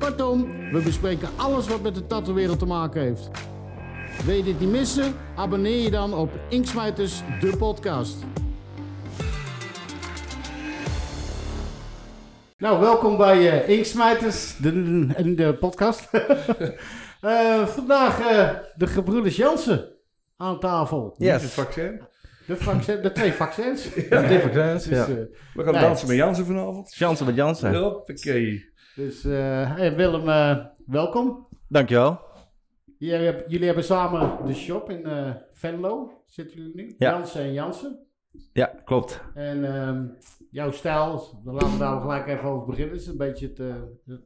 Kortom, we bespreken alles wat met de tattoo-wereld te maken heeft. Wil je dit niet missen? Abonneer je dan op Inksmijters, de podcast. Nou, welkom bij uh, Inksmijters, de, de, de podcast. Eh, vandaag uh, de gebroeders Jansen aan tafel. Yes. het vaccin. De, vaccin, de twee vaccins. Ja, de twee vaccins, dus, ja. We gaan dansen met Jansen vanavond. Jansen met Jansen. Hoppakee. Dus hey Willem, welkom. Dankjewel. Jullie hebben, jullie hebben samen de shop in uh, Venlo, zitten jullie nu? Ja. Jansen en Jansen. Ja, klopt. En um, jouw stijl, daar laten we daar gelijk even over beginnen. Het is een beetje het, uh,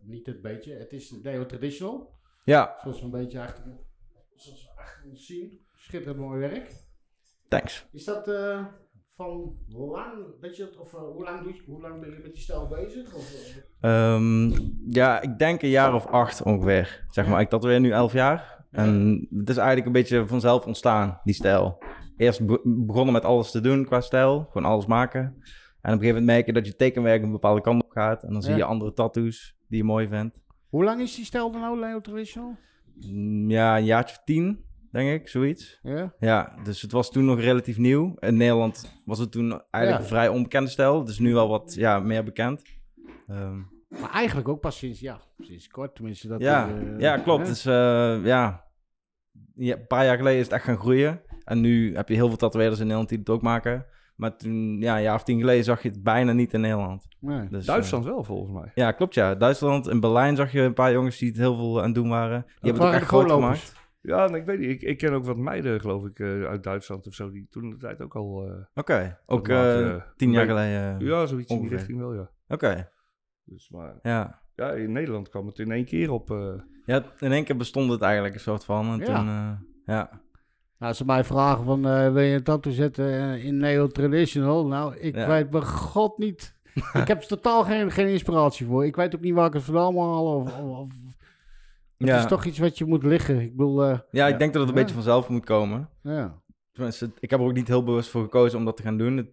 niet het beetje, het is neo-traditional. Ja. Zoals we een beetje achter, zoals we achter ons zien. Schitterend mooi werk. Thanks. Is dat uh, van lang, weet je, of hoe, lang doe je, hoe lang ben je met die stijl bezig? Of, um, ja, ik denk een jaar of acht ongeveer. Zeg maar, ik dat weer nu elf jaar. En het is eigenlijk een beetje vanzelf ontstaan, die stijl. Eerst begonnen met alles te doen qua stijl, gewoon alles maken. En op een gegeven moment merk je dat je tekenwerk een bepaalde kant op gaat. En dan zie je andere tattoos die je mooi vindt. Hoe lang is die stijl dan nou, Leo Traditional? Mm, ja, een jaartje of tien, denk ik, zoiets. Ja? Ja, dus het was toen nog relatief nieuw. In Nederland was het toen eigenlijk een vrij onbekende stijl. Het is nu wel wat ja, meer bekend. Um, maar eigenlijk ook pas sinds, ja, sinds kort tenminste. Dat ja, uh, ja, klopt. Dus uh, ja, ja, een paar jaar geleden is het echt gaan groeien. En nu heb je heel veel tatoeëerders in Nederland die het ook maken. Maar toen, ja, een jaar of tien geleden zag je het bijna niet in Nederland. Nee. Dus, Duitsland uh, wel, volgens mij. Ja, klopt ja. Duitsland, in Berlijn zag je een paar jongens die het heel veel aan het doen waren. Die dat hebben het ook echt groot gemaakt. Ja, ik weet niet. Ik, ik, ken ook wat meiden, geloof ik, uh, uit Duitsland of zo, die toen de tijd ook al... Uh, Oké, okay. ook tien jaar geleden Ja, zoiets ongeveer. in die richting wel, ja. Oké. Okay. Dus, maar... Ja. Ja, in Nederland kwam het in één keer op... Ja, in één keer bestond het eigenlijk een soort van. En ja. toen, ja. Nou, als ze mij vragen van, uh, wil je een tattoo zetten in neo-traditional? Nou, ik Ja. weet bij god niet. ik heb er totaal geen, geen inspiratie voor. Ik weet ook niet waar ik het vandaan moet halen. Of, of, of- het Ja. is toch iets wat je moet liggen. Ik bedoel, eh, ja, ik Ja. denk dat het een beetje vanzelf moet komen. ja. Tenminste, ik heb er ook niet heel bewust voor gekozen om dat te gaan doen. Het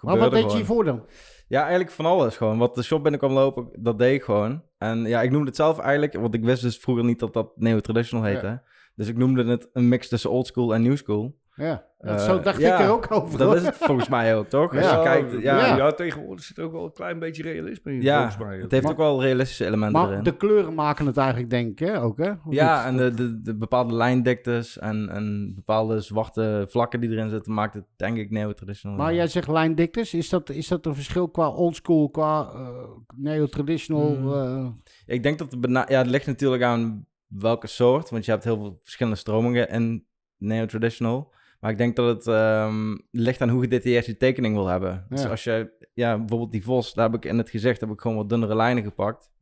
Maar wat deed je hiervoor dan? Ja, eigenlijk van alles gewoon. Wat de shop binnen kwam lopen, dat deed ik gewoon. En ja, ik noemde het zelf eigenlijk, want ik wist dus vroeger niet dat dat neo-traditional heette. Dus ik noemde het een mix tussen old school en new school. Ja, dat, Eh, zo dacht ja, ik er ook over. Dat is het volgens mij ook, toch? Als Ja. je kijkt, ja, ja. Ja. tegenwoordig zit er ook wel een klein beetje realisme in, ja, volgens mij. het heeft ook wel realistische elementen Maar erin. de kleuren maken het eigenlijk, denk ik, hè? ook, hè? Of Ja, en de, de, de bepaalde lijndiktes en, en bepaalde zwarte vlakken die erin zitten, maakt het denk ik neo-traditional. Maar jij zegt lijndiktes. Is dat, is dat een verschil qua oldschool, qua eh, neo-traditional? Mm. eh, Ik denk dat het, ja, het ligt natuurlijk aan welke soort, want je hebt heel veel verschillende stromingen in neo-traditional. Maar ik denk dat het ehm, ligt aan hoe gedetailleerd je tekening wil hebben. Dus Ja. als je, ja, bijvoorbeeld die vos, daar heb ik in het gezicht heb ik gewoon wat dunnere lijnen gepakt.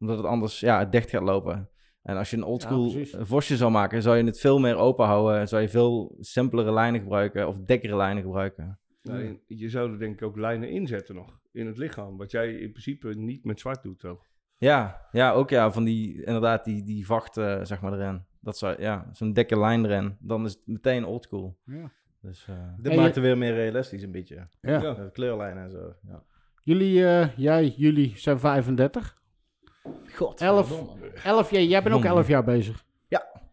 Omdat het anders, ja, het dicht gaat lopen. En als je een oldschool precies. vosje zou maken, zou je het veel meer open houden. en Zou je veel simpelere lijnen gebruiken of dikkere lijnen gebruiken. Nee, je zou er denk ik ook lijnen inzetten nog in het lichaam. Wat jij in principe niet met zwart doet, toch? Ja, ja, ook ja, van die, inderdaad, die, die vacht, eh, zeg maar, erin. Dat zou, ja, zo'n dikke lijn erin. Dan is het meteen oldschool. ja. Dus, eh, Dit maakt je- het weer meer realistisch een beetje. Ja. Ja. De kleurlijnen en zo. Ja. Jullie, eh, jij, jullie zijn 35. God. 11, 11 jij, jij bent ook 11 jaar bezig.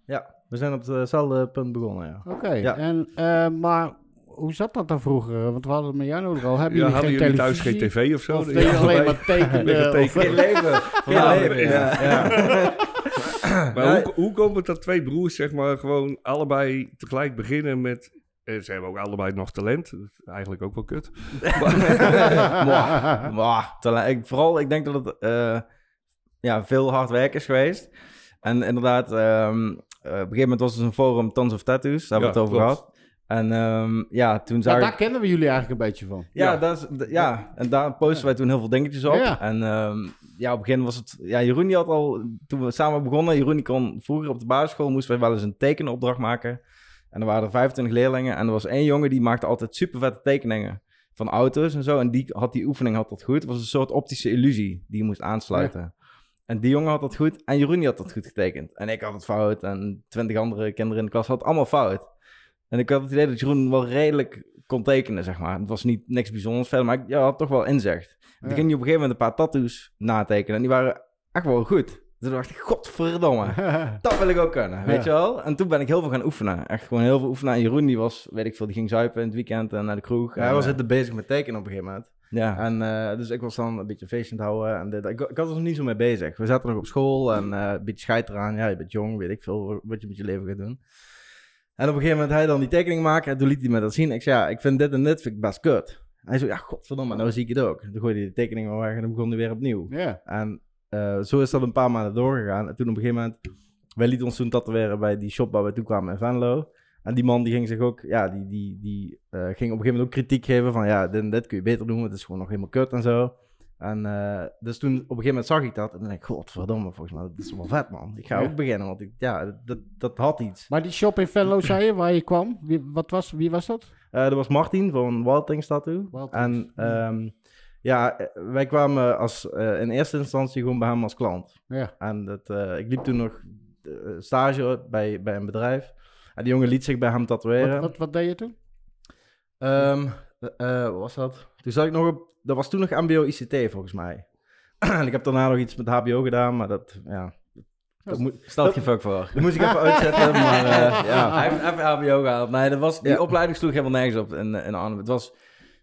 Ja, we zijn op hetzelfde punt begonnen, ja. Oké, Ja. en, eh, maar hoe zat dat dan vroeger? Want we hadden het met jou nodig al. Hebben Ja, jullie hadden geen jullie thuis televisie? geen tv of zo? Of alleen maar tekenen? Liggen of- tekenen. leven. Ja, ja. Maar hoe, hoe komt het dat twee broers zeg maar gewoon allebei tegelijk beginnen met... eh, ze hebben ook allebei nog talent. Dat is eigenlijk ook wel kut. Terwijl ik, vooral, ik denk dat het eh, ja, veel hard werk is geweest. En inderdaad, ehm, eh, op een gegeven moment was er een forum Tons of Tattoos, daar hebben we Ja, het over klopt. gehad. En ehm, ja, toen Ja, zag daar ik... kennen we jullie eigenlijk een beetje van. Ja, Ja. Dat is, ja, en daar posten wij toen heel veel dingetjes op. Ja. En ehm, ja, op het begin was het... Ja, Jeroen die had al... Toen we samen begonnen, Jeroen die kon... Vroeger op de basisschool moesten wij wel eens een tekenopdracht maken. En er waren er 25 leerlingen. En er was één jongen die maakte altijd super vette tekeningen van auto's en zo. En die had die oefening had dat goed. Het was een soort optische illusie die je moest aansluiten. En die jongen had dat goed. En Jeroen die had dat goed getekend. En ik had het fout. En twintig andere kinderen in de klas hadden het allemaal fout. En ik had het idee dat Jeroen wel redelijk kon tekenen, zeg maar. Het was niet niks bijzonders verder, maar ik ja, had toch wel inzicht. Ja. Toen ging hij op een gegeven moment een paar tattoos natekenen. En die waren echt wel goed. Dus toen dacht ik, godverdomme. Dat wil ik ook kunnen, weet je wel? En toen ben ik heel veel gaan oefenen. Echt gewoon heel veel oefenen. En Jeroen, die was, weet ik veel, die ging zuipen in het weekend en naar de kroeg. Ja, hij was eh, het bezig met tekenen op een gegeven moment. Ja, En eh, dus ik was dan een beetje feestje aan het houden. En dit. Ik, ik was er nog niet zo mee bezig. We zaten nog op school en eh, een beetje scheid eraan. Ja, je bent jong, weet ik veel wat je met je leven gaat doen. En op een gegeven moment hij dan die tekening maken en toen liet hij me dat zien. Ik zei, ja, ik vind dit en dit vind ik best kut. Hij zei, ja, godverdomme, nou zie ik het ook. Toen gooide hij de tekening maar weg en dan begon hij weer opnieuw. ja. En eh, zo is dat een paar maanden doorgegaan. En toen op een gegeven moment, wij lieten ons toen tatoeëren bij die shop waar we toe kwamen in Venlo. En die man die ging zich ook, ja, die, die, die eh, ging op een gegeven moment ook kritiek geven van, ja, dit, en dit kun je beter doen, want het is gewoon nog helemaal kut en zo. En eh, dus toen op een gegeven moment zag ik dat en dan denk ik, godverdomme, volgens mij, dat is wel vet man. Ik ga Ja. ook beginnen, want ik, ja, dat, dat had iets. Maar die shop in Venlo, zei je, waar je kwam, wie, wat was, wie was dat? Eh dat was Martin van Wildings Tattoo. Wildings, En ehm, ja, eh, wij kwamen als, in eerste instantie gewoon bij hem als klant. Ja. En dat, ik liep toen nog stage bij, bij een bedrijf. En die jongen liet zich bij hem tatoeëren. Wat, wat, wat deed je toen? Ehm, eh, eh, wat was dat? Toen zat ik nog op... Dat was toen nog MBO-ICT volgens mij. en ik heb daarna nog iets met HBO gedaan, maar dat... Ja, dat, moet, stelt geen fuck voor. dat moest ik even uitzetten, maar eh, ja. Hij heeft even HBO gehaald. Nee, dat was, die Ja. opleiding sloeg helemaal nergens op in, in Arnhem. Het was,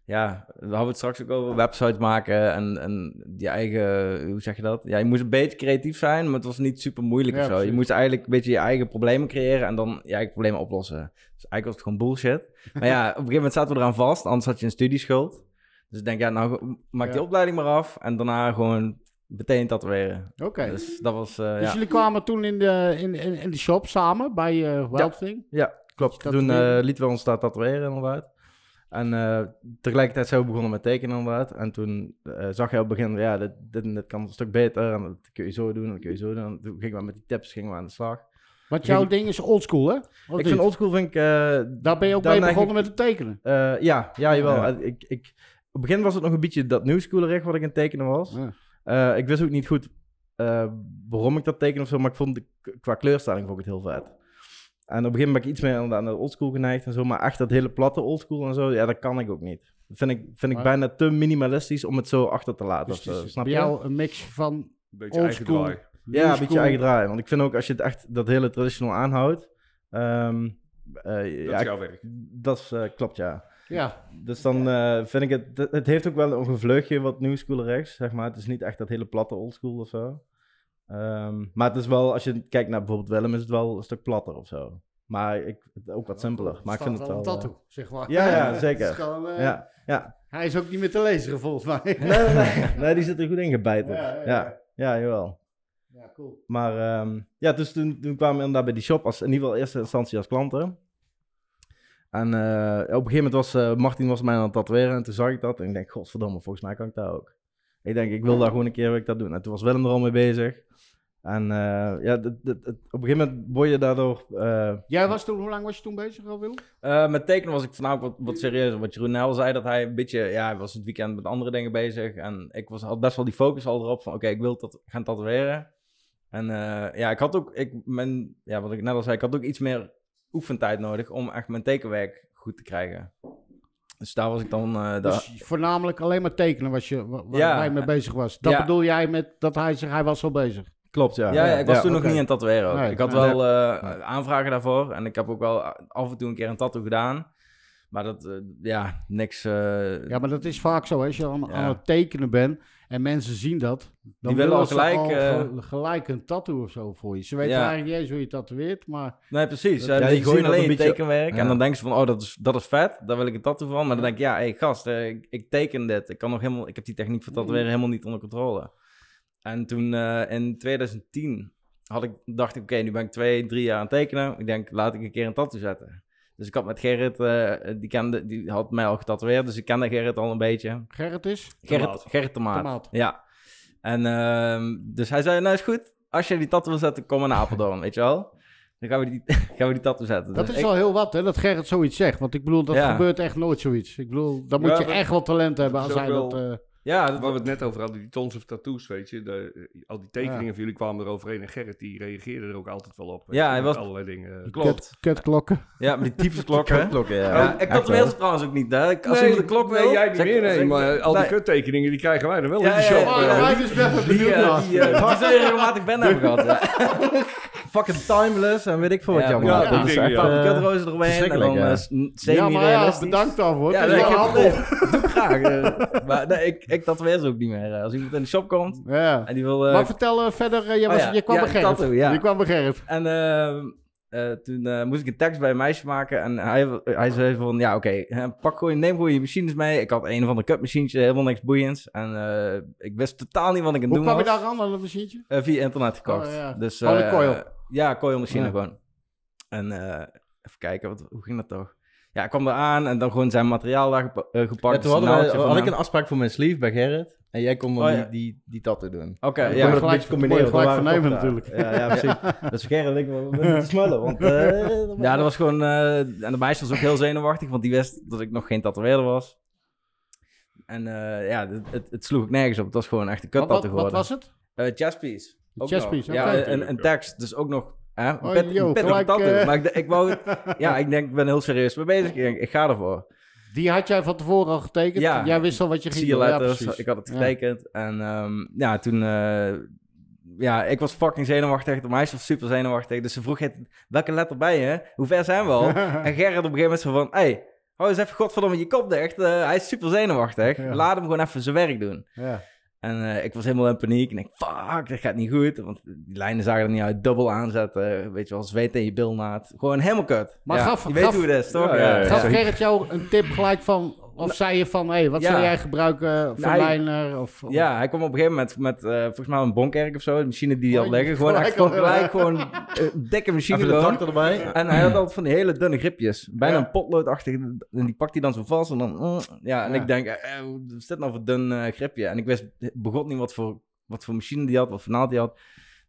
ja, we hadden het straks ook over websites maken en, en die eigen, hoe zeg je dat? Ja, je moest een beetje creatief zijn, maar het was niet super moeilijk Ja, of zo. Je moest eigenlijk een beetje je eigen problemen creëren en dan je eigen problemen oplossen. Dus eigenlijk was het gewoon bullshit. Maar ja, op een gegeven moment zaten we eraan vast, anders had je een studieschuld. Dus ik denk, ja, nou, maak die opleiding maar af en daarna gewoon meteen tatoeëren. Oké. Dus dat was, eh, Dus ja. jullie kwamen toen in de, in, in, in de shop samen bij Wild Thing? Ja, klopt. Dat Toen eh, lieten we ons daar tatoeëren inderdaad. En eh, tegelijkertijd zijn we begonnen met tekenen inderdaad. En toen eh, zag hij op het begin, ja, dit, dit, kan een stuk beter. En dat kun je zo doen, en dat kun je zo doen. En toen gingen we met die tips gingen we aan de slag. Want jouw ding is oldschool, hè? Of ik vind oldschool, vind ik... eh, Daar ben je ook mee begonnen ik- met het tekenen. ja, ja, jawel. Ja. Ik, ik, op het begin was het nog een beetje dat nieuwschoolerig wat ik aan het tekenen was. Ja. Ik wist ook niet goed waarom ik dat teken of zo, maar ik vond het, qua kleurstelling vond ik het heel vet. En op een gegeven moment ben ik iets meer aan de, oldschool geneigd en zo, maar echt dat hele platte oldschool en zo, ja, dat kan ik ook niet. Dat vind ik, vind ik Maar- bijna te minimalistisch om het zo achter te laten. Dus is snap bij je? jou een mix van Een beetje eigen draai. Ja, een beetje eigen draai. Want ik vind ook als je het echt dat hele traditional aanhoudt, ehm, eh, Dat ja, is ik- jouw werk. dat is, eh, klopt ja. Ja, Dus dan eh, vind ik het, het- heeft ook wel een vleugje wat nieuwschool rechts, zeg maar. Het is niet echt dat hele platte oldschool of zo. Ehm, maar het is wel, als je kijkt naar bijvoorbeeld Willem, is het wel een stuk platter of zo. Maar ik, ook wat simpeler. Maar ik vind het wel een eh, tattoo, zeg maar. Ja, ja, zeker. is gewoon, eh, ja, ja. Hij is ook niet meer te lezen, volgens mij. Nee, nee, nee. nee, die zit er goed in gebijten. Ja, Ja, ja, ja, ja. jawel. Ja, cool. Maar ehm, ja, dus toen, toen kwamen we inderdaad bij die shop, als, in ieder geval eerste instantie als klanten. En eh, op een gegeven moment was eh, Martin was mij aan het tatoeëren en toen zag ik dat en ik denk, godverdomme, volgens mij kan ik dat ook. Ik denk, ik wil daar gewoon een keer ik dat doen. En toen was Willem er al mee bezig. En eh, ja, op een gegeven moment word je daardoor... eh, Jij was toen, hoe lang was je toen bezig al, Willem? Eh, met tekenen was ik voornamelijk wat, wat serieuzer. Wat Jeroen Nel zei, dat hij een beetje... Ja, hij was het weekend met andere dingen bezig. En ik was, had best wel die focus al erop van... Oké, ik wil dat gaan tatoeëren. En eh, ja, ik had ook... Ik, mijn, ja, wat ik net al zei, ik had ook iets meer oefentijd nodig... om echt mijn tekenwerk goed te krijgen. Dus daar was ik dan... eh, Dus voornamelijk alleen maar tekenen was je, wa- waar Ja. hij mee bezig was. Dat Ja. bedoel jij met dat hij zich, hij was al bezig. Klopt, ja. ja, ja, ik was toen nog niet aan het tatoeëren. ook. Nee, ik had nee. wel eh, aanvragen daarvoor. En ik heb ook wel af en toe een keer een tattoo gedaan. Maar dat, eh, ja, niks... eh, Ja, maar dat is vaak zo. hè. Als je aan, Ja. aan het tekenen bent en mensen zien dat, dan willen al ze gelijk, al eh, ge- gelijk een tattoo of zo voor je. Ze weten Ja. eigenlijk niet eens hoe je tatoeëert, maar Nee, precies. Ja, Ja, die die gooien alleen een je beetje- tekenwerk. Ja. En dan denken ze van, oh, dat is, dat is vet. Daar wil ik een tattoo van. Maar dan denk ik, ja, hé, gast, ik, ik teken dit. Ik, kan nog helemaal, ik heb die techniek van tatoeëren helemaal niet onder controle. En toen eh, in 2010 had ik, dacht ik, oké, nu ben ik twee, drie jaar aan het tekenen. Ik denk, laat ik een keer een tattoo zetten. Dus ik had met Gerrit, eh, die, kende, die had mij al getatoeëerd, dus ik kende Gerrit al een beetje. Gerrit is? Gerrit Tomaat. Gerrit Tomaat. Tomaat. Ja. En ehm, dus hij zei, nou is goed, als je die tattoo wil zetten, kom naar Apeldoorn, weet je wel. Dan gaan we die, gaan we die tattoo zetten. Dat Dus is ik- wel heel wat, hè, dat Gerrit zoiets zegt. Want ik bedoel, dat Ja. gebeurt echt nooit zoiets. Ik bedoel, dan moet Ja, je echt wel talent hebben als hij dat... eh, Ja, dat, Waar we het net over hadden, die tons of tattoos, weet je. De, eh, al die tekeningen van jullie kwamen er overheen. En Gerrit, die reageerde er ook altijd wel op. Ja, je, hij met was- allerlei dingen. klopt. kut- Kutklokken. Ja, met die tyfusklokken. Klokken, ja. Ja, ik wel. ze trouwens ook niet, hè. Als nee, iemand de klok wil... nee, jij niet zeg- meer, nee. zeg- Maar al die nee. kuttekeningen, die krijgen wij dan wel Ja, in de ja, shop. ja, eh. ja. wij dus ben Die, eh, naar. die, eh, die je regelmatig ben hebben gehad. Fucking timeless en weet ik veel wat Ja, je allemaal ja, Dat is echt, ja. eh, eromheen en dan ja. eh, Ja, maar ja, semi-realistisch. bedankt daarvoor. Ja, ik heb ik graag. eh. maar nee, ik, ik tatoeëer ze ook niet meer. Als iemand in de shop komt Ja. en die wil... eh, Maar vertel verder, je, Oh je kwam ja, bij Gerrit. Je kwam bij Gerrit. En ehm, eh, toen eh, moest ik een tekst bij een meisje maken. En hij, hij zei van, ja oké, pak gewoon, neem gewoon je machines mee. Ik had een van de cutmachientje, helemaal niks boeiends. En eh, ik wist totaal niet wat ik aan het Hoe doen kwam je daar aan, dat machientje? Via internet gekocht. Oh, ja. Dus, eh, coil? Ja, coilmachine Ja. gewoon. En eh, even kijken, wat, hoe ging dat toch? Ja, ik kwam er aan en dan gewoon zijn materiaal daar gepa- eh, gepakt. Ja, toen hadden we- had ik een afspraak voor mijn sleeve bij Gerrit. En jij kon dan Oh, die, ja. die, die tattoo doen. Oké, Ja, ja. een beetje combineren. gelijk Dat vernemen natuurlijk. Ja, ja, precies. dus Gerrit en ik, moeten smullen. Want, eh, Ja, dat was gewoon... eh, en de meisje was ook heel zenuwachtig, want die wist dat ik nog geen tatoeëerder was. En eh, ja, het, het, het sloeg ook nergens op. Het was gewoon echt een Wat, kuttattoo wat, wat geworden. was het? Eh, chestpiece. Ook. Ja, en een tekst. Dus ook nog... Hè, Oh, pit- yo, pittige gelijk, eh. Maar ik, wou... Ja, ik denk, ik ben heel serieus mee bezig. Ik, ga ervoor. Die had jij van tevoren al getekend? Ja. Jij wist al wat je ging Zie je doen. Ja, letters. precies. ik had het Ja. getekend. En ehm, ja, toen... eh, ja, ik was fucking zenuwachtig. De meisje was super zenuwachtig. Dus ze vroeg, "Hey, welke letter ben je? Hoe ver zijn we al? en Gerrit op een gegeven moment zo van... Hey, hou eens even godverdomme je kop dicht. Eh, hij is super zenuwachtig. Ja. Laat hem gewoon even zijn werk doen. Ja. En eh, ik was helemaal in paniek. En ik fuck, dat gaat niet goed. Want die lijnen zagen er niet uit. Dubbel aanzetten. Weet je wel, zweet in je bilnaad. Gewoon helemaal kut. Maar Ja, gaf- je weet gaf- hoe het is, toch? Ja, ja, ja. Gaf Gerrit jou een tip gelijk van... Of zei je van, hé, hey, wat Ja. zou jij gebruiken voor Nee. liner? Of, of- Ja, hij kwam op een gegeven moment met, eh, volgens mij een bonkerk of zo. De machine die hij had Oh, liggen. Gewoon gelijk echt gewoon, al, gelijk ja. gewoon eh, een dikke machine Even de erbij. En hij had altijd van die hele dunne gripjes. Bijna Ja. een potloodachtig. En die pakt hij dan zo vast. En dan... mm, ja, en Ja. ik denk, eh, eh, wat is dit nou voor dun eh, gripje? En ik wist begot niet wat voor, wat voor machine die had, wat voor naald die had.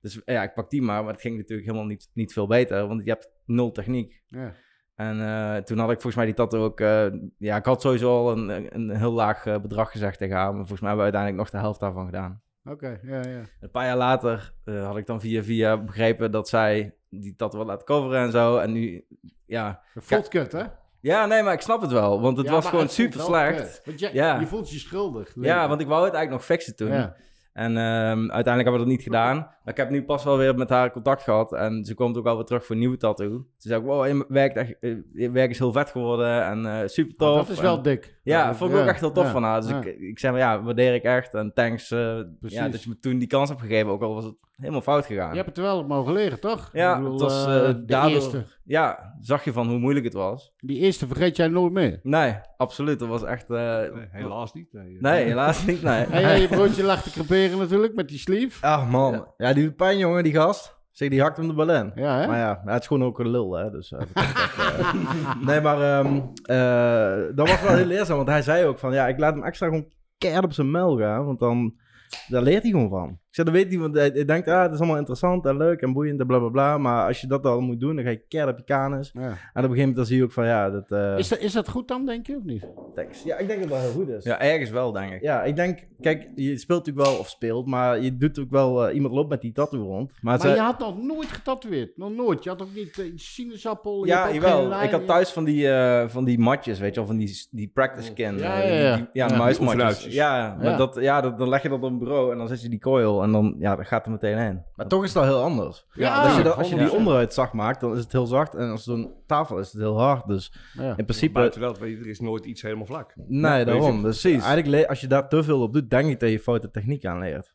Dus ja, ik pak die maar. Maar het ging natuurlijk helemaal niet, niet veel beter. Want je hebt nul techniek. Ja. En eh, toen had ik volgens mij die tattoo ook... eh, ja, ik had sowieso al een, een heel laag eh, bedrag gezegd tegen haar. Maar volgens mij hebben we uiteindelijk nog de helft daarvan gedaan. Oké, ja, ja. Een paar jaar later had ik dan via via begrepen dat zij die tattoo wil laten coveren en zo. En nu, ja... Voelt kut, hè? Ja, nee, maar ik snap het wel. Want het Ja, was gewoon het super wel slecht. Want je, Ja. je voelt je schuldig. Ja, want ik wou het eigenlijk nog fixen toen. Ja. En ehm, uiteindelijk hebben we dat niet gedaan. Maar ik heb nu pas wel weer met haar contact gehad. En ze komt ook wel weer terug voor een nieuwe tattoo. Ze zei ook, wow, je werk, echt, eh, je werk is heel vet geworden en eh, super tof. dat is wel En- dik. Ja, vond ik ook echt heel tof ja, van haar. Dus ja. ik, ik zei, maar ja, waardeer ik echt. En thanks eh, Precies. ja, dat je me toen die kans hebt gegeven. Ook al was het helemaal fout gegaan. Je hebt het wel mogen leren, toch? Ja, bedoel, het was de daardoor... eerste. Ja, zag je van hoe moeilijk het was. Die eerste vergeet jij nooit meer. Nee, absoluut. Dat was echt... eh, Nee, helaas niet. Nee, Nee, helaas niet, nee. En jij je broodje lag te creperen natuurlijk met die sleeve. Ach man. Ja, die pijn jongen, die gast. Zeg, die hakt hem de bal in. Ja, hè? Maar ja, het is gewoon ook een lul, hè. Dus, eh, eh. nee, maar ehm, eh, dat was wel heel leerzaam. Want hij zei ook van, ja, ik laat hem extra gewoon keihard op zijn mel gaan. Want dan, daar leert hij gewoon van. Ik zeg, dan weet hij, want hij, hij denkt, ah, het is allemaal interessant en leuk en boeiend en bla bla bla. Maar als je dat dan moet doen, dan ga je keihard op je kanus. Ja. En op een gegeven moment dan zie je ook van, ja, dat... eh, Is, dat, is dat goed dan, denk je, of niet? tekst. Ja, ik denk dat het wel heel goed is. Ja, ergens wel, denk ik. Ja, ik denk, kijk, je speelt natuurlijk wel, of speelt, maar je doet ook wel, eh, iemand loopt met die tattoo rond. Maar, Maar ze- je had nog nooit getatoeëerd. Nog nooit. Je had ook niet eh, sinaasappel. je Ja, ook jawel. lijn, Ik had je- thuis van die, eh, van die matjes, weet je wel, van die, die practice skin. Ja, eh, ja, ja. die- ja, Ja, muismatjes. Ja, maar Ja. Dat, ja dat, dan leg je dat op een bureau en dan zet je die coil en dan, ja, dat gaat er meteen in. Maar toch is dat heel anders. Ja, als je, dat, als je die 100%. onderuit zacht maakt, dan is het heel zacht. En als zo'n tafel is het heel hard. Dus Ja. in principe... Buiten dat, weet je, er is nooit iets helemaal vlak. Nee, daarom. Dus Precies. eigenlijk, als je daar te veel op doet, denk ik dat je foute techniek aanleert.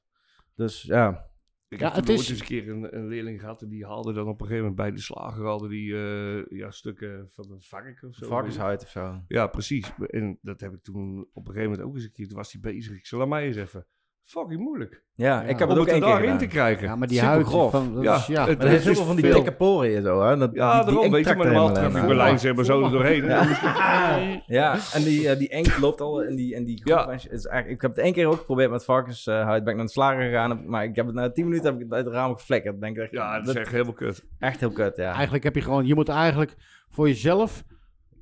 Dus ja. Ik Ja, heb het is- ooit eens een keer een, een leerling gehad en die haalde dan op een gegeven moment bij de slager hadden die eh, ja, stukken van een vark of zo. Varkenshuid of zo. Ja, precies. En dat heb ik toen op een gegeven moment ook eens een keer, toen was hij bezig. Ik zei, laat mij eens even. Fucking moeilijk. Ja, Ja. ik heb Om het ook het één keer daarin te krijgen. Ja, maar die Super huid grof. van... dat Ja, is- ja. het- Maar er heel veel van die dikke poren hier zo, hè? Dat, Ja, die- daarom, weet je, maar er normaal tref ik Ja. Berlijn, zeg maar, zo er doorheen. En Ja, en die, eh, die enk loopt al in die, in die groep. Ja. Is eigenlijk, ik heb het één keer ook geprobeerd met varkenshuid. ben ik naar de slager gegaan. Maar ik heb het na 10 minuten heb ik het uit het raam geflikkerd. Denk Ja, dat dat is echt helemaal kut. echt heel kut, ja. Eigenlijk heb je gewoon... Je moet eigenlijk voor jezelf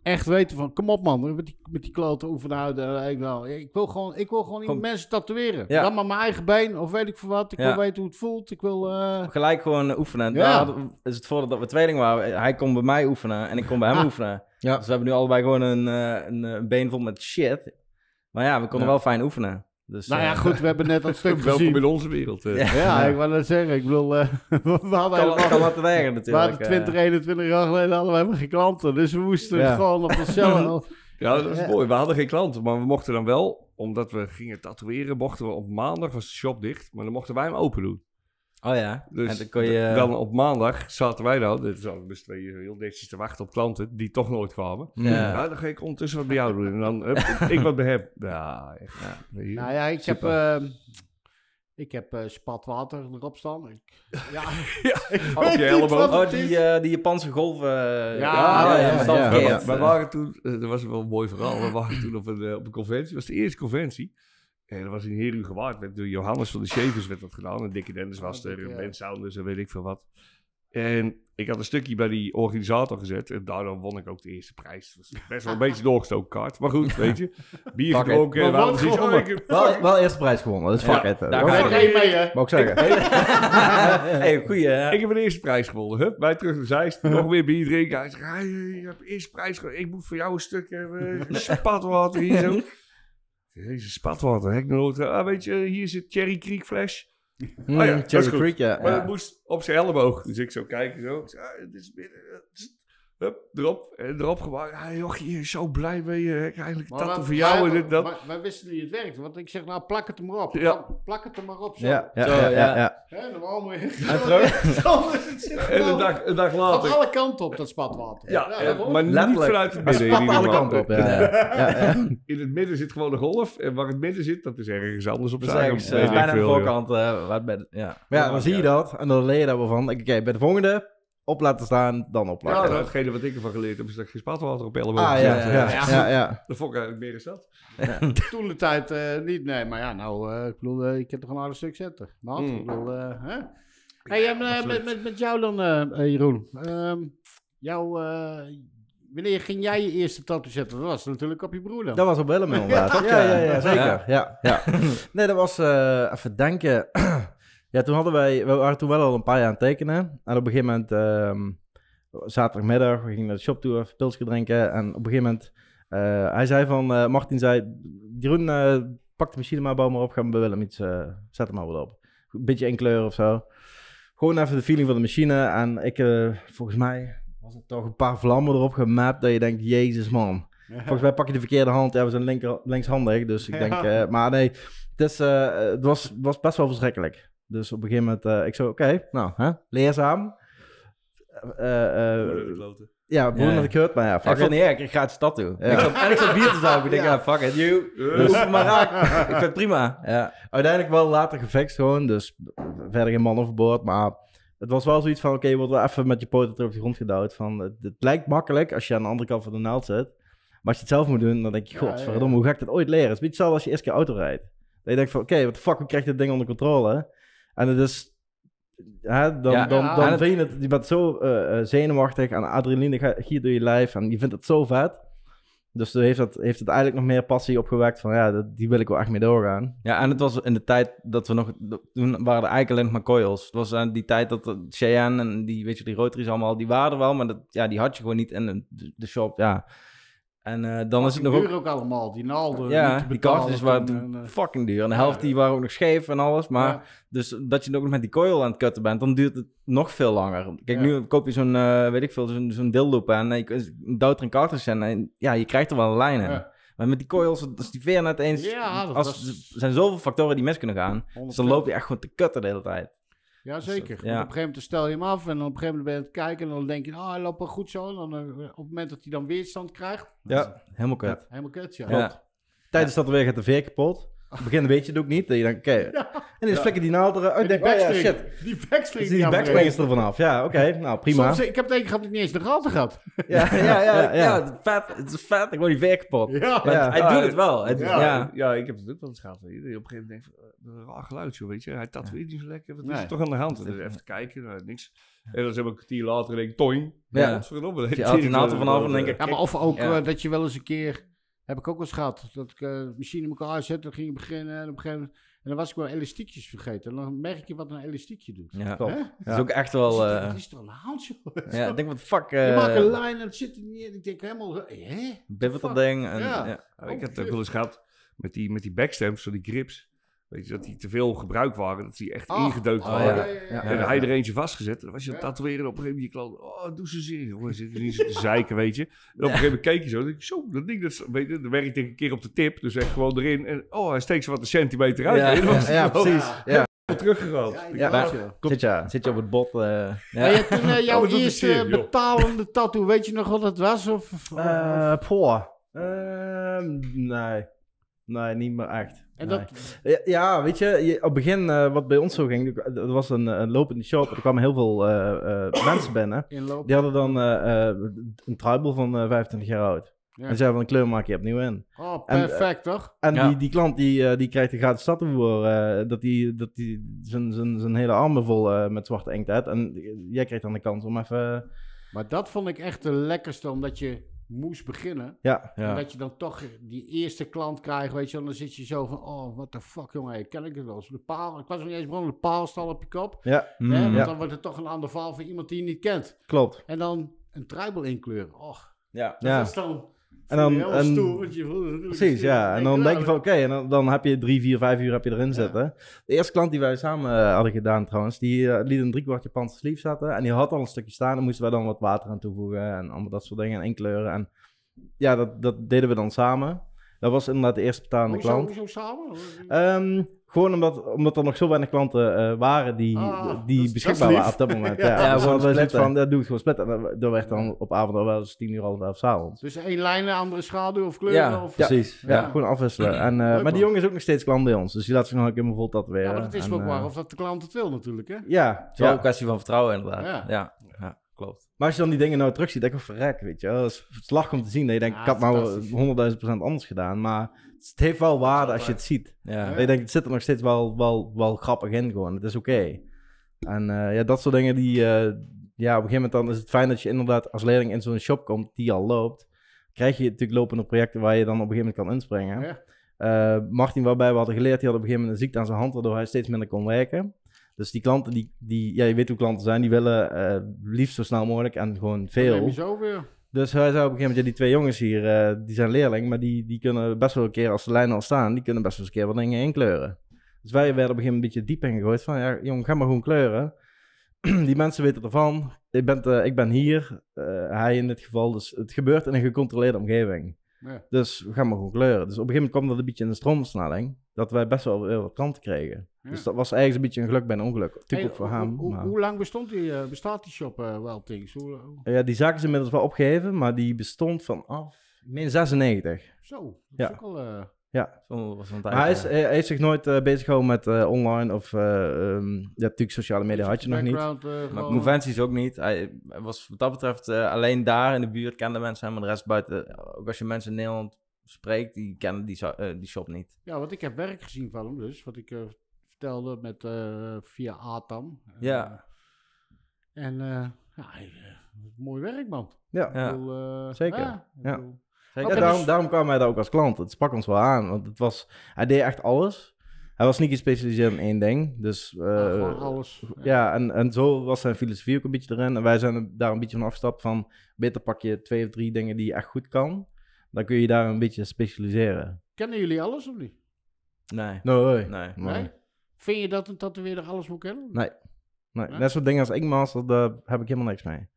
echt weten van... Kom op man, met die, met die klote oefenhuiden. eh, Ik, wel, ik wil gewoon, ik wil gewoon mensen tatoeëren. Ja. Dan maar mijn eigen been of weet ik veel wat. Ik Ja. wil weten hoe het voelt. Ik wil... eh, Gelijk gewoon oefenen. Ja. Daar is het voordeel dat we tweeling waren. Hij kon bij mij oefenen en ik kon bij hem Ah. oefenen. Ja. Dus we hebben nu allebei gewoon een, eh, een, een been vol met shit. Maar ja, we konden Ja. wel fijn oefenen. Dus, nou ja, eh, goed, we hebben net dat stuk Welkom gezien. in onze wereld. eh. Ja. Ja, ik wou net zeggen. Ik bedoel, eh, we hadden kan, helemaal... kan werken We natuurlijk. hadden eh. 20, 21 jaar geleden hadden we helemaal geen klanten. Dus we moesten Ja. gewoon op onszelf... Ja, dat is Ja. mooi. We hadden geen klanten, maar we mochten dan wel, omdat we gingen tatoeëren, mochten we op maandag, was de shop dicht, maar dan mochten wij hem open doen. Oh ja, Dus en dan kon je... dan op maandag zaten wij dan, dit zaten dus twee heel netjes te wachten op klanten die toch nooit kwamen. Ja. Nou, dan ga ik ondertussen wat bij jou doen en dan hup, ik wat bij hem. Ja, echt. Je. Nou ja, ik heb, eh, ik heb eh, spatwater erop staan. Ik, ja, Ja, ik op je wat Oh, het die, eh, die Japanse golven. eh, Ja, ja, ja, ja, ja. We waren toen, eh, dat was wel een mooi verhaal, we waren toen op een, eh, op een conventie, dat was de eerste conventie. En dat was in Heru gewaard, werd door Johannes van de Shavers werd dat gedaan. En Dickie Dennis was Oh, er, en. Ben Sounders en weet ik veel wat. En ik had een stukje bij die organisator gezet en daardoor won ik ook de eerste prijs. Het was best wel een beetje doorgestoken kaart, maar goed, weet je. Bier Fuck gedronken en we Maar hadden wat zoiets, gewonnen? ik- Wel, wel eerste prijs gewonnen, dat is fuck Ja, it. daar ga ik- je mee, hè? wou ik zeggen. hey, goeie. hè? Ik heb een eerste prijs gewonnen. Hup, wij terug naar Zeist. Nog meer bier drinken. Hij zegt, je hebt de eerste prijs gewonnen. Ik moet voor jou een stuk hebben. Spatwater hier zo. Deze spatwater. Heb ik nooit... Ah, weet je, hier zit Cherry Creek Flash. Mm, Oh ja, Cherry. Creek, ja. Maar ja. het moest op zijn elleboog. Dus ik zo kijken zo. Ik ah, het is binnen. Het is- Hup, erop. En erop gemaakt. Ah, joh, je is zo blij mee. Je hebt eigenlijk Maar dat wij- voor jou en dat. wij- Wij wisten niet het werkte, want ik zeg nou plak het er maar op. Ja. Plak het er maar op, zo. Ja, ja, Zo, ja, ja, ja. ja. Hè, normaal moet je... En het een dag, een dag Van later. alle kanten op, dat spatwater. Ja, eh, daarom. maar niet vanuit het Maar midden. ieder alle kanten op, ja. ja. ja, ja. In het midden zit gewoon een golf. En waar het midden zit, dat is ergens anders op Dat is eh, bijna aan de voorkant. eh, waar het bij, ja. Maar ja, dan zie je dat en dan leer je daar wel van. Oké, bij de volgende op laten staan, dan op Ja, laten staan. hetgene wat ik ervan geleerd heb, is dat ik geen spatwater op elleboog Ah, ja, ja, ja, ja. Dat vond ik eigenlijk meer eens dat. Toen de tijd eh, niet, nee, maar ja, nou, eh, ik bedoel, eh, ik heb toch een aardig stuk zetten. Nou, Mm. ik bedoel, eh, hè? Hey, met, met, met jou dan, Jeroen. Ehm, jou, eh, wanneer ging jij je eerste tattoo zetten? Dat was natuurlijk op je broer dan. Dat was op Willem inderdaad. ja, ja. ja, ja, zeker. Ja. Ja. Ja, Nee, dat was, eh, even denken. ja, toen hadden wij, we waren toen wel al een paar jaar aan het tekenen. En op een gegeven moment, ehm, zaterdagmiddag, we gingen naar de shop toe, even pilsje drinken. En op een gegeven moment, eh, hij zei van, eh, Martin zei, Jeroen, eh, pak de machine maar, bouw maar op, gaan we bij Willem iets, zet hem maar wat op. Een beetje inkleuren of zo. Gewoon even de feeling van de machine. En ik, volgens mij, was het toch een paar vlammen erop gemapt, dat je denkt, jezus man. Volgens mij pak je de verkeerde hand. Ja, we zijn linker, linkshandig. Dus ik denk... maar nee, het, is, het was, was best wel verschrikkelijk. Dus op een gegeven moment... eh, ik zo, oké, nou, hè, leerzaam. Eh, eh, ja, broer had ik gehoord, maar ja, Ik fuck vond it. het niet erg, ik ga het stad toe. Ja. Ik zat, en ik zat bier te zuipen. Ik denk, Ja. ja, fuck it, you. Dus, maar raak. Ik vind het prima. Ja. Uiteindelijk wel later gefixt gewoon. Dus verder geen man overboord. Maar het was wel zoiets van, oké, je wordt wel even met je poten terug op de grond gedouwd. Van, het, het lijkt makkelijk als je aan de andere kant van de naald zit. Maar als je het zelf moet doen, dan denk je, ja, godverdomme, ja. hoe ga ik dat ooit leren? Het is een beetje hetzelfde als je eerst keer auto rijdt. Dat je denkt van, oké, wat de fuck, hoe krijg je dit ding onder controle? En het is... Hè, dan, Ja, dan, ja. dan het- vind je het, je bent zo eh, eh, zenuwachtig en adrenaline gaat- giert door je lijf en je vindt het zo vet. Dus toen heeft, dat, heeft het eigenlijk nog meer passie opgewekt van, ja, dat, die wil ik wel echt mee doorgaan. ja, en het was in de tijd dat we nog... Toen waren er eigenlijk alleen nog maar coils. Het was aan die tijd dat de Cheyenne en die, weet je, die rotaries allemaal, die waren er wel, maar dat, ja, die had je gewoon niet in de, de shop, ja. En eh, dan is het nog ook... duur ook allemaal, die naalden. Ja, niet te die cartridges waren en, eh, fucking duur. En de helft die waren ook nog scheef en alles. Maar ja. dus dat je ook nog met die coil aan het kutten bent, dan duurt het nog veel langer. Kijk, Ja. nu koop je zo'n, eh, weet ik veel, zo'n zo'n dilloop aan. En je duwt er een en ja, je krijgt er wel een lijn in. Ja. Maar met die coils, als die veer net eens... Ja, dat als, was- Er zijn zoveel factoren die mis kunnen gaan. Dus dan loop je echt gewoon te kutten de hele tijd. Ja, zeker. Ja. Op een gegeven moment stel je hem af en dan op een gegeven moment ben je aan het kijken en dan denk je, ah, hij loopt wel goed zo. En dan eh, op het moment dat hij dan weerstand krijgt, Ja, helemaal kut. helemaal kut, ja. Ja. Tijdens dat weer gaat de veer kapot. Op het begin weet je het ook niet. Dat je denkt, oké. En dan flikker die naald eruit. Ik denk, oh ja, shit. Die backstring. Dus die backspring is er vanaf. Ja, oké. Nou, prima. Soms, ik heb het één gehad dat ik niet eens de gaten gehad. Ja, ja, ja. Ja, ja, ja. het, is vet, het is vet. Ik word die weer kapot. Ja. Maar Ja. hij Ja, doet het wel. Het, ja. ja. Ja. ik heb het ook wel eens gehad. Op een gegeven moment denk ik, van, eh, een raar geluid, joh, weet je. Hij tatoeëert niet zo lekker. Wat is er toch aan de hand? Dan even kijken, nou, niks. En dan zeg ik een kwartier later en denk ik, toing. Ja. Godverdomme. Je haalt die naald er vanaf en denk ik, Ja, maar of ook Ja. eh, dat je wel eens een keer, heb ik ook wel eens gehad, dat ik eh, de machine in elkaar zette, dan ging je beginnen en op een gegeven moment, en dan was ik wel elastiekjes vergeten. En dan merk je wat een elastiekje doet. Ja. Klopt. Het is ook echt wel... Eh wat is de hand, joh? ja, ik denk, wat fuck... je maakt een eh lijn en het zit er niet in. Ik denk helemaal, hè? Bibbert dat ding. En, Ja. ja. Nou, ik heb het ook wel eens gehad met die, met die backstamps, zo die grips. Weet je, dat die te veel gebruikt waren, dat die echt Ah, ingedeukt oh, waren. ja, ja, ja. En je er eentje vastgezet. Dan was je aan het tatoeëren op een gegeven moment je klant... Oh, doe ze zeer. Jongen, zit er niet zo te zeiken, weet je. En op een gegeven moment keek je zo. Dan denk ik, zo, dat ding, dat, is- weet je, dan werkte ik een keer op de tip. Dus echt gewoon erin. En oh, hij steekt ze wat een centimeter uit. Ja, weet je. Hij precies. Ja. teruggehaald. Ja, Ja. Zit je, Zit je op het bot. eh, ja. je, toen, eh, jouw Oh, eerste betalende tattoo, weet je nog wat het was? Of, of- Eh, poh. Ehm, nee. Nee, niet meer echt. En Nee. dat, Ja, Ja, weet je, je- op het begin, eh, wat bij ons zo ging, er was een, een lopende shop, er kwamen heel veel eh, eh, mensen binnen. Die hadden dan eh, eh, een tribal van eh, 25 jaar oud. Ja. En zeiden van, kleur maak je opnieuw in. Oh, En, perfect, toch? En Ja. die, die klant die, eh, die krijgt een gratis tattoo voor, eh, dat die, dat die zijn, zijn, zijn hele armen vol eh, met zwarte inkt. En jij krijgt dan de kans om even, Maar dat vond ik echt de lekkerste, omdat je moest beginnen. ja, En Ja. dat je dan toch die eerste klant krijgt, weet je wel. Dan zit je zo van, oh, what the fuck, jongen. hey, ken ik het wel? De paal, ik was nog niet eens begonnen, de paalstal op je kop. ja, Mm, hè, want ja. dan wordt het toch een ander verhaal voor iemand die je niet kent. klopt. En dan een tribal inkleuren. Och, ja. dat Ja. is dan... En dan- je en- stoer, want je voelt natuurlijk Precies, ja. En dan denk je van, oké, en dan, dan heb je drie, vier, vijf uur heb je erin zitten. De eerste klant die wij samen eh, hadden gedaan trouwens, die eh, liet een driekwart Japanse sleeve zetten. En die had al een stukje staan, dan moesten wij dan wat water aan toevoegen en allemaal dat soort dingen en inkleuren. En ja, dat, dat deden we dan samen. Dat was inderdaad de eerste betalende Hoezo, klant. hoezo samen? Ehm, gewoon omdat, omdat er nog zo weinig klanten eh, waren die, Ah, die dat beschikbaar dat waren op dat moment. Ja, ja, ja, dus gewoon zoiets splitten. van, ja, doe het gewoon splitten. En dat- dat werd dan op avond al wel eens tien uur, half elf s'avonds. Dus één lijn, een andere schaduw of kleuren? Ja, of... precies. Ja, Ja. gewoon afwisselen. En, eh, Leuk, maar die jongen is ook nog steeds klant bij ons. Dus die laat zich nog helemaal vol tatoeëren. Ja, maar het is En, ook eh, waar of dat de klant het wil natuurlijk, hè? Ja, Het is wel ja. een kwestie van vertrouwen inderdaad. Ja. Klopt. Maar als je dan die dingen nou terugziet, denk ik, verrek, weet je. Het is slag om te zien dat je denkt, Ja, ik had nou honderdduizend procent anders gedaan. Maar het heeft wel waarde als je het ziet. Ja. Je denkt, het zit er nog steeds wel, wel, wel grappig in gewoon. Het is oké. En eh, ja, dat soort dingen die... eh, ja, op een gegeven moment dan is het fijn dat je inderdaad als leerling in zo'n shop komt die al loopt. Krijg je natuurlijk lopende projecten waar je dan op een gegeven moment kan inspringen. Ja. Eh, Martin, waarbij we hadden geleerd, die had op een gegeven moment een ziekte aan zijn hand, waardoor hij steeds minder kon werken. Dus die klanten, die, die, ja, je weet hoe klanten zijn, die willen eh, liefst zo snel mogelijk en gewoon Dan neem je veel. zo weer. Dus hij zei op een gegeven moment, ja, die twee jongens hier, eh, die zijn leerling, maar die, die kunnen best wel een keer, als de lijnen al staan, die kunnen best wel eens een keer wat dingen inkleuren. Dus wij werden op een gegeven moment een beetje diep ingegooid van, ja, jongen, ga maar gewoon kleuren. die mensen weten ervan. Ik ben, eh, ik ben hier, hij in dit geval, dus het gebeurt in een gecontroleerde omgeving. Ja. Dus we gaan maar gewoon kleuren. Dus op een gegeven moment kwam dat een beetje in de stroomversnelling. Dat wij best wel weer wat klanten kregen. Ja. Dus dat was eigenlijk een beetje een geluk bij een ongeluk. Hey, ook voor hoe- hem. Hoe, maar- hoe lang bestond die, eh, bestaat die shop eh, wel, Things? Hoe, hoe- Ja, die zaak is inmiddels wel opgeheven, maar die bestond vanaf, meen 96. Zo, dat Ja. is ook al... eh, Zo was een Maar hij, is, tijd. hij hij heeft zich nooit eh bezig gehouden met online of, eh, ehm, ja, natuurlijk sociale media had je nog niet. Maar gewoon- conventies ook niet. Hij, was wat dat betreft alleen daar in de buurt kende mensen hem, maar de rest buiten, ook als je mensen in Nederland spreekt, die kennen die, die shop niet. Ja, want ik heb werk gezien van hem dus. Wat ik eh, vertelde met, eh, via Atam. Ja. Eh, en eh, ja, mooi werk, man. Ja, Ik Ja. bedoel, eh, Zeker, Ja, ja. bedoel- Zeker. Ja, daarom, dus- daarom kwam hij daar ook als klant. Het sprak ons wel aan, want het was, hij deed echt alles. Hij was niet gespecialiseerd in één ding. Dus ja, eh, gewoon alles. ja, en, en zo was zijn filosofie ook een beetje erin. En wij zijn daar een beetje van afgestapt van... beter pak je twee of drie dingen die je echt goed kan. Dan kun je daar een beetje specialiseren. Kennen jullie alles of niet? Nee. Nee. Nee. Nee? Vind je dat een tatoeëerder alles moet kennen? Nee. Nee, net soort dingen als Inkmaster, daar heb ik helemaal niks mee.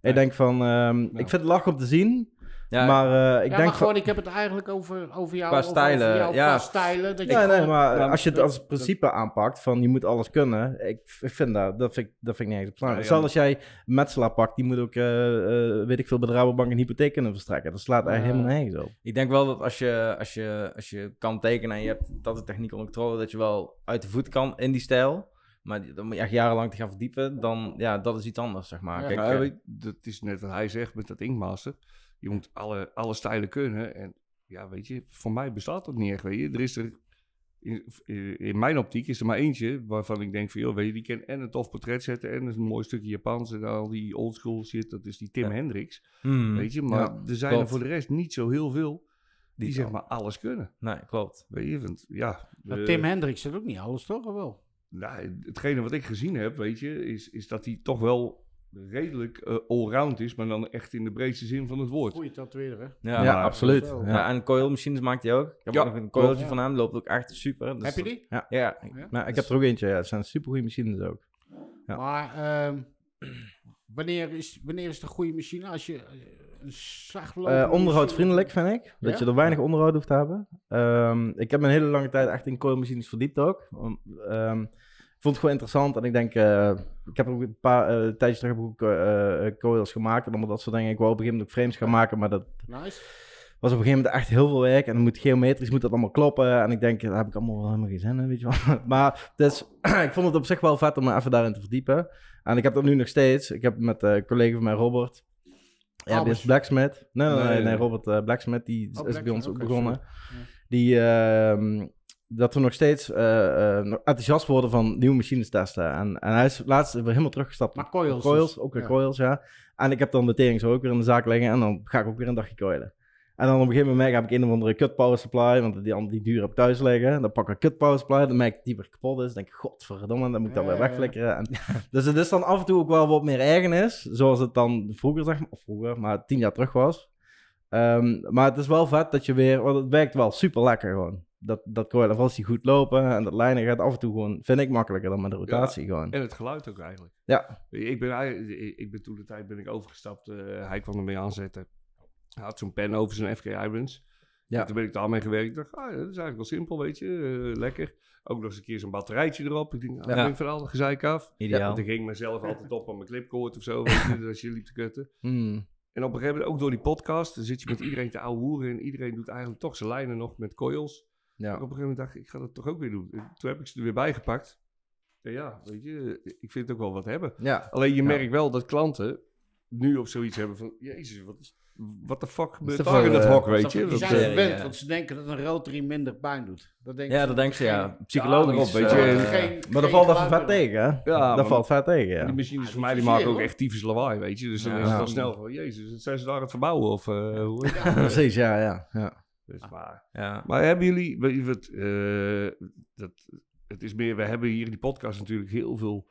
Ik denk van, ehm, ik vind het lach om te zien, Ja, maar eh, ik denk maar gewoon, ik heb het eigenlijk over, over jou. Qua over- stijlen, over jou, ja. Qua stijlen. Dat je Nee, gewoon- maar als je het als principe aanpakt van je moet alles kunnen, ik ik vind dat, dat vind ik, dat vind ik niet echt belangrijk. Ja, ja. Stel als jij een metselaar pakt, die moet ook, eh, eh, weet ik veel, bij de Rabobank een hypotheek kunnen verstrekken. Dat slaat eigenlijk Ja. helemaal nergens op. Ik denk wel dat als je, als je, als je kan tekenen en je hebt dat de techniek onder controle, dat je wel uit de voet kan in die stijl. Maar dan moet je echt jarenlang te gaan verdiepen, dan ja, dat is iets anders, zeg maar. Ja. Kijk, Nou, weet, dat is net wat hij zegt met dat Inkmaster. Je moet alle, alle stijlen kunnen. En ja, weet je, voor mij bestaat dat niet echt. Weet je. Er is er, in, in mijn optiek is er maar eentje waarvan ik denk van, joh, weet je, die kan en een tof portret zetten en een mooi stukje Japans en al die oldschool shit. Dat is die Tim Ja. Hendricks, hmm, weet je. Maar Ja, er zijn klopt. er voor de rest niet zo heel veel die, Die zeg maar alles kunnen. Nee, klopt. Weet je, want ja... Maar eh, Tim Hendricks zit ook niet alles, toch? Of wel? nou, hetgene wat ik gezien heb, weet je, is, is dat hij toch wel redelijk eh, allround is, maar dan echt in de breedste zin van het woord. Goeie tatoeëerder, hè? Ja, Ja, maar- absoluut. Ja. Ja, en coilmachines maakt hij ook. Ik heb Ja, ook nog een coiltje van hem, loopt ook echt super. Dus Heb je die? Ja, Ja. Maar ik heb er ook eentje, ja. Het zijn supergoeie machines ook. Ja. Maar ehm, wanneer, is, wanneer is het een goede machine? Als je eh, een zacht Eh, onderhoudsvriendelijk vind ik. Dat je er weinig onderhoud hoeft te hebben. Ehm, ik heb een hele lange tijd echt in coilmachines verdiept ook. Om, ehm, ik vond het gewoon interessant. En ik denk, eh, ik heb ook een paar eh tijdjes terug ook eh, coils gemaakt. En allemaal dat soort dingen. Ik wou op een gegeven moment ook frames gaan maken. Maar dat Nice. was op een gegeven moment echt heel veel werk. En dan moet geometrisch moet dat allemaal kloppen. En ik denk, daar heb ik allemaal wel helemaal geen zin in, weet je wel. Maar dus, ik vond het op zich wel vet om me even daarin te verdiepen. En ik heb dat nu nog steeds. Ik heb met een collega van mij, Robert... Ja, is blacksmith. Nee, nee, nee, Nee. Robert Blacksmith, die is Oh, bij ons ook begonnen. Ja. Die, ehm, dat we nog steeds eh, eh, enthousiast worden van nieuwe machines testen. En, en hij is laatst weer helemaal teruggestapt Maar op coils coils, dus. ook weer Ja. coils, ja. En ik heb dan de tering zo ook weer in de zaak liggen en dan ga ik ook weer een dagje coilen. En dan op een gegeven moment heb ik een of andere cut power supply, want die, andere- die duur heb ik thuis liggen. Dan pak ik een cut power supply, dan merk ik die weer kapot is. Dan denk ik, godverdomme, dan moet ik dat Ja, weer wegflikkeren. En, dus het is dan af en toe ook wel wat meer ergernis, zoals het dan vroeger, zeg maar, of vroeger, maar tien jaar terug was. Ehm, maar het is wel vet dat je weer, want het werkt wel super lekker gewoon. Dat, dat vooral die goed lopen en dat lijnen gaat af en toe gewoon, vind ik makkelijker dan met de rotatie gewoon. En het geluid ook eigenlijk. Ja, Ik ben, eigenlijk- ik ben toen de tijd ben ik overgestapt. eh, hij kwam ermee aanzetten. Hij had zo'n pen over zijn FK Irons. Ja. En toen ben ik daarmee gewerkt. Ik dacht, ah, dat is eigenlijk wel simpel, weet je. eh, lekker. Ook nog eens een keer zo'n batterijtje erop. Ik denk, ah, Ja. ben ik van al gezeik af. Ideaal. Want ik ging mezelf altijd op aan mijn clipcord of zo, weet je, als je liep te kutten. Hmm. En op een gegeven moment, ook door die podcast, dan zit je met iedereen te ouwe hoeren. En iedereen doet eigenlijk toch zijn lijnen nog met coils. Ja. En op een gegeven moment dacht ik, ik ga dat toch ook weer doen. En toen heb ik ze er weer bij Ja, ja, weet je, ik vind het ook wel wat hebben. ja. Alleen je Ja. merkt wel dat klanten nu op zoiets hebben van... Jezus, wat is... Wat de fuck gebeurt daar in voor, dat eh, hok, weet je? Dat, zijn eh, eh, gewend, ja. want ze denken dat een rotary minder pijn doet. Dat denken Ja, ze dat denk ze, ja. Psychologisch. weet je. eh, En- Geen- Maar dat valt even geluid vet tegen, hè? Ja, dat valt vet tegen, ja. Die machines van mij die maken ook echt tyfus lawaai, weet je? Dus dan is het Ja. al snel van, jezus, zijn ze daar aan het verbouwen? Of, hoe Ja. Precies, ja, ja. ja. Dus, maar, Ja. maar hebben jullie... Wat, eh, dat, het is meer... We hebben hier in die podcast natuurlijk heel veel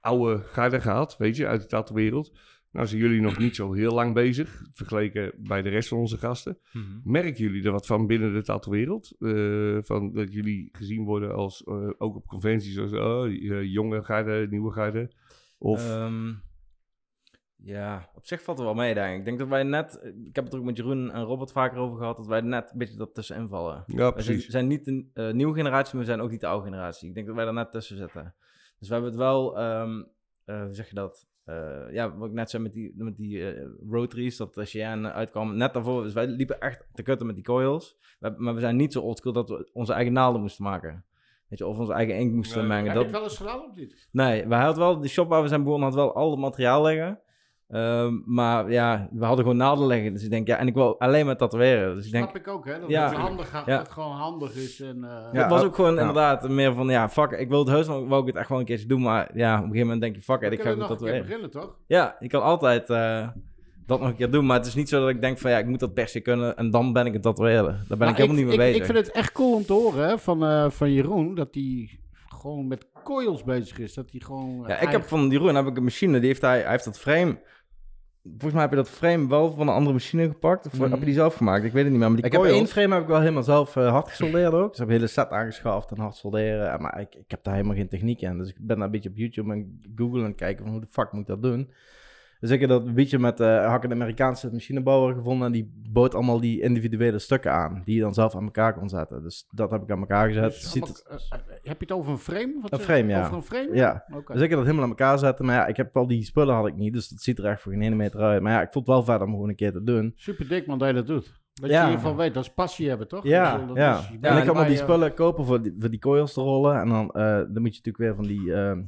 oude garden gehad, weet je, uit de tattoo-wereld. Nou zijn jullie nog niet zo heel lang bezig, vergeleken bij de rest van onze gasten. Mhm. Merken jullie er wat van binnen de tattoo-wereld? Eh, van dat jullie gezien worden als, eh, ook op conventies, als oh, jonge garde, nieuwe garde? Of, Ehm, ja, op zich valt er wel mee, denk ik. Ik denk dat wij net, ik heb het er ook met Jeroen en Robert vaker over gehad, dat wij net een beetje dat tussenin vallen. ja, Wij zijn, precies. zijn niet de eh, nieuwe generatie, maar we zijn ook niet de oude generatie. Ik denk dat wij daar net tussen zitten. Dus we hebben het wel, ehm, eh, hoe zeg je dat? Eh, ja, wat ik net zei met die, met die eh, rotaries, dat de Cheyenne uitkwam net daarvoor. Dus wij liepen echt te kutten met die coils. We- maar we zijn niet zo oldschool dat we onze eigen naalden moesten maken. Weet je, of onze eigen inkt moesten Nee. mengen. Heb Dat, je wel eens gedaan of niet? Nee, wij hadden wel, de shop waar we zijn begonnen had wel al het materiaal liggen. Ehm, maar ja, we hadden gewoon naalden liggen. Dus ik denk, ja, en ik wil alleen maar tatoeëren. Dus ik denk, Snap ik ook, hè? Dat Ja. het, handig, Ja. het gewoon handig is. En, eh, Ja. het was ook gewoon ja. inderdaad meer van, ja, fuck, ik wil het heus wel, wou ik het echt gewoon een keertje doen. Maar ja, op een gegeven moment denk je, fuck we ik ga gewoon een keer tatoeëren. beginnen, toch? Ja, je kan altijd eh, dat nog een keer doen. Maar het is niet zo dat ik denk van, ja, ik moet dat per se kunnen. En dan ben ik het tatoeëren. Daar ben Maar ik helemaal niet mee ik, bezig. Ik vind het echt cool om te horen hè, van, eh, van Jeroen, dat hij gewoon met coils bezig is. Dat hij gewoon... eh, Ja, ik heb van Jeroen heb ik een machine, die heeft hij, hij heeft dat frame... Volgens mij heb je dat frame wel van een andere machine gepakt. Of Mhm. heb je die zelf gemaakt? Ik weet het niet meer. Maar die Ik heb één frame heb ik wel helemaal zelf eh, hard gesoldeerd ook. Dus ik heb een hele set aangeschaft en hard solderen. En Maar ik, ik heb daar helemaal geen techniek in. Dus ik ben daar een beetje op YouTube en Google aan het kijken van hoe de fuck moet ik dat doen. Dus ik heb dat beetje met, een Amerikaanse machinebouwer gevonden en die bood allemaal die individuele stukken aan, die je dan zelf aan elkaar kon zetten. Dus dat heb ik aan elkaar gezet. Dus Ziet allemaal- het- eh, eh, heb je het over een frame? Wat Een frame, ja. Over een frame? ja. Dus ik heb dat helemaal aan elkaar zetten, maar ja, ik heb al die spullen had ik niet, dus dat ziet er echt voor geen ene meter uit. Maar ja, ik vond het wel vet om gewoon een keer te doen. Super dik man dat je dat doet. Dat Ja. je in ieder geval weet, dat is passie hebben, toch? Ja, ja. is- en ik kan wel die spullen kopen voor die, voor die coils te rollen. En dan, dan moet je natuurlijk weer van die ehm,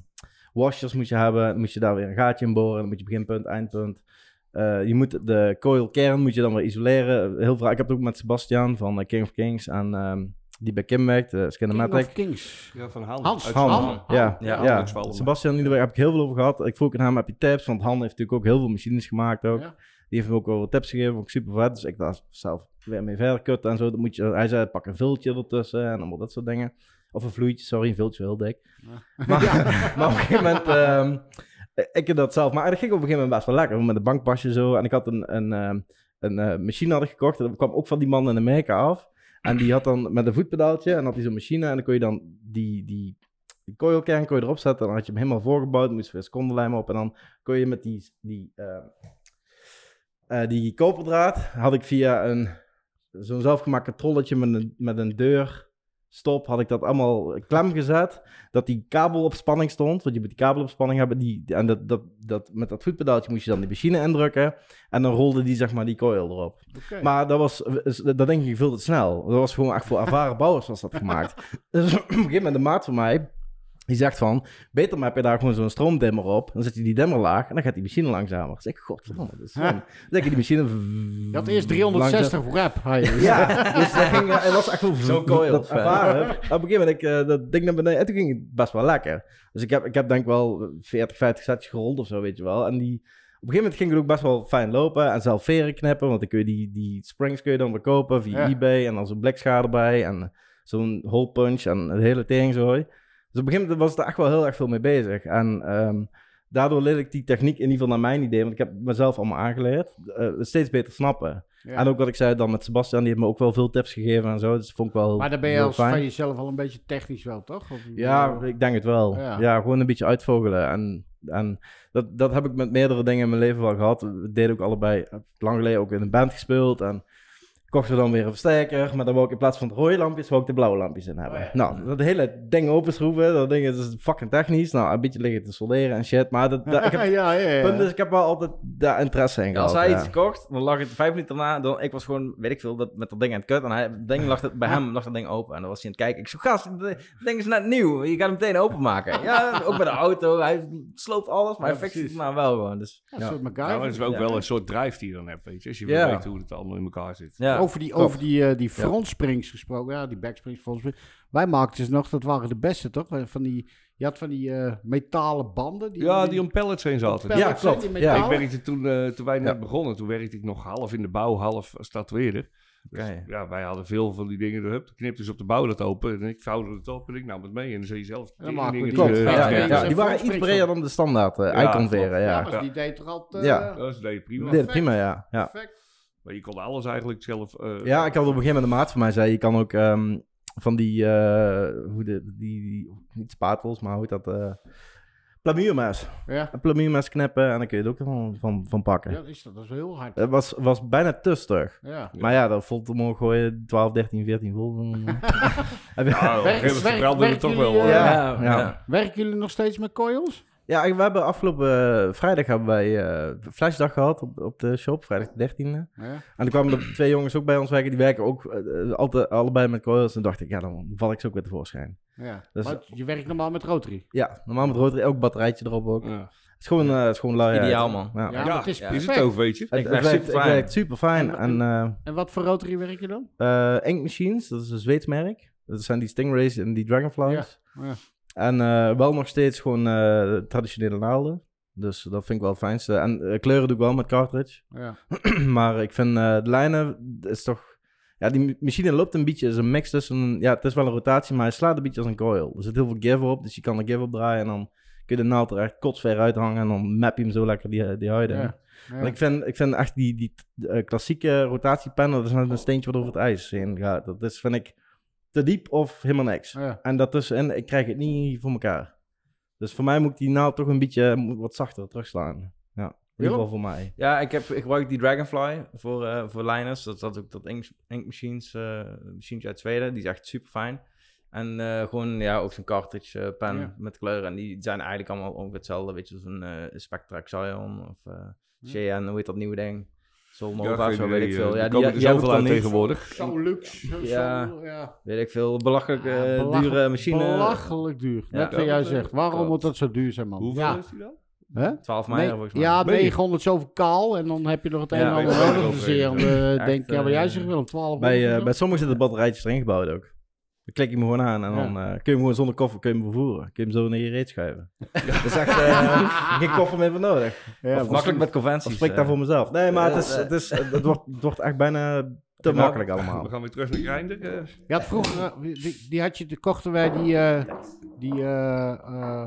washers moet je hebben. Dan moet je daar weer een gaatje in boren. Dan moet je beginpunt, eindpunt. Eh, je moet de coil kern moet je dan weer isoleren. Heel veel. Ik heb het ook met Sebastian van eh, King of Kings en ehm, die bij Kim werkt, uh, King of Kings. Ja, van Han. Hans. Uit Han, ja, Ja, ja. Zwaluwen. Sebastian Niederberg heb ik heel veel over gehad. Ik vroeg aan hem, heb je tips? Want Han heeft natuurlijk ook heel veel machines gemaakt ook. Ja. Die heeft me ook wel wat tips gegeven, ook super vet. Dus ik dacht zelf weer mee verder kutten en zo. Dan moet je, hij zei, pak een viltje ertussen en allemaal dat soort dingen. Of een vloeitje, sorry, een viltje heel dik. Maar, maar op een gegeven moment, ehm, ik heb dat zelf, maar dat ging op een gegeven moment best wel lekker. Met een bankpasje zo. En ik had een, een, ehm, een eh, machine had ik gekocht. Dat kwam ook van die man in Amerika af. En die had dan met een voetpedaaltje en had hij zo'n machine. En dan kon je dan die, die, die coilkern kon je erop zetten. En dan had je hem helemaal voorgebouwd. Moest er weer secondenlijm op. En dan kon je met die, die, eh, eh, die koperdraad, had ik via een, zo'n zelfgemaakt trolletje met een, met een deur stop, had ik dat allemaal klem gezet. Dat die kabel op spanning stond. Want je moet die kabel op spanning hebben. Die, en dat, dat, dat, met dat voetpedaaltje moest je dan die machine indrukken. En dan rolde die, zeg maar, die coil erop. Maar dat was, dat denk ik veel te snel. Dat was gewoon echt voor ervaren bouwers was dat gemaakt. Dus op een gegeven moment de maat van mij, die zegt van, beter maar heb je daar gewoon zo'n stroomdimmer op. Dan zet je die dimmer laag en dan gaat die machine langzamer. Dan zeg ik, godverdomme, dat is slim. Dan zeg je die machine... je had eerst 360 voor rap. Ja, dus dat ging, eh, het was echt wel Zo'n coil, dat ervaren. Op een gegeven moment, ik, eh, dat ding naar beneden, en toen ging het best wel lekker. Dus ik heb, ik heb denk ik wel 40, 50 setjes gerold of zo, weet je wel. En die, op een gegeven moment ging het ook best wel fijn lopen en zelf veren knippen, want dan kun je die, die springs kun je dan weer kopen via Ja. eBay en dan zo'n blikschade erbij en zo'n hole punch en het hele teringzooi. Dus op een gegeven moment was ik er echt wel heel erg veel mee bezig. En ehm, daardoor leerde ik die techniek in ieder geval naar mijn idee, want ik heb het mezelf allemaal aangeleerd, eh, steeds beter snappen. Ja. En ook wat ik zei dan met Sebastian, die heeft me ook wel veel tips gegeven en zo. Dus dat vond ik wel Maar dan ben je als fijn. van jezelf al een beetje technisch wel, toch? Of, Ja, ik denk het wel. Ja. Ja, gewoon een beetje uitvogelen. En, en dat, dat heb ik met meerdere dingen in mijn leven wel gehad. We deden ook allebei, lang geleden ook in een band gespeeld. En kochten we dan weer een versterker. Maar dan wou ik in plaats van de rode lampjes, wou ik de blauwe lampjes in hebben. Oh ja. Nou, dat hele ding openschroeven, dat ding is fucking technisch. Nou, een beetje liggen te solderen en shit. Maar dat, dat, ik heb, ja, ja, ja. punt is, ik heb wel altijd daar interesse in gehad. als hij ja. iets kocht, dan lag het vijf minuten daarna. Dan, ik was gewoon, weet ik veel, dat, met dat ding aan het kut. En hij, het ding lag het, bij hem lag dat ding open. En dan was hij aan het kijken. Ik zo, gast, het ding is net nieuw. Je gaat hem meteen openmaken. ja, ook bij de auto. Hij sloopt alles, maar Ja, hij fixt het maar wel gewoon. Dus, Ja, een Ja. soort Ja, MacGyver. het is ook Ja. wel een soort drive die je dan hebt, weet je. Als je weten hoe het allemaal in elkaar zit. ja. Over die, over die, eh, die frontsprings gesproken, ja, die backsprings, frontsprings. Wij maakten ze nog, dat waren de beste, toch? Van die, je had van die eh, metalen banden. Die, Ja, die om pellets heen zaten. Ja, klopt. die Ja. Ik werkte toen, eh, toen wij net Ja. begonnen, toen werkte ik nog half in de bouw, half als tatoeëerder. Dus, ja, wij hadden veel van die dingen erop. Knipte dus op de bouw dat open en ik vouwde het op en ik nam het mee. En dan zie je zelf we dingen die- Klopt, ja, Ja, ja, ja, ja, ja. die waren iets breder dan de standaard uh, Ja, iconveren, Ja, ja. maar Ja. die deed toch altijd... Ja. eh, Dat is deed prima. Dit, prima, ja. ja. Perfect. Maar je kon alles eigenlijk zelf... eh, Ja, ik had op een gegeven moment een maat van mij zei, je kan ook ehm, van die, eh, hoe de, die, die, niet spatels, maar hoe dat, eh plamuurmes. Ja, Een plamuurmes knippen en dan kun je er ook van, van, van pakken. ja dat, is, dat dat is heel hard. Het was, was bijna te stug. Ja. Maar ja, dat volt omhoog gooien, 12, 13, 14 volt. dan- Heb je- Ja, werk- verbrandde het werken toch wel. jullie, eh, Ja, ja. ja. Werken jullie nog steeds met coils? Ja, we hebben afgelopen eh, vrijdag hebben wij eh flashdag gehad op, op de shop, vrijdag de 13e. Ja. En toen kwamen er twee jongens ook bij ons werken, die werken ook eh, altijd, allebei met coils. En dacht ik, ja, dan val ik zo ook weer tevoorschijn. ja. Dus- maar je werkt normaal met rotary. Ja, normaal met rotary, ook batterijtje erop ook. Ja. Het is gewoon, eh, het is gewoon. Ideaal, man. Ja. Ja, het is is perfect. het ook, weet je. Het, Ik het werk werkt, super het fijn. werkt super fijn. En- En eh En wat voor rotary werk je dan? eh Ink Machines, dat is een Zweeds merk. Dat zijn die Stingrays en die Dragonflies. Ja. En eh, wel nog steeds gewoon eh, traditionele naalden. Dus dat vind ik wel het fijnste. En eh, kleuren doe ik wel met cartridge. Ja. maar ik vind de lijnen is toch... Ja, die machine loopt een beetje, is een mix tussen... Ja, het is wel een rotatie, maar hij slaat een beetje als een coil. Er zit heel veel give op, dus je kan er give op draaien en dan kun je de naald er echt kotsver uithangen en dan map je hem zo lekker die, die huid in. Ja. Ja. Want ik vind, ik vind echt die, die eh, klassieke rotatiepanel, dat is net een steentje wat over het ijs heen gaat. Dat is, vind ik, te diep of helemaal niks. Ja. En daartussenin, ik krijg het niet voor elkaar. Dus voor mij moet ik die naald toch een beetje moet wat zachter terugslaan. In ieder geval voor mij. Ja, ik, heb, ik gebruik die Dragonfly voor, eh voor Linus. Dat dat ook dat ink, ink machines, eh machientje uit Zweden. Die is echt super fijn. En eh, gewoon, ja, ook zo'n cartridge eh, pen Ja. met kleuren. En die zijn eigenlijk allemaal ongeveer hetzelfde. Weet je, eh Spectra Xion of eh Cheyenne, hoe heet dat nieuwe ding? Solnova, zo weet ik veel. Ja, Ja, die, komen er die zoveel niet. tegenwoordig. Zo luxe. Zo, Ja. zo, ja. Weet ik veel, belachelijk eh, Ja, belachelijk- dure machine. Belachelijk duur. Ja. Net wat jij Ja, zegt. Waarom moet dat zo duur zijn, man? Hoeveel ja. is die dan? Hè? 12 mei Nee, volgens mij. ja, Meen je? 900 zoveel kaal. En dan heb je nog het een Ja, en ander nodig. wel Dus Echt, denk ja, wat jij eh, zegt, Willem, 12 Bij, eh, bij sommigen zitten batterijtjes erin gebouwd ook. Dan klik je hem gewoon aan en Ja. dan eh, kun je hem gewoon zonder koffer kun je hem vervoeren. Kun je hem zo naar je reet schuiven. Dat is echt eh, geen koffer meer voor nodig. Ja, Of makkelijk met conventies. spreekt eh. daar voor mezelf. Nee, maar het, is, het, is, het, wordt, het wordt echt bijna te Nou, makkelijk allemaal. We gaan weer terug naar Grindr. eh. Je had vroeger, die, die had je, die kochten wij die, eh, die eh, eh,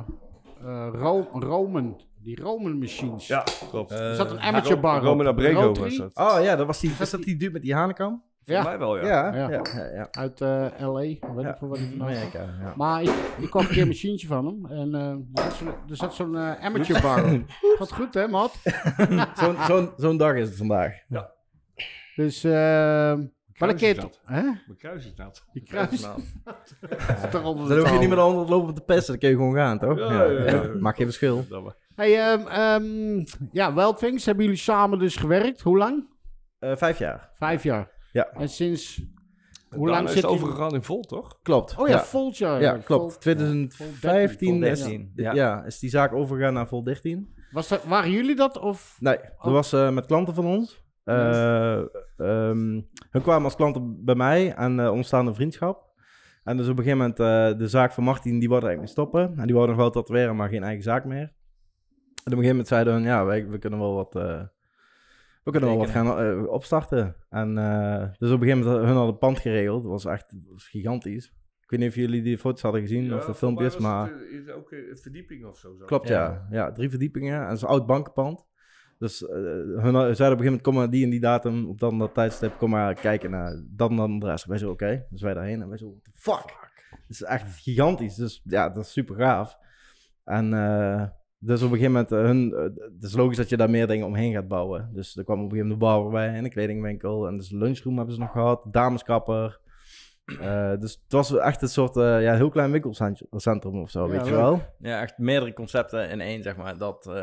eh, Ro- Roman, die Roman machines. Ja, klopt. Er zat een amateur bar Roman. Abrego was dat. Oh ja, dat was die, is dat die dude met die hanenkam? Voor Ja. mij wel, ja. Ja, Ja. ja, ja. ja. Uit eh, L.A. Weet Ja, ik veel wat hij vandaan kwam. Amerika, ja. Maar ik, ik kocht een keer een machientje van hem. En eh, er zat zo'n- eh, amateur bar op. Gaat goed, hè, Matt? Zo'n zo'n zo'n dag is het vandaag. Dus, eh maar een is keer... nat. Hè? Mijn kruis is nat. Die kruis Nou, toch onder Dan de hoef je niet meer tafel. onder lopen te pissen, dan kun je gewoon gaan, toch? Ja, ja, ja. Maakt geen verschil. Hey, ehm ehm ja, Wildwings, hebben jullie samen dus gewerkt? Hoe lang? Eh, vijf jaar. Vijf jaar. Ja. En sinds... Hoe Daarna lang is zit het overgegaan in vol, toch? Klopt. Oh ja, ja. Volt. Ja, klopt. Volt 2015 Vol is, 13, ja. ja. is die zaak overgegaan naar Vol 13. Was dat, waren jullie dat? Of? Nee, dat Oh. was eh, met klanten van ons. Eh, ehm, hun kwamen als klanten bij mij en eh ontstaan een vriendschap. En dus op een gegeven moment, eh, de zaak van Martin, die wilde eigenlijk mee stoppen. En die wilde nog wel tatoeëren, maar geen eigen zaak meer. En op een gegeven moment zeiden hun, ja, wij, we kunnen wel wat, eh, we kunnen wel wat gaan eh, opstarten. En eh, dus op een gegeven moment, hun hadden een pand geregeld. Dat was echt dat was gigantisch. Ik weet niet of jullie die foto's hadden gezien of de filmpjes, maar... Het, is ook eh, een verdieping of zo. zo. Klopt, Ja. ja. ja. drie verdiepingen. En het is een oud bankenpand. Dus eh, hun zeiden op een gegeven moment, kom maar die en die datum, op dan dat tijdstip, kom maar kijken naar dat en dat adres. Wij zo, oké. Dus wij daarheen en wij zo, what the fuck? Het is echt gigantisch. Dus ja, dat is super gaaf. En eh, dus op een gegeven moment, eh, hun, eh, het is logisch dat je daar meer dingen omheen gaat bouwen. Dus er kwam op een gegeven moment een bar bij en een kledingwinkel. En dus een lunchroom hebben ze nog gehad, dameskapper. Eh, dus het was echt een soort, eh, ja, heel klein winkelcentrum of zo, Ja, weet je wel. Ja, echt meerdere concepten in één, zeg maar. Dat, eh,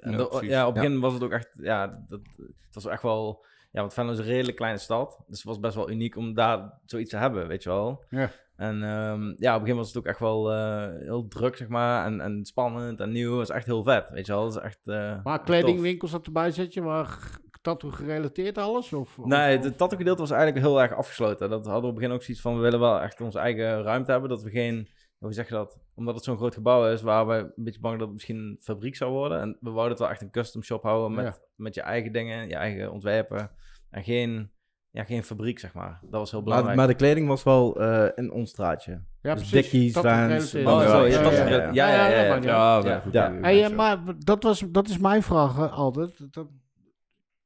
en Ja, dat- precies. ja, op het Ja. begin was het ook echt, ja, dat, het was echt wel, ja, want Venlo is een redelijk kleine stad. Dus het was best wel uniek om daar zoiets te hebben, weet je wel. Ja. En ehm, ja, op het begin was het ook echt wel eh, heel druk, zeg maar. En, en spannend en nieuw. Het was echt heel vet, weet je wel. Dat is echt, eh, Maar echt kledingwinkels dat erbij zet je, waar tattoo gerelateerd alles? Of. Nee, het tattoo gedeelte was eigenlijk heel erg afgesloten. Dat hadden we op het begin ook zoiets van, we willen wel echt onze eigen ruimte hebben. Dat we geen, hoe zeg je dat? Omdat het zo'n groot gebouw is, waren we een beetje bang dat het misschien een fabriek zou worden. En we wouden het wel echt een custom shop houden met, Ja. met je eigen dingen, je eigen ontwerpen. En geen, ja, geen fabriek, zeg maar. Dat was heel Maar, belangrijk. maar de kleding was wel eh, in ons straatje. ja, dus precies. Vans. Oh, Ja, zo, ja, ja, ja, ja, ja. Hey, maar dat, was, dat is mijn vraag altijd. Dat,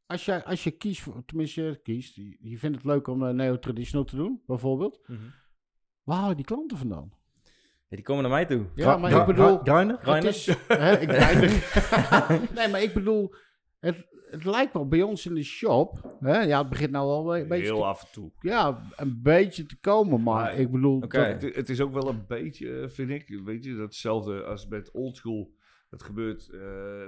als, je, als je kiest, voor- tenminste je kiest, je, vindt het leuk om uh, neo-traditional te doen, bijvoorbeeld. Mhm. Waar halen die klanten vandaan? Ja, die komen naar mij toe. Ja, maar gra- ik bedoel... Grindr? Het Grindr? is, hè, ik grinder. nee, maar ik bedoel, het, het lijkt wel bij ons in de shop. Hè? Ja, het begint nou wel een beetje, Heel te, af en toe. ja, een beetje te komen, maar Maar- ik bedoel, Oké. dat- Het, het is ook wel een beetje, eh, vind ik, weet je, datzelfde als met oldschool. Het gebeurt, eh,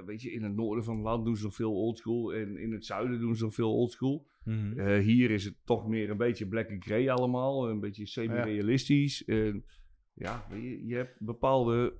weet je, in het noorden van het land doen ze nog veel oldschool en in het zuiden doen ze nog veel oldschool. Mhm. Eh, hier is het toch meer een beetje black and grey allemaal, een beetje semi-realistisch. En ja, weet je, je hebt bepaalde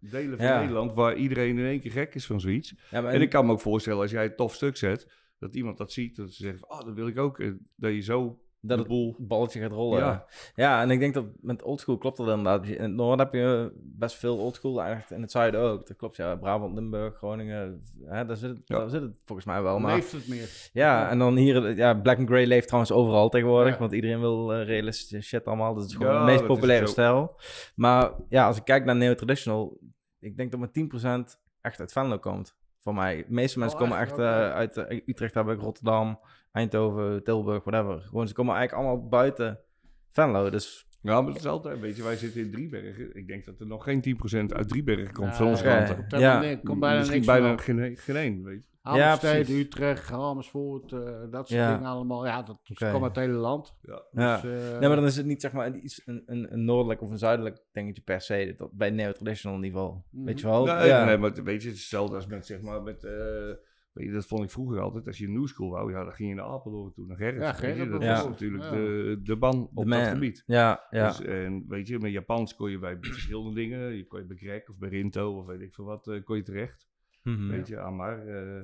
delen van Ja. Nederland waar iedereen in één keer gek is van zoiets. Ja, En ik kan me ook voorstellen, als jij een tof stuk zet, dat iemand dat ziet, dat ze zeggen van, oh, dat wil ik ook. Dat je zo dat de het boel... balletje gaat rollen. Ja. En ik denk dat met oldschool klopt dat inderdaad. In het noorden heb je best veel oldschool, eigenlijk in het zuiden ook. Dat klopt, ja. Brabant, Limburg, Groningen, hè, daar, zit het, Ja. daar zit het volgens mij wel. Maar leeft het meer. ja, en dan hier, ja, Black and Grey leeft trouwens overal tegenwoordig, Ja. want iedereen wil eh, realistische shit allemaal. Dat is gewoon Ja, de meest populaire stijl. Maar ja, als ik kijk naar neo-traditional, ik denk dat maar 10% echt uit Venlo komt. Voor mij. De meeste mensen Oh, komen echt? eh, uit eh, Utrecht, heb ik Rotterdam, Eindhoven, Tilburg, whatever. Gewoon, ze komen eigenlijk allemaal buiten Venlo. Dus Ja, maar dat is altijd, weet je, wij zitten in Driebergen. Ik denk dat er nog geen 10% uit Driebergen komt Ja, van onze. Komt Ja. komt bijna Misschien niks bijna geen, geen één, weet je. Amsterdam, precies. Utrecht, Amersfoort, eh, dat soort Ja. dingen allemaal. Ja, dat komt uit het hele land. Ja. Ja. Dus, eh, Nee, maar dan is het niet zeg maar iets, een, een, een noordelijk of een zuidelijk dingetje per se. Dat, bij neo-traditional niveau. Mhm. Weet je wel? Nee, ja. nee, maar weet je, het is hetzelfde als met, zeg maar, met, eh, weet je, dat vond ik vroeger altijd. Als je een new school wou, ja, dan ging je naar Apeldoorn toe, naar Gerrit. Ja. Gerrit Dat was natuurlijk Ja. de, de ban op De dat gebied. ja, ja. Dus, en weet je, met Japans kon je bij verschillende dingen, je kon je bij Greg of bij Rinto of weet ik veel wat, eh, kon je terecht. Mhm. Weet je, aan maar, eh,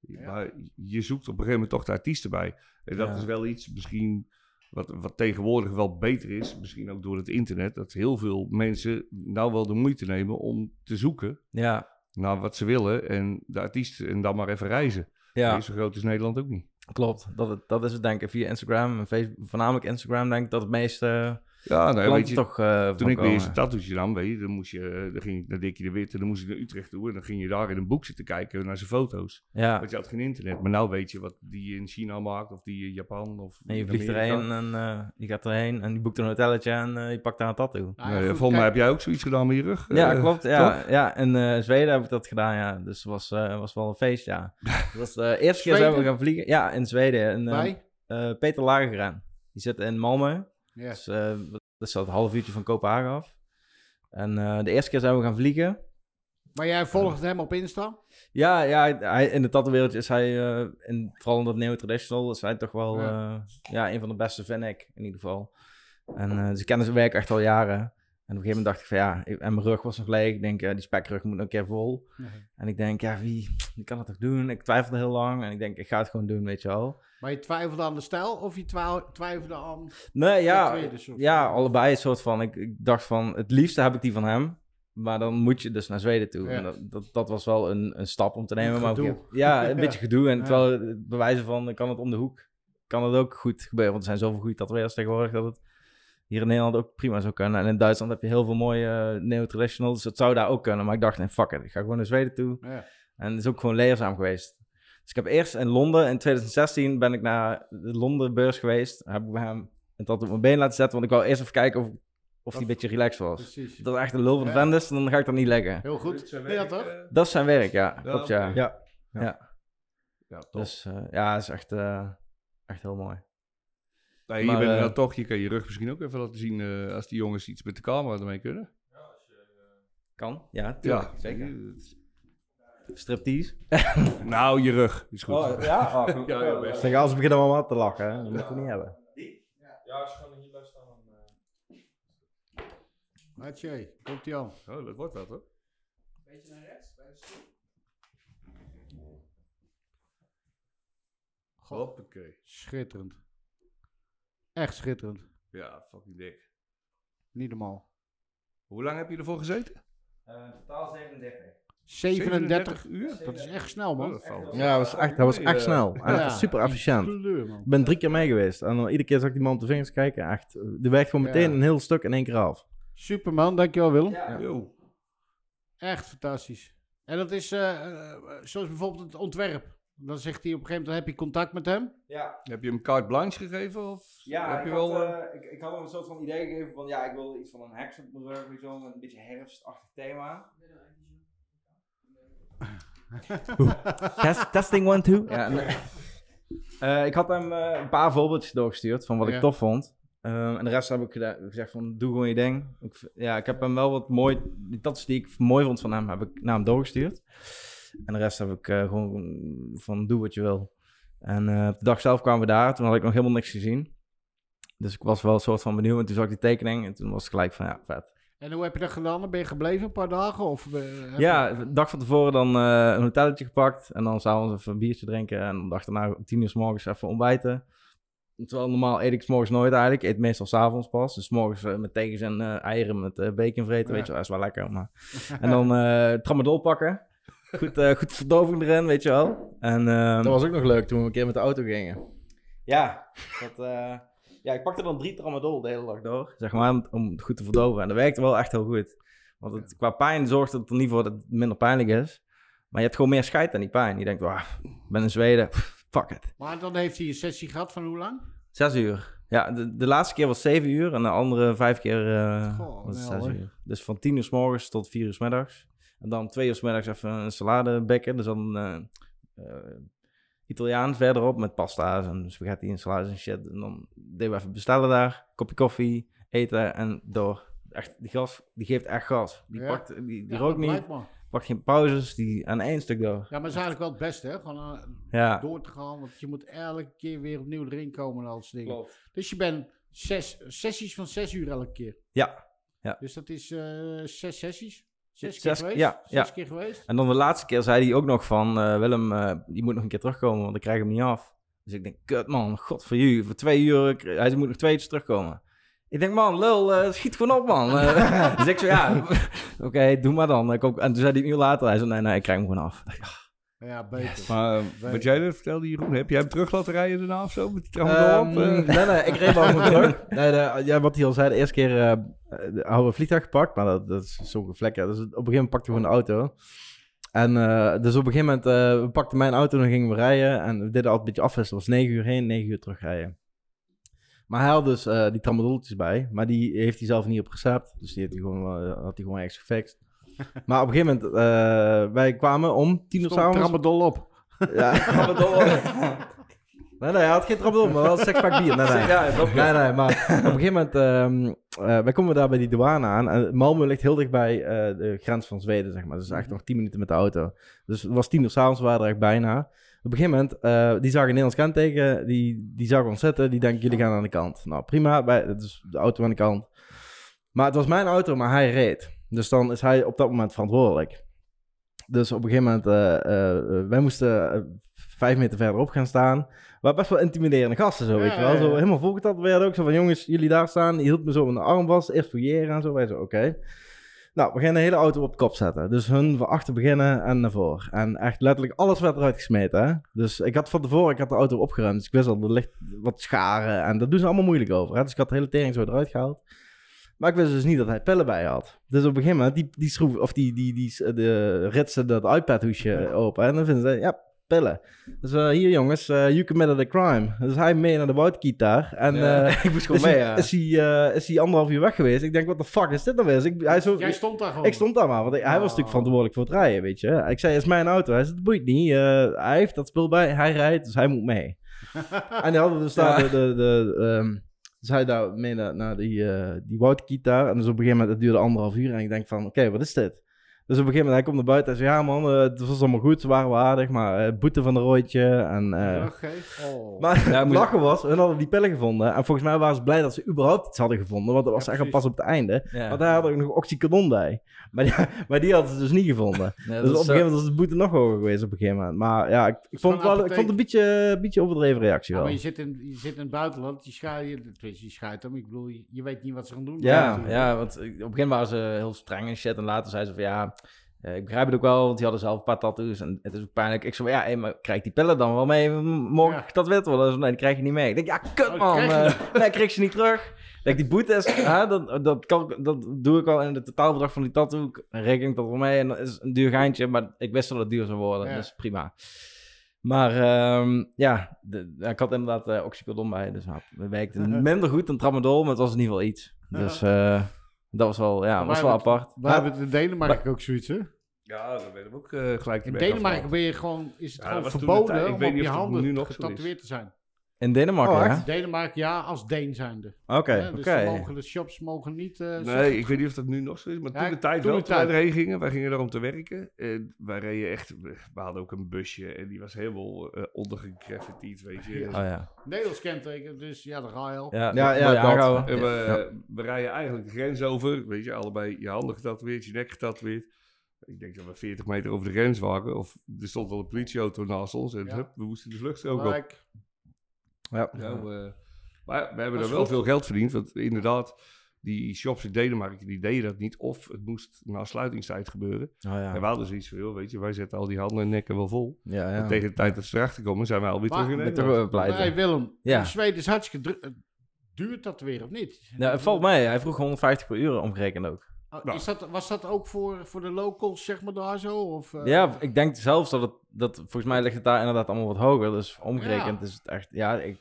Ja. maar je zoekt op een gegeven moment toch de artiesten bij. En dat Ja. is wel iets misschien wat, wat tegenwoordig wel beter is, misschien ook door het internet, dat heel veel mensen nou wel de moeite nemen om te zoeken Ja, naar wat ze willen en de artiest en dan maar even reizen. ja. Nee, zo groot is Nederland ook niet. klopt. Dat, dat is het denk ik via Instagram en Facebook. Voornamelijk Instagram denk ik dat het meeste Ja, nou, weet je, toch eh toen ik mijn eerste tattoetje nam, weet je, dan, moest je, eh, dan ging ik naar Dikkie de Wit en dan moest ik naar Utrecht toe en dan ging je daar in een boek zitten kijken naar zijn foto's. Ja, Want je had geen internet, maar nou weet je wat die in China maakt of die in Japan of en je vliegt Amerika. erheen en eh, je gaat erheen en je boekt een hotelletje en je pakt daar een tattoo. ja, goed, volgens mij heb jij ook zoiets gedaan met je rug. Ja, klopt. Ja, ja. in eh, Zweden heb ik dat gedaan, ja. Dus het was, eh, was wel een feest, ja. Dat was de eerste keer zijn we gaan vliegen. Ja, in Zweden. En, bij? Peter Lagergren. Die zit in Malmö. Ja. Dus eh, dat is een half uurtje van Kopenhagen af. En eh, de eerste keer zijn we gaan vliegen. Maar jij volgt hem op Insta? Ja, ja hij- in de tattoo is hij, eh, in, vooral in dat neo-traditional, is hij toch wel Ja. ja. een van de beste, vind ik, in ieder geval. En eh, dus ik ken zijn werk echt al jaren. En op een gegeven moment dacht ik van ja, ik- en mijn rug was nog leeg. Ik denk, eh, die spekrug moet nog een keer vol. En ik denk, ja, wie, wie kan dat toch doen? Ik twijfelde heel lang en ik denk, ik ga het gewoon doen, weet je wel. Maar je twijfelde aan de stijl of je twijfelde aan... Nee, ja, De tweede soort ja allebei een soort van. Ik, ik dacht van, het liefste heb ik die van hem. Maar dan moet je dus naar Zweden toe. Ja. En dat, dat, dat was wel een, een stap om te nemen. Maar ja, een Ja. beetje gedoe. En Ja. terwijl het bewijzen van, kan het om de hoek, kan het ook goed gebeuren. Want er zijn zoveel goede tatoeëerders tegenwoordig dat het hier in Nederland ook prima zou kunnen. En in Duitsland heb je heel veel mooie uh, neo-traditional. Dus het zou daar ook kunnen. Maar ik dacht, nee, fuck it. Ik ga gewoon naar Zweden toe. Ja. En het is ook gewoon leerzaam geweest. Dus ik heb eerst in Londen, in 2016, ben ik naar de Londen beurs geweest. Heb ik bij hem een tattoo op mijn been laten zetten. Want ik wou eerst even kijken of, of die een beetje relaxed was. Precies. Dat is echt een lul van de Ja. is, dan ga ik dat niet leggen. Heel goed. Dat werk, toch? eh, Dat is zijn werk, ja. Ja, Klopt, ja. Ja. Ja, toch. Dus eh, ja, het is echt, eh, echt heel mooi. Nee, hier maar, ben je eh, nou toch, je kan je rug misschien ook even laten zien eh, als die jongens iets met de camera ermee kunnen. Kan, ja, tuurlijk, Ja, zeker. Striptease. Nou, je rug is goed. Oh, ja? Oh, goed. Ja, ja, best. Zeg, als beginnen we allemaal te lachen, hè. Dat moeten we niet hebben. Ja, als je gewoon hier blijft staan, dan... eh, Hatje, komt ie aan. Oh, dat wordt wat hoor. Beetje naar rechts, bij de stoel. Hoppakee. Schitterend. Echt schitterend. Ja, fucking dik. Niet normaal. Hoe lang heb je ervoor gezeten? totaal 37. 37 uur? Dat is echt snel, Oh, man. Ja, dat was echt, dat was echt snel. En Ja. super efficiënt. Ik ben drie keer mee geweest. En dan iedere keer zag ik die man op de vingers kijken. Echt, die werkt gewoon meteen Ja. een heel stuk in één keer af. Superman, dankjewel Willem. Yo. Echt fantastisch. En dat is eh, eh, zoals bijvoorbeeld het ontwerp. Dan zegt hij op een gegeven moment, heb je contact met hem? Ja, Heb je hem carte blanche gegeven? Of Ja, heb ik, je had, wel... eh, eh, ik, ik had hem een soort van idee gegeven van ja, ik wil iets van een heks met een beetje herfstachtig thema. Test, testing one, two. Ja, nee. Eh, ik had hem een paar voorbeeldjes doorgestuurd van wat Ja. ik tof vond. Ehm, en de rest heb ik gezegd van doe gewoon je ding. Ik, ja, ik heb hem wel wat mooi, dat is die ik mooi vond van hem, heb ik naar hem doorgestuurd. En de rest heb ik eh, gewoon van doe wat je wil. En eh, op de dag zelf kwamen we daar, toen had ik nog helemaal niks gezien. Dus ik was wel een soort van benieuwd en toen zag ik die tekening en toen was het gelijk van ja, vet. En hoe heb je dat gedaan? Dan Ben je gebleven een paar dagen? Of, eh, Ja, de dag van tevoren dan eh, een hotelletje gepakt en dan s'avonds even een biertje drinken en de dag daarna om tien uur s morgens even ontbijten. Terwijl normaal eet ik 's morgens nooit eigenlijk, ik eet meestal s'avonds pas. Dus 's morgens eh, met tegens en eh, eieren met eh, bacon vreten, Ja. weet je wel, dat is wel lekker. Maar... En dan eh tramadol pakken, goed, eh, goed verdoving erin, weet je wel. En, ehm, Dat was ook nog leuk toen we een keer met de auto gingen. Ja, dat, eh, ja, ik pakte dan drie tramadol de hele dag door, zeg maar, om, om het goed te verdoven. En dat werkte wel echt heel goed. Want het, qua pijn zorgt het er niet voor dat het minder pijnlijk is. Maar je hebt gewoon meer scheid aan die pijn. Je denkt, wauw, ik ben in Zweden, fuck it. Maar dan heeft hij een sessie gehad van hoe lang? Zes uur. Ja, de, de laatste keer was zeven uur en de andere vijf keer eh, Goh, was het wel, zes uur. Dus van tien uur s morgens tot vier uur s middags. En dan twee uur middags even een salade bekken. Dus dan eh, eh, Italiaans verderop met pasta's en spaghetti en salades en shit. En dan deden we even bestellen daar, kopje koffie, eten en door. Echt, die gas, die geeft echt gas. Die, Ja. pakt, die, die Ja, rookt dat niet, pakt geen pauzes, die aan één stuk door. Ja, maar dat is eigenlijk wel het beste, hè? Gewoon eh, Ja, door te gaan, want je moet elke keer weer opnieuw erin komen en al dat soort dingen. klopt. Dus je bent zes, sessies van zes uur elke keer. Ja, ja. Dus dat is zes sessies. Zes, Zes- keer geweest? ja, Zes ja. keer geweest? En dan de laatste keer zei hij ook nog van... eh, Willem, eh, je moet nog een keer terugkomen, want ik krijg hem niet af. Dus ik denk, kut man, god voor jullie. Voor twee uur, hij moet nog twee uur terugkomen. Ik denk, man, lul, eh, schiet gewoon op, man. Dus ik zo, ja, oké, doe maar dan. Ik ook, en toen zei hij een uur later, hij zei, nee, nee, ik krijg hem gewoon af. Ja, beter. Maar eh, wat jij net vertelde, Jeroen, heb jij hem terug laten rijden daarna of zo? Met die? Ehm, eh? nee, nee, ik reed wel terug. Nee, de, ja, wat hij al zei, de eerste keer eh, eh, hadden we een vliegtuig gepakt, maar dat, dat is zo'n vlekken. Dus op een gegeven moment pakten we gewoon de auto. En eh, dus op een gegeven moment, eh, we pakten mijn auto en dan gingen we rijden. En we deden altijd een beetje afwisselen. Het was 9 uur heen, 9 uur terugrijden. Maar hij had dus eh, die tramadolletjes bij, maar die heeft hij zelf niet op recept. Dus die heeft hij gewoon, eh, had hij gewoon ergens gefixt. Maar op een gegeven moment, eh, wij kwamen om tien uur s'avonds. tramadol op. Ja, tramadol. nee, nee, hij had geen tramadol, maar wel een sexpack bier. Nee, nee. Ja, Nee, nee, maar op een gegeven moment, ehm eh, wij komen daar bij die douane aan. En Malmö ligt heel dicht bij eh, de grens van Zweden, zeg maar. Dus echt nog 10 minuten met de auto. Dus het was tien uur s'avonds, we waren er echt bijna. Op een gegeven moment, die zagen een Nederlands kenteken, die, die zag ons zitten, die denkt, jullie gaan aan de kant. Nou, prima, bij, dus de auto aan de kant. Maar het was mijn auto, maar hij reed. Dus dan is hij op dat moment verantwoordelijk. Dus op een gegeven moment, eh, eh, wij moesten eh, vijf meter verderop gaan staan. Maar best wel intimiderende gasten, zo, Ja, weet je wel. ja, Zo, helemaal volgetatoeëerd ook. Zo van, jongens, jullie daar staan. Die hield me zo met de arm vast. Eerst fouilleren en zo. Wij zo, oké. Nou, we gaan de hele auto op kop zetten. Dus hun van achter beginnen en naar voren. En echt letterlijk alles werd eruit gesmeten, hè. Dus ik had van tevoren, ik had de auto opgeruimd. Dus ik wist al, er ligt wat scharen. En dat doen ze allemaal moeilijk over, hè. Dus ik had de hele tering zo eruit gehaald. Maar ik wist dus niet dat hij pillen bij had. Dus op een gegeven moment, die, die schroef, of die, die, die, de ritsen dat iPad-hoesje open. En dan vinden ze, ja, pillen. Dus eh, hier jongens, eh you committed a crime. Dus hij mee naar de woudkiet daar. En Ja, eh, ik moest gewoon is, mee, hij, ja. is, hij, eh, is hij anderhalf uur weg geweest. Ik denk, wat de fuck is dit nou weer? Dus ik, hij zo, Jij stond daar gewoon. ik stond daar maar, want ik- hij was natuurlijk verantwoordelijk voor het rijden, weet je. Ik zei, het is mijn auto. Hij zei, het boeit niet. Eh, hij heeft dat spul bij, hij rijdt, dus hij moet mee. en die hadden dus daar de... de, de ehm, dus hij daar mee naar, die, eh die woudkiet daar. En dus op een gegeven moment, het duurde anderhalf uur. En ik denk van, oké, wat is dit? Dus op een gegeven moment, hij komt naar buiten. Hij zei, ja man, eh, het was allemaal goed. Ze waren wel aardig, maar eh, boete van een rooitje. En, eh. Oh. maar Ja, het lachen was, hun hadden die pillen gevonden. En volgens mij waren ze blij dat ze überhaupt iets hadden gevonden. Want dat was Ja, echt al pas op het einde. Ja. Want hij had ook nog oxycodon bij. Maar die, maar die hadden ze dus niet gevonden. Ja, dus op een gegeven moment was de boete nog hoger geweest op een gegeven moment. Maar ja, ik, ik, vond, het wel, ik vond het een beetje, een beetje overdreven reactie Ja, wel. maar je zit, in, je zit in het buitenland, je schuilt, je, je schuilt hem. Ik bedoel, je, je weet niet wat ze gaan doen. Ja, ja, want op het begin waren ze heel streng en shit. En later zeiden ze van ja, ik begrijp het ook wel, want die hadden zelf een paar tattoos. En het is ook pijnlijk. Ik zei ja, maar krijg die pillen dan wel mee? M- Mocht Ja. ik dat weten wel? Nee, die krijg je niet mee. Ik denk ja, kut Oh, man. krijg eh, nee, ik kreeg ze niet terug. Denk, die boete is, hè, dat, dat, kan, dat doe ik al in de totaalbedrag van die tattoo. Reken ik dat wel mee. En dat is een duur geintje, maar ik wist dat het duur zou worden. Ja. Dus prima. Maar ehm, ja, de, ik had inderdaad eh oxycodon bij. Dus nou, het werkte minder goed dan tramadol, maar het was in ieder geval iets. Dus eh, dat was wel, ja, Maar was wel hebben apart. We hebben het in Denemarken ook zoiets, hè? Ja, dat weten we ook eh, gelijk. In Denemarken ben je gewoon, is het Ja, gewoon verboden om weet op niet je of het handen nu nog getatoeëerd te zijn. In Denemarken, Oh, ja? Denemarken ja, als Deen zijnde. Oké. Hè, dus oké. ze mogen, de shops mogen niet... eh, Nee, ik weet niet of dat nu nog zo is, maar Ja, toen de tijd toen wel, de toen wij erheen gingen, wij gingen er om te werken. En wij reden echt, we hadden ook een busje en die was helemaal uh, ondergegraffitied, weet je. Oh ja. Nederlands kenteken, dus ja, daar ga je al. Ja, Ja, ja, dat. En we, we rijden eigenlijk de grens over, weet je, allebei je handen getatoeëerd, je nek getatoeëerd. Ik denk dat we 40 meter over de grens waren, of er stond al een politieauto naast ons en Ja. hup, we moesten de vluchtstrook op. Gelijk. Ja. Nou, eh, maar we hebben er wel goed. veel geld verdiend, want inderdaad, die shops in Denemarken, die deden dat niet. Of het moest na sluitingstijd gebeuren. Oh ja. En we hadden zoiets van, joh, weet je, wij zetten al die handen en nekken wel vol. Ja, En ja. tegen de tijd dat ze erachter komen, zijn wij alweer Maar- terug in Nederland. Nee, Willem, Ja. in Zweden is hartstikke druk. Duurt dat weer of niet? Ja, het valt mee. Hij vroeg 150 per uur omgerekend ook. Oh, Nou. is dat, was dat ook voor, voor de locals, zeg maar, daar zo? Of, eh, Ja, ik denk zelfs dat het, dat volgens mij ligt het daar inderdaad allemaal wat hoger. Dus omgerekend Ja. is het echt, ja, ik,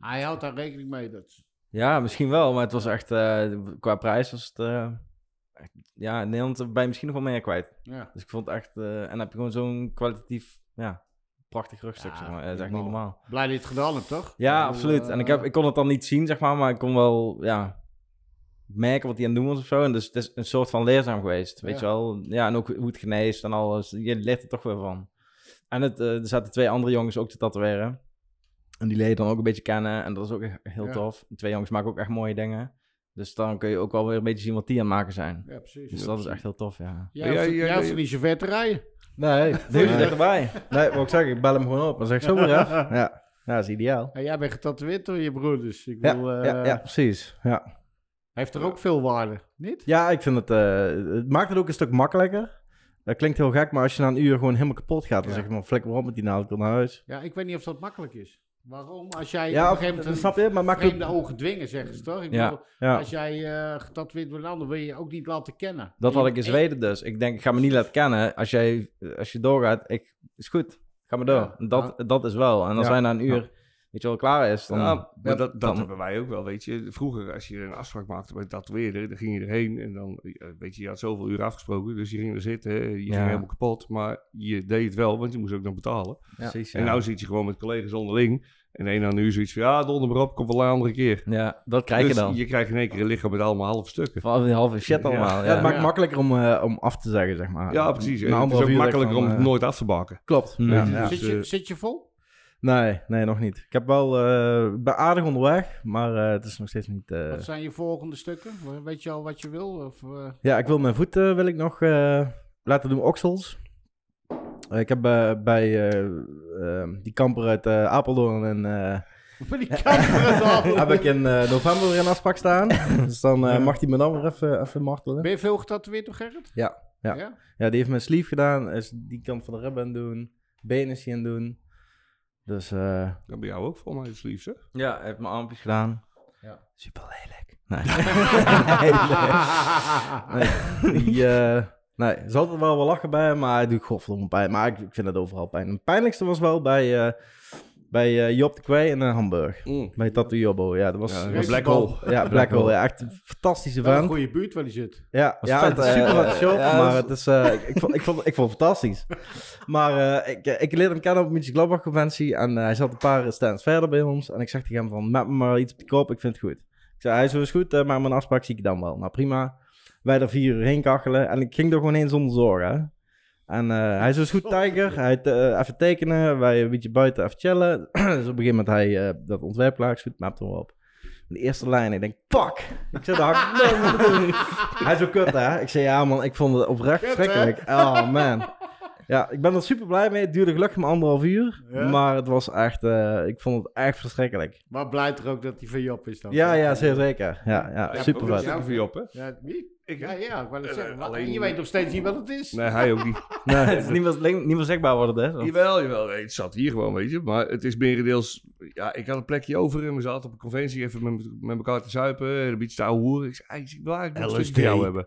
Hij houdt daar rekening mee. Dat, ja, misschien wel, maar het was echt, eh, qua prijs was het, eh, echt, ja, in Nederland ben je misschien nog wel meer kwijt. ja. Dus ik vond het echt, eh, en dan heb je gewoon zo'n kwalitatief, ja, prachtig rugstuk, Ja, zeg maar. Dat is echt niet normaal. Blij dat je het gedaan hebt, toch? Ja, absoluut. En ik, heb, ik kon het dan niet zien, zeg maar, maar ik kon wel, ja, merken wat hij aan het doen was of zo. En dus het is een soort van leerzaam geweest, weet Ja. je wel. Ja, en ook hoe het geneest en alles. Je leert er toch weer van. En het, eh, er zaten twee andere jongens ook te tatoeëren. En die leer je dan ook een beetje kennen. En dat is ook heel Ja. tof. Die twee jongens maken ook echt mooie dingen. Dus dan kun je ook wel weer een beetje zien wat die aan het maken zijn. Ja, precies. Dus dat is echt heel tof, ja. Jij Ja, hoeft, ja, jij ja, hoeft ja. niet zo ver te rijden. Nee, deze zit erbij. Nee, wat ik zeg, ik bel hem gewoon op en zeg zo weer af. Ja, ja dat is ideaal. En jij bent getatoeëerd door je broeders. Ik Ja, bedoel, eh, ja, ja, precies. Ja. Heeft er ook veel waarde, niet? Ja, ik vind het... eh, het maakt het ook een stuk makkelijker. Dat klinkt heel gek, maar als je na een uur gewoon helemaal kapot gaat... dan zeg je maar, flikker op met die naald, naar huis. Ja, ik weet niet of dat makkelijk is. Waarom? Als jij Ja, op een gegeven moment snap je? Maar vreemde ogen dwingen, zeggen ze toch? Ik Ja, bedoel, Ja, als jij eh getatoeëerd wordt, dan wil je ook niet laten kennen. dat had ik in in Zweden dus. Ik denk, ik ga me niet laten kennen. Als, jij, als je doorgaat, ik, is goed. Ga maar door. Dat, dat is wel. En Ja. hij na een uur, weet je wel, klaar is, dan... Ja, maar dat, dat dan- hebben wij ook wel, weet je. Vroeger, als je een afspraak maakte bij het tatoeëren, dan ging je erheen en dan, weet je, je had zoveel uur afgesproken, dus je ging er zitten, je Ja. ging helemaal kapot, maar je deed het wel, want je moest ook nog betalen. Precies, En nou zit je gewoon met collega's onderling en een aan nu zoiets van, ja, donder maar op, kom wel een andere keer. Ja, dat krijg dus je dan. je krijgt in één keer een lichaam met allemaal halve stukken. Van die halve shit allemaal. Ja, Ja, het maakt Ja. makkelijker om, eh, om af te zeggen, zeg maar. Ja, precies. En het is ook makkelijker om van, nooit af te bakken. Klopt. Ja. Ja, Dus. Zit, je, eh, zit je vol? Nee, nee, nog niet. Ik heb wel, ben aardig onderweg, maar eh, het is nog steeds niet... eh, Wat zijn je volgende stukken? Weet je al wat je wil? Of, Ja, ik wil mijn voeten wil ik nog laten doen, oksels. Ik heb bij die kamper uit Apeldoorn en, die dan. heb ik in november weer een afspraak staan. dus dan mag hij me dan weer even, even martelen. Ben je veel getatoeëerd door Gerrit? Ja, ja. Ja, die heeft mijn sleeve gedaan, is die kant van de rib aan het doen, benen het doen. Dus eh, Dat bij jou ook voor mij het liefst, hè? Ja, hij heeft mijn armpjes gedaan. Ja. Super lelijk. Nee. nee, die, eh, nee, er zat er wel wel lachen bij, maar hij doet godverdomme pijn. Maar ik, ik vind het overal pijn. Het pijnlijkste was wel bij, eh, bij eh, Job de Kwee in eh, Hamburg. Bij Tattoo Jobbo, ja, dat was... Ja, was- Black Hole. Ja, Black Hole, ja, echt een fantastische Wel een vent. goede buurt waar die zit. Ja, Was ja vet, het is super wat shop, ja, maar het is, eh, ik, vond, ik, vond, ik vond het fantastisch. Maar eh, ik, ik leerde hem kennen op de München Gladbach conventie en hij zat een paar stands verder bij ons. En ik zeg tegen hem van, maak me maar iets op de kop, ik vind het goed. Ik zei, hij is zo is goed, maar mijn afspraak zie ik dan wel. Nou prima, wij er vier uur heen kachelen en ik ging er gewoon heen zonder zorgen. En eh, hij is zo goed, Tiger. Hij eh, even tekenen, wij een beetje buiten even chillen. dus op een gegeven moment hij eh, dat ontwerp is goed, maakt hem op. De eerste lijn, ik denk, fuck! Ik zit daar, hij is zo kut, hè? Ik zei, ja man, ik vond het oprecht verschrikkelijk. Oh man. Ja, ik ben er super blij mee. Het duurde gelukkig maar anderhalf uur. Ja? Maar het was echt, eh, ik vond het echt verschrikkelijk. Maar blij er ook dat hij van Job is dan. Ja, ja, zeer zeker. Ja, ja, super vet. stukje voor Job, hè? Ja, wie? Ik, Ja, ja, ik wou Eh, zeggen. maar alleen- Je weet nog steeds niet wat het is. Nee, hij ook niet. het is niet meer, niet meer zichtbaar worden, hè? Jawel, jawel. Nee, het zat hier gewoon, weet je. Maar het is merendeels... Ja, ik had een plekje over en we zaten op een conventie even met, met elkaar te zuipen. En een beetje te ouwe hoeren. Ik zei, "Hey, ik wil eigenlijk nog een stukje van jou hebben.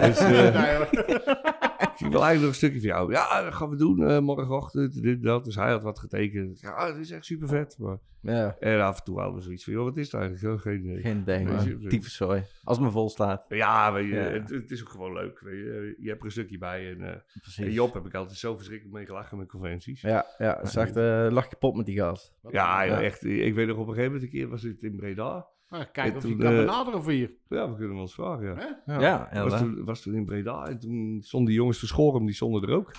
Dus, eh, Nee. Ik wil eigenlijk nog een stukje van jou. Ja, dat gaan we doen eh, morgenochtend, dit, dat. Dus hij had wat getekend. Ja, het is echt super vet. Maar... Ja, En af en toe hadden we zoiets van, joh, wat is het eigenlijk? Zo, geen idee. Geen. Tyfuszooi. Als het me vol staat. Ja, weet je, Ja. Het, het is ook gewoon leuk. Weet je. je hebt er een stukje bij. En, eh, en. Job heb ik altijd zo verschrikkelijk mee gelachen met conventies. Ja, ja, echt, eh lach kapot met die gast. ja, Ja. echt. Ik weet nog op een gegeven moment, een keer was het in Breda. Nou, Kijk En of je kan eh, benaderen voor hier. Ja, we kunnen ons vragen, ja. Ja, ja, was, toen, was toen in Breda en toen stonden die jongens verschoren, die stonden er ook.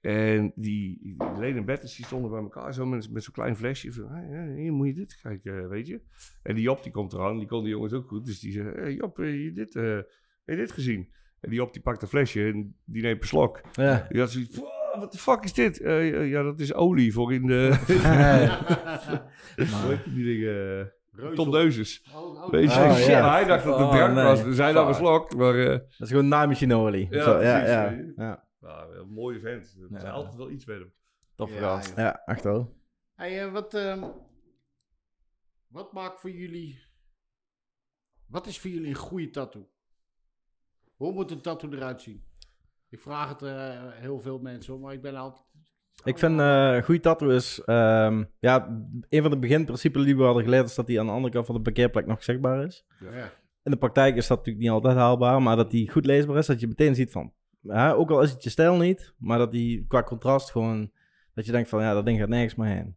En die, die Leen en Betters, die stonden bij elkaar zo met, met zo'n klein flesje. Van, hey, hey, hier moet je dit kijken, weet je. En die Job die komt eraan, die kon die jongens ook goed. Dus die zei, hey, Job, heb je dit, eh, heb je dit gezien? En die Job die pakt een flesje en die neemt een slok. Ja. Die had zoiets "Wow, wat de fuck is dit? Eh, ja, dat is olie voor in de... Hoe heet die dingen? Tondeuses. Oh, oh, Weet je, Oh, ja. hij dacht dat het Oh, drank nee. was. Dus hij nam een slok, maar... eh, Dat is gewoon. Ja, Zo, ja, ja, je. ja. Nou, een mooie vent. Er is Ja. altijd wel iets met hem. Ja, gast. ja. Ja, echt wel. Hey, eh, wat, ehm, wat maakt voor jullie... Wat is voor jullie een goede tattoo? Hoe moet een tattoo eruit zien? Ik vraag het eh, heel veel mensen maar ik ben altijd... Ik vind eh, een goede tattoo is... ehm, ja, een van de beginprincipes die we hadden geleerd... is dat die aan de andere kant van de parkeerplek nog zichtbaar is. Ja. In de praktijk is dat natuurlijk niet altijd haalbaar... maar dat die goed leesbaar is. Dat je meteen ziet van... Hè, ook al is het je stijl niet... maar dat die qua contrast gewoon... Dat je denkt van, ja, dat ding gaat nergens meer heen.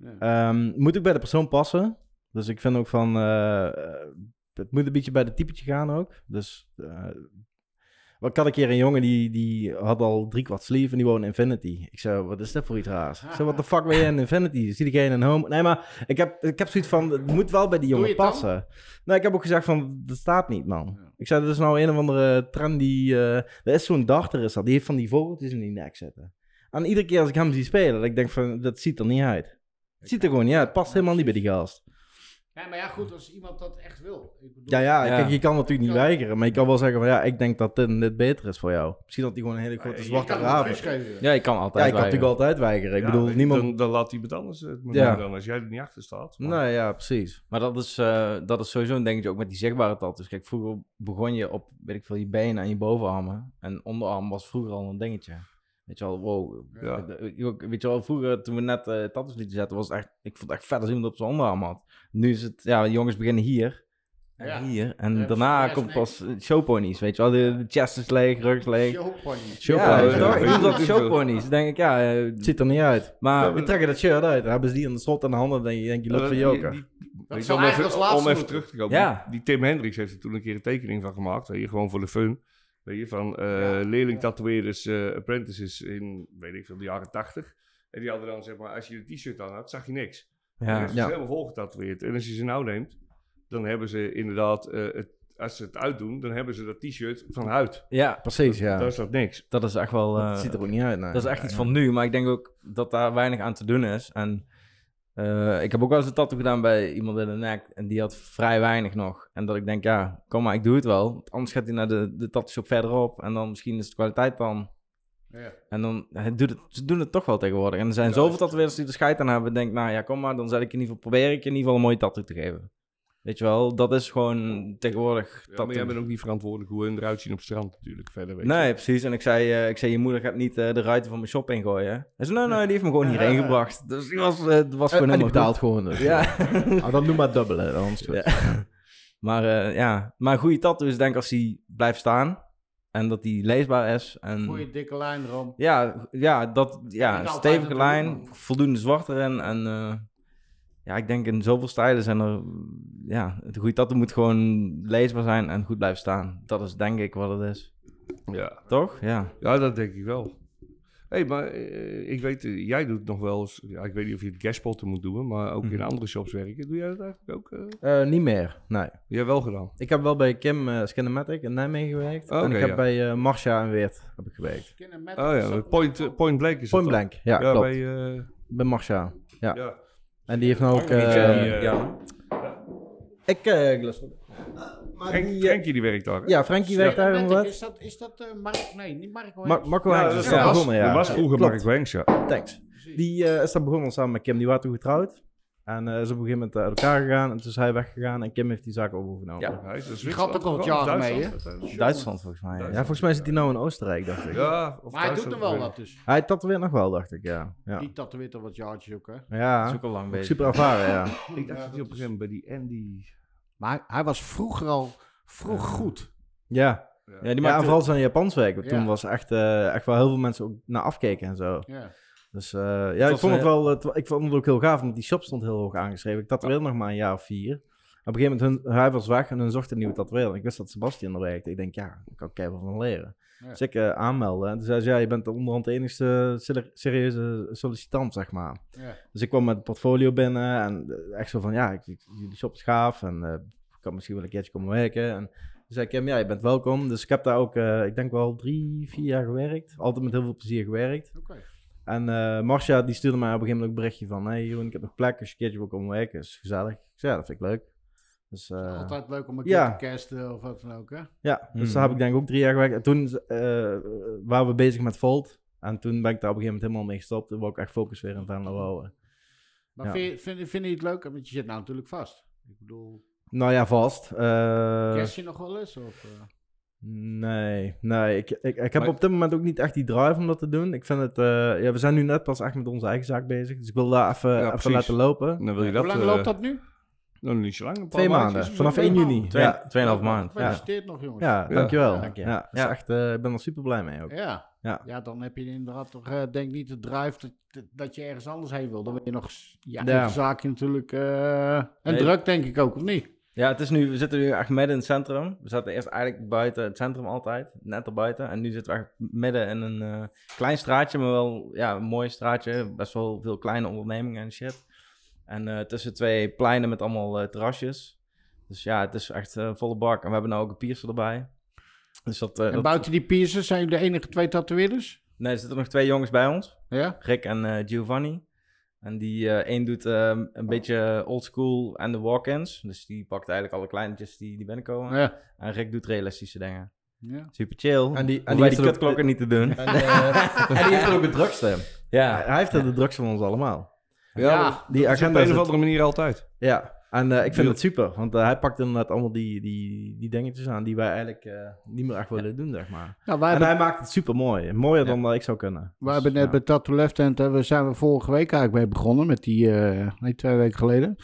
Ja. Ehm, moet ook bij de persoon passen. Dus ik vind ook van, eh, eh, het moet een beetje bij de typetje gaan ook. Dus, eh, ik had een keer een jongen die, die had al drie kwart sleeve en die woonde in Infinity. Ik zei, wat is dat voor iets raars? Ik zei, wat de fuck ben je in Infinity? Zie geen in home? Nee, maar ik heb, ik heb zoiets van, het moet wel bij die jongen het dan? passen. Nou, ik heb ook gezegd van, dat staat niet, man. Ik zei, dat is nou een of andere trend die... eh er is zo'n darter, is dat. Die heeft van die vogeltjes in die nek zitten. En iedere keer als ik hem zie spelen, dat ik denk van, dat ziet er niet uit. Het ziet er gewoon niet uit. Het past helemaal niet bij die gast. Ja, maar ja, goed, als iemand dat echt wil. Ik bedoel, Ja, ja, Ja. Kijk, je kan natuurlijk niet Ja. weigeren. Maar je kan wel zeggen van, ja, ik denk dat dit, dit beter is voor jou. Misschien dat hij gewoon een hele grote zwarte het raaf is. Ja, je kan Ja, altijd ik kan natuurlijk altijd weigeren. Ik Ja, bedoel, niemand... Dan, dan laat iemand anders het maar Ja. dan als jij er niet achter staat. Maar- Nee, ja, precies. Maar dat is, eh, dat is sowieso een dingetje ook met die zichtbare tattoos. Kijk, vroeger begon je op, weet ik veel, je benen en je bovenarmen. En onderarm was vroeger al een dingetje. Weet je wel, wow. Ja. Weet je wel, vroeger toen we net eh tattoos lieten zetten, was het echt, ik vond het echt vet als iemand op zijn onderarm had. Nu is het, ja, jongens beginnen hier. En Ja. hier. En Ja, daarna komt pas showponies, weet je wel. De, de chest is leeg, rug is leeg. Showpony. Showponies, Ja, ja. toch? Ik dat showponies. Denk ik, ja. eh, Het ziet er niet uit. maar We trekken dat shirt uit. Dan hebben ze die aan de slot aan de handen. Dan denk je, denk je loopt van Joker. Dat om eigenlijk even, als laatste om even moeten. terug te komen. Ja. Die, Tim Hendricks heeft er toen een keer een tekening van gemaakt. Je, gewoon voor de fun. Weet je, van eh Ja. leerling tatoeëerders, eh, apprentices in, weet ik veel, de jaren tachtig. En die hadden dan, zeg maar, als je een t-shirt aan had, zag je niks. ja. Dus ze Ja. is helemaal vol getatoeëerd. En als je ze nou neemt, dan hebben ze inderdaad, eh, het, als ze het uitdoen, dan hebben ze dat t-shirt van huid. ja, Precies, ja. Daar is dat niks. dat is echt wel... eh, Het ziet er ook niet uit. nee. Dat is echt iets van nu, maar ik denk ook dat daar weinig aan te doen is. En eh, ik heb ook wel eens een tattoo gedaan bij iemand in de nek en die had vrij weinig nog. En dat ik denk, ja, kom maar, ik doe het wel. Want Anders gaat hij naar de, de tattoo shop verderop en dan misschien is de kwaliteit dan... Ja. En dan, het doet het, ze doen het toch wel tegenwoordig. En er zijn zoveel tatoeëerders die er scheid aan hebben. Denk, nou ja, kom maar, dan zet ik in ieder geval, probeer ik in ieder geval een mooie tattoo te geven. Weet je wel, dat is gewoon tegenwoordig Ja, maar jij bent ook niet verantwoordelijk hoe hun eruit zien op het strand natuurlijk verder. Weet je. Nee, precies. En ik zei, eh, ik zei je moeder gaat niet eh, de ruiten van mijn shop ingooien. Hij zei, nee, nee, die heeft me gewoon hierheen gebracht. Dus die was, het was En, gewoon helemaal betaalt gewoon dus. Ja. Ah, dan noem maar dubbele. Dan is het goed. Ja. maar eh, ja, maar een goede tattoo is denk ik als die blijft staan. En dat die leesbaar is. En Goeie dikke lijn erom. ja, ja, dat, ja, stevige lijn, voldoende zwart erin. En eh, ja, ik denk in zoveel stijlen zijn er, ja, de goede tattoo moet gewoon leesbaar zijn en goed blijven staan. Dat is denk ik wat het is. Ja. Toch? Ja. Ja, dat denk ik wel. Hé, hey, maar eh, ik weet, eh, jij doet nog wel eens, ja, ik weet niet of je het guestspotten moet doen, maar ook in Mhm. andere shops werken. Doe jij dat eigenlijk ook? eh? Eh, niet meer, nee. Jij wel gedaan? Ik heb wel bij Kim uh, Skinematic in Nijmegen gewerkt. Oké, en ik heb ja. bij Marcia en Weert heb ik gewerkt. Oh ja, Point, Point Blank is Point? Blank, ja, Ja, klopt. bij, eh, Bij Marcia. Ja. En die heeft nou ook... Niet, eh, eh, ja. ik... eh glus- Maar Frank, die, eh, Frankie die werkt daar. hè? ja, Frankie werkt daar inderdaad. Is dat, is dat eh, Mark? Nee, niet Mark. hoor. Ma Marco Ja, is was, daar begonnen, ja. dat was vroeger Klopt. Mark Wenks, ja. Thanks. Die eh, is daar begonnen samen met Kim. Die waren toen getrouwd. En eh, is op een gegeven moment eh, uit elkaar gegaan. En toen is hij weggegaan. En Kim heeft die zaak overgenomen. Ja. Hij is gaat ook al jaren mee, hè? Duitsland? Duitsland volgens mij. Ja, volgens mij zit hij nou in Oostenrijk, dacht ik. Ja, of Maar hij doet er wel wat dus. Hij tatoeëert nog wel, dacht ik, ja. Ja, Die tatoeëert al wat jaartjes ook, hè. Dat ja is ook al lang bezig. super ervaren, ja. Ik dacht dat hij op een gegeven moment bij die Andy... Maar hij, hij was vroeger al vroeg goed. Ja, Ja, die ja en maakt vooral zijn Japans werk. Toen was echt, eh, echt wel heel veel mensen ook naar afkeken en zo. Ja. Dus eh, ja, ik vond het wel, het, ik vond het ook heel gaaf, want die shop stond heel hoog aangeschreven. Ik tatoeëerde nog maar een jaar of vier. Op een gegeven moment, hun, hij was weg en hun zochten een nieuwe tatoeëerder. Ik wist dat Sebastian er werkte. Ik denk, ja, daar kan ik keihard van leren. Ja. Dus ik aanmelden. En toen zei ze, ja, je bent onderhand de enigste ser- serieuze sollicitant, zeg maar. Ja. Dus ik kwam met het portfolio binnen en eh, echt zo van, ja, ik, ik- jullie shop is gaaf en ik kan misschien wel een keertje komen werken. En toen zei Kim, ja, je bent welkom. Dus ik heb daar ook, ik denk wel drie, vier jaar gewerkt. Altijd met heel veel plezier gewerkt. En eh Marcia, die stuurde mij op een gegeven moment ook een berichtje van, hey Jeroen, ik heb nog plek als je een keertje wil komen werken. is gezellig. Ik zei, ja, dat vind ik leuk. Dus, eh, Altijd leuk om een ja. keer te casten of wat dan ook, hè. ja, dus daar heb ik denk ik ook drie jaar gewerkt. En toen eh, waren we bezig met Volt. En toen ben ik daar op een gegeven moment helemaal mee gestopt. Toen wou ik echt focus weer in Venlo houden. Maar Ja. vind, je- vind, vind je het leuk? Want je zit nou natuurlijk vast. Ik bedoel, Nou ja, vast. Eh, kerst je nog wel eens? Of, eh? Nee, nee. Ik, ik, ik heb Maar- op dit moment ook niet echt die drive om dat te doen. Ik vind het... eh, ja, we zijn nu net pas echt met onze eigen zaak bezig. Dus ik wil daar even, Ja, even laten lopen. Dan wil je dat... Hoe lang eh, loopt dat nu? nog niet zo lang. Een paar Twee maanden, vanaf zo. 1 juni. Twee, Ja, tweeënhalf maand. Ja. Gefeliciteerd nog, jongens. ja, dankjewel. Ja. Ja, Dank je. ja, is Ja. echt, eh, ik ben er super blij mee ook. Ja. Ja. ja, dan heb je inderdaad toch, eh, denk niet de drive dat, dat je ergens anders heen wil. Dan wil je nog ja, zaakje natuurlijk. eh, en Nee. druk denk ik ook, of niet? Ja, het is nu, we zitten nu echt midden in het centrum. We zaten eerst eigenlijk buiten het centrum altijd, net erbuiten. En nu zitten we echt midden in een eh, klein straatje, maar wel ja, een mooi straatje. Best wel veel kleine ondernemingen en shit. En eh, tussen twee pleinen met allemaal eh, terrasjes. Dus ja, het is echt volle bak. En we hebben nou ook een piercer erbij. Dus dat, En dat- buiten die piercers zijn jullie de enige twee tatoeëerders? Nee, er zitten nog twee jongens bij ons. Ja? Rick en Giovanni. En die eh één doet eh, een beetje oldschool en de walk-ins. Dus die pakt eigenlijk alle kleintjes die, die binnenkomen. Ja. En Rick doet realistische dingen. ja. Super chill. En die- en die die, die heeft er ook- kutklokken niet te doen. En, eh, en die heeft er ook het drukste. Hij, Ja. hij heeft er de drukste van ons allemaal. Ja, Ja, die dat is op een of andere manier altijd. Ja, en eh, ik vind het super, want eh, hij pakt inderdaad allemaal die, die, die dingetjes aan die wij eigenlijk eh, niet meer echt willen doen, zeg maar. Nou, En hebben, hij maakt het super mooi, mooier Ja. dan dat ik zou kunnen. wij Dus, hebben net ja. bij Tattoo Left Hand, we zijn we vorige week eigenlijk mee begonnen met die, eh, nee, twee weken geleden.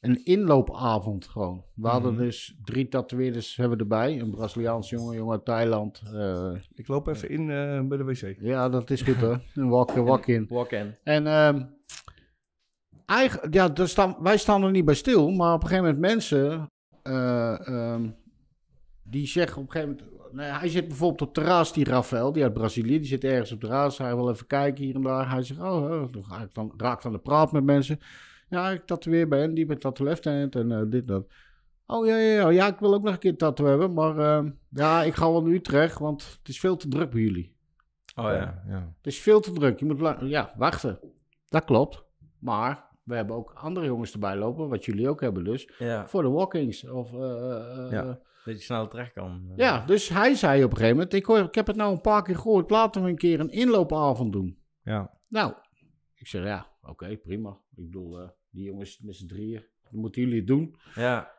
Een inloopavond gewoon. We hadden Mhm. dus drie tatoeëerders hebben we erbij. Een Braziliaans jongen, jongen uit Thailand. eh, Ik loop even in eh, bij de wc. ja, dat is goed hoor. Een walk, walk in. Walk-in. En ehm eigenlijk, ja, daar staan, wij staan er niet bij stil, maar op een gegeven moment mensen eh, ehm, die zeggen op een gegeven moment, nou ja, hij zit bijvoorbeeld op het terras, die Rafael, die uit Brazilië, die zit ergens op het terras, hij wil even kijken hier en daar. Hij zegt, oh, oh, dan ga ik dan raak aan de praat met mensen. Ja, ik tatoeëer bij hen, die bij Tattoo Left Hand en eh, dit dat. Oh ja, ja, ja, ja, ik wil ook nog een keer tattoo hebben, maar ehm, ja, ik ga wel naar Utrecht, want het is veel te druk bij jullie. Oh ja. ja. Het is veel te druk. Je moet ja, wachten. Dat klopt. Maar we hebben ook andere jongens erbij lopen, wat jullie ook hebben dus, Ja. voor de walkings. Of, Ja. ja. Dat je snel terecht kan. ja, dus hij zei op een gegeven moment, ik, hoor, ik heb het nou een paar keer gehoord, laten we een keer een inloopavond doen. ja. Nou, ik zeg ja, oké, prima. Ik bedoel, die jongens met z'n drieën, dan moeten jullie het doen. Ja.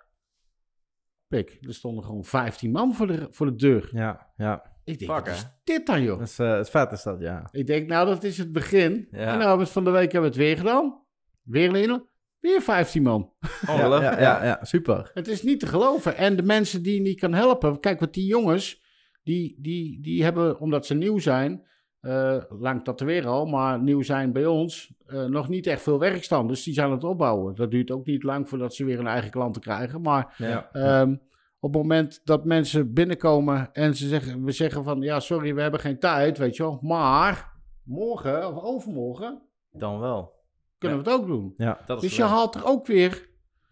Pik, er stonden gewoon 15 man voor de, voor de deur. ja, ja. Ik denk, Fuck, is dit dan joh? Dat is, het vet is dat, ja. Ik denk, nou, dat is het begin. Ja. En nou hebben we het van de week hebben we het weer gedaan. Weer lenen. Weer 15 man. Ja, Ongelooflijk. ja, ja, ja, super. Het is niet te geloven. En de mensen die je niet kan helpen. Kijk, wat die jongens, die, die, die hebben, omdat ze nieuw zijn, eh, lang tatoeëren al, maar nieuw zijn bij ons, eh, nog niet echt veel werkstand. Dus die zijn aan het opbouwen. Dat duurt ook niet lang voordat ze weer hun eigen klanten krijgen. Maar Ja. Ehm, op het moment dat mensen binnenkomen en ze zeggen, we zeggen van ja, sorry, we hebben geen tijd, weet je wel. Maar morgen of overmorgen Dan wel. Kunnen we het ook doen. Ja, Dat is Dus je haalt er ook weer.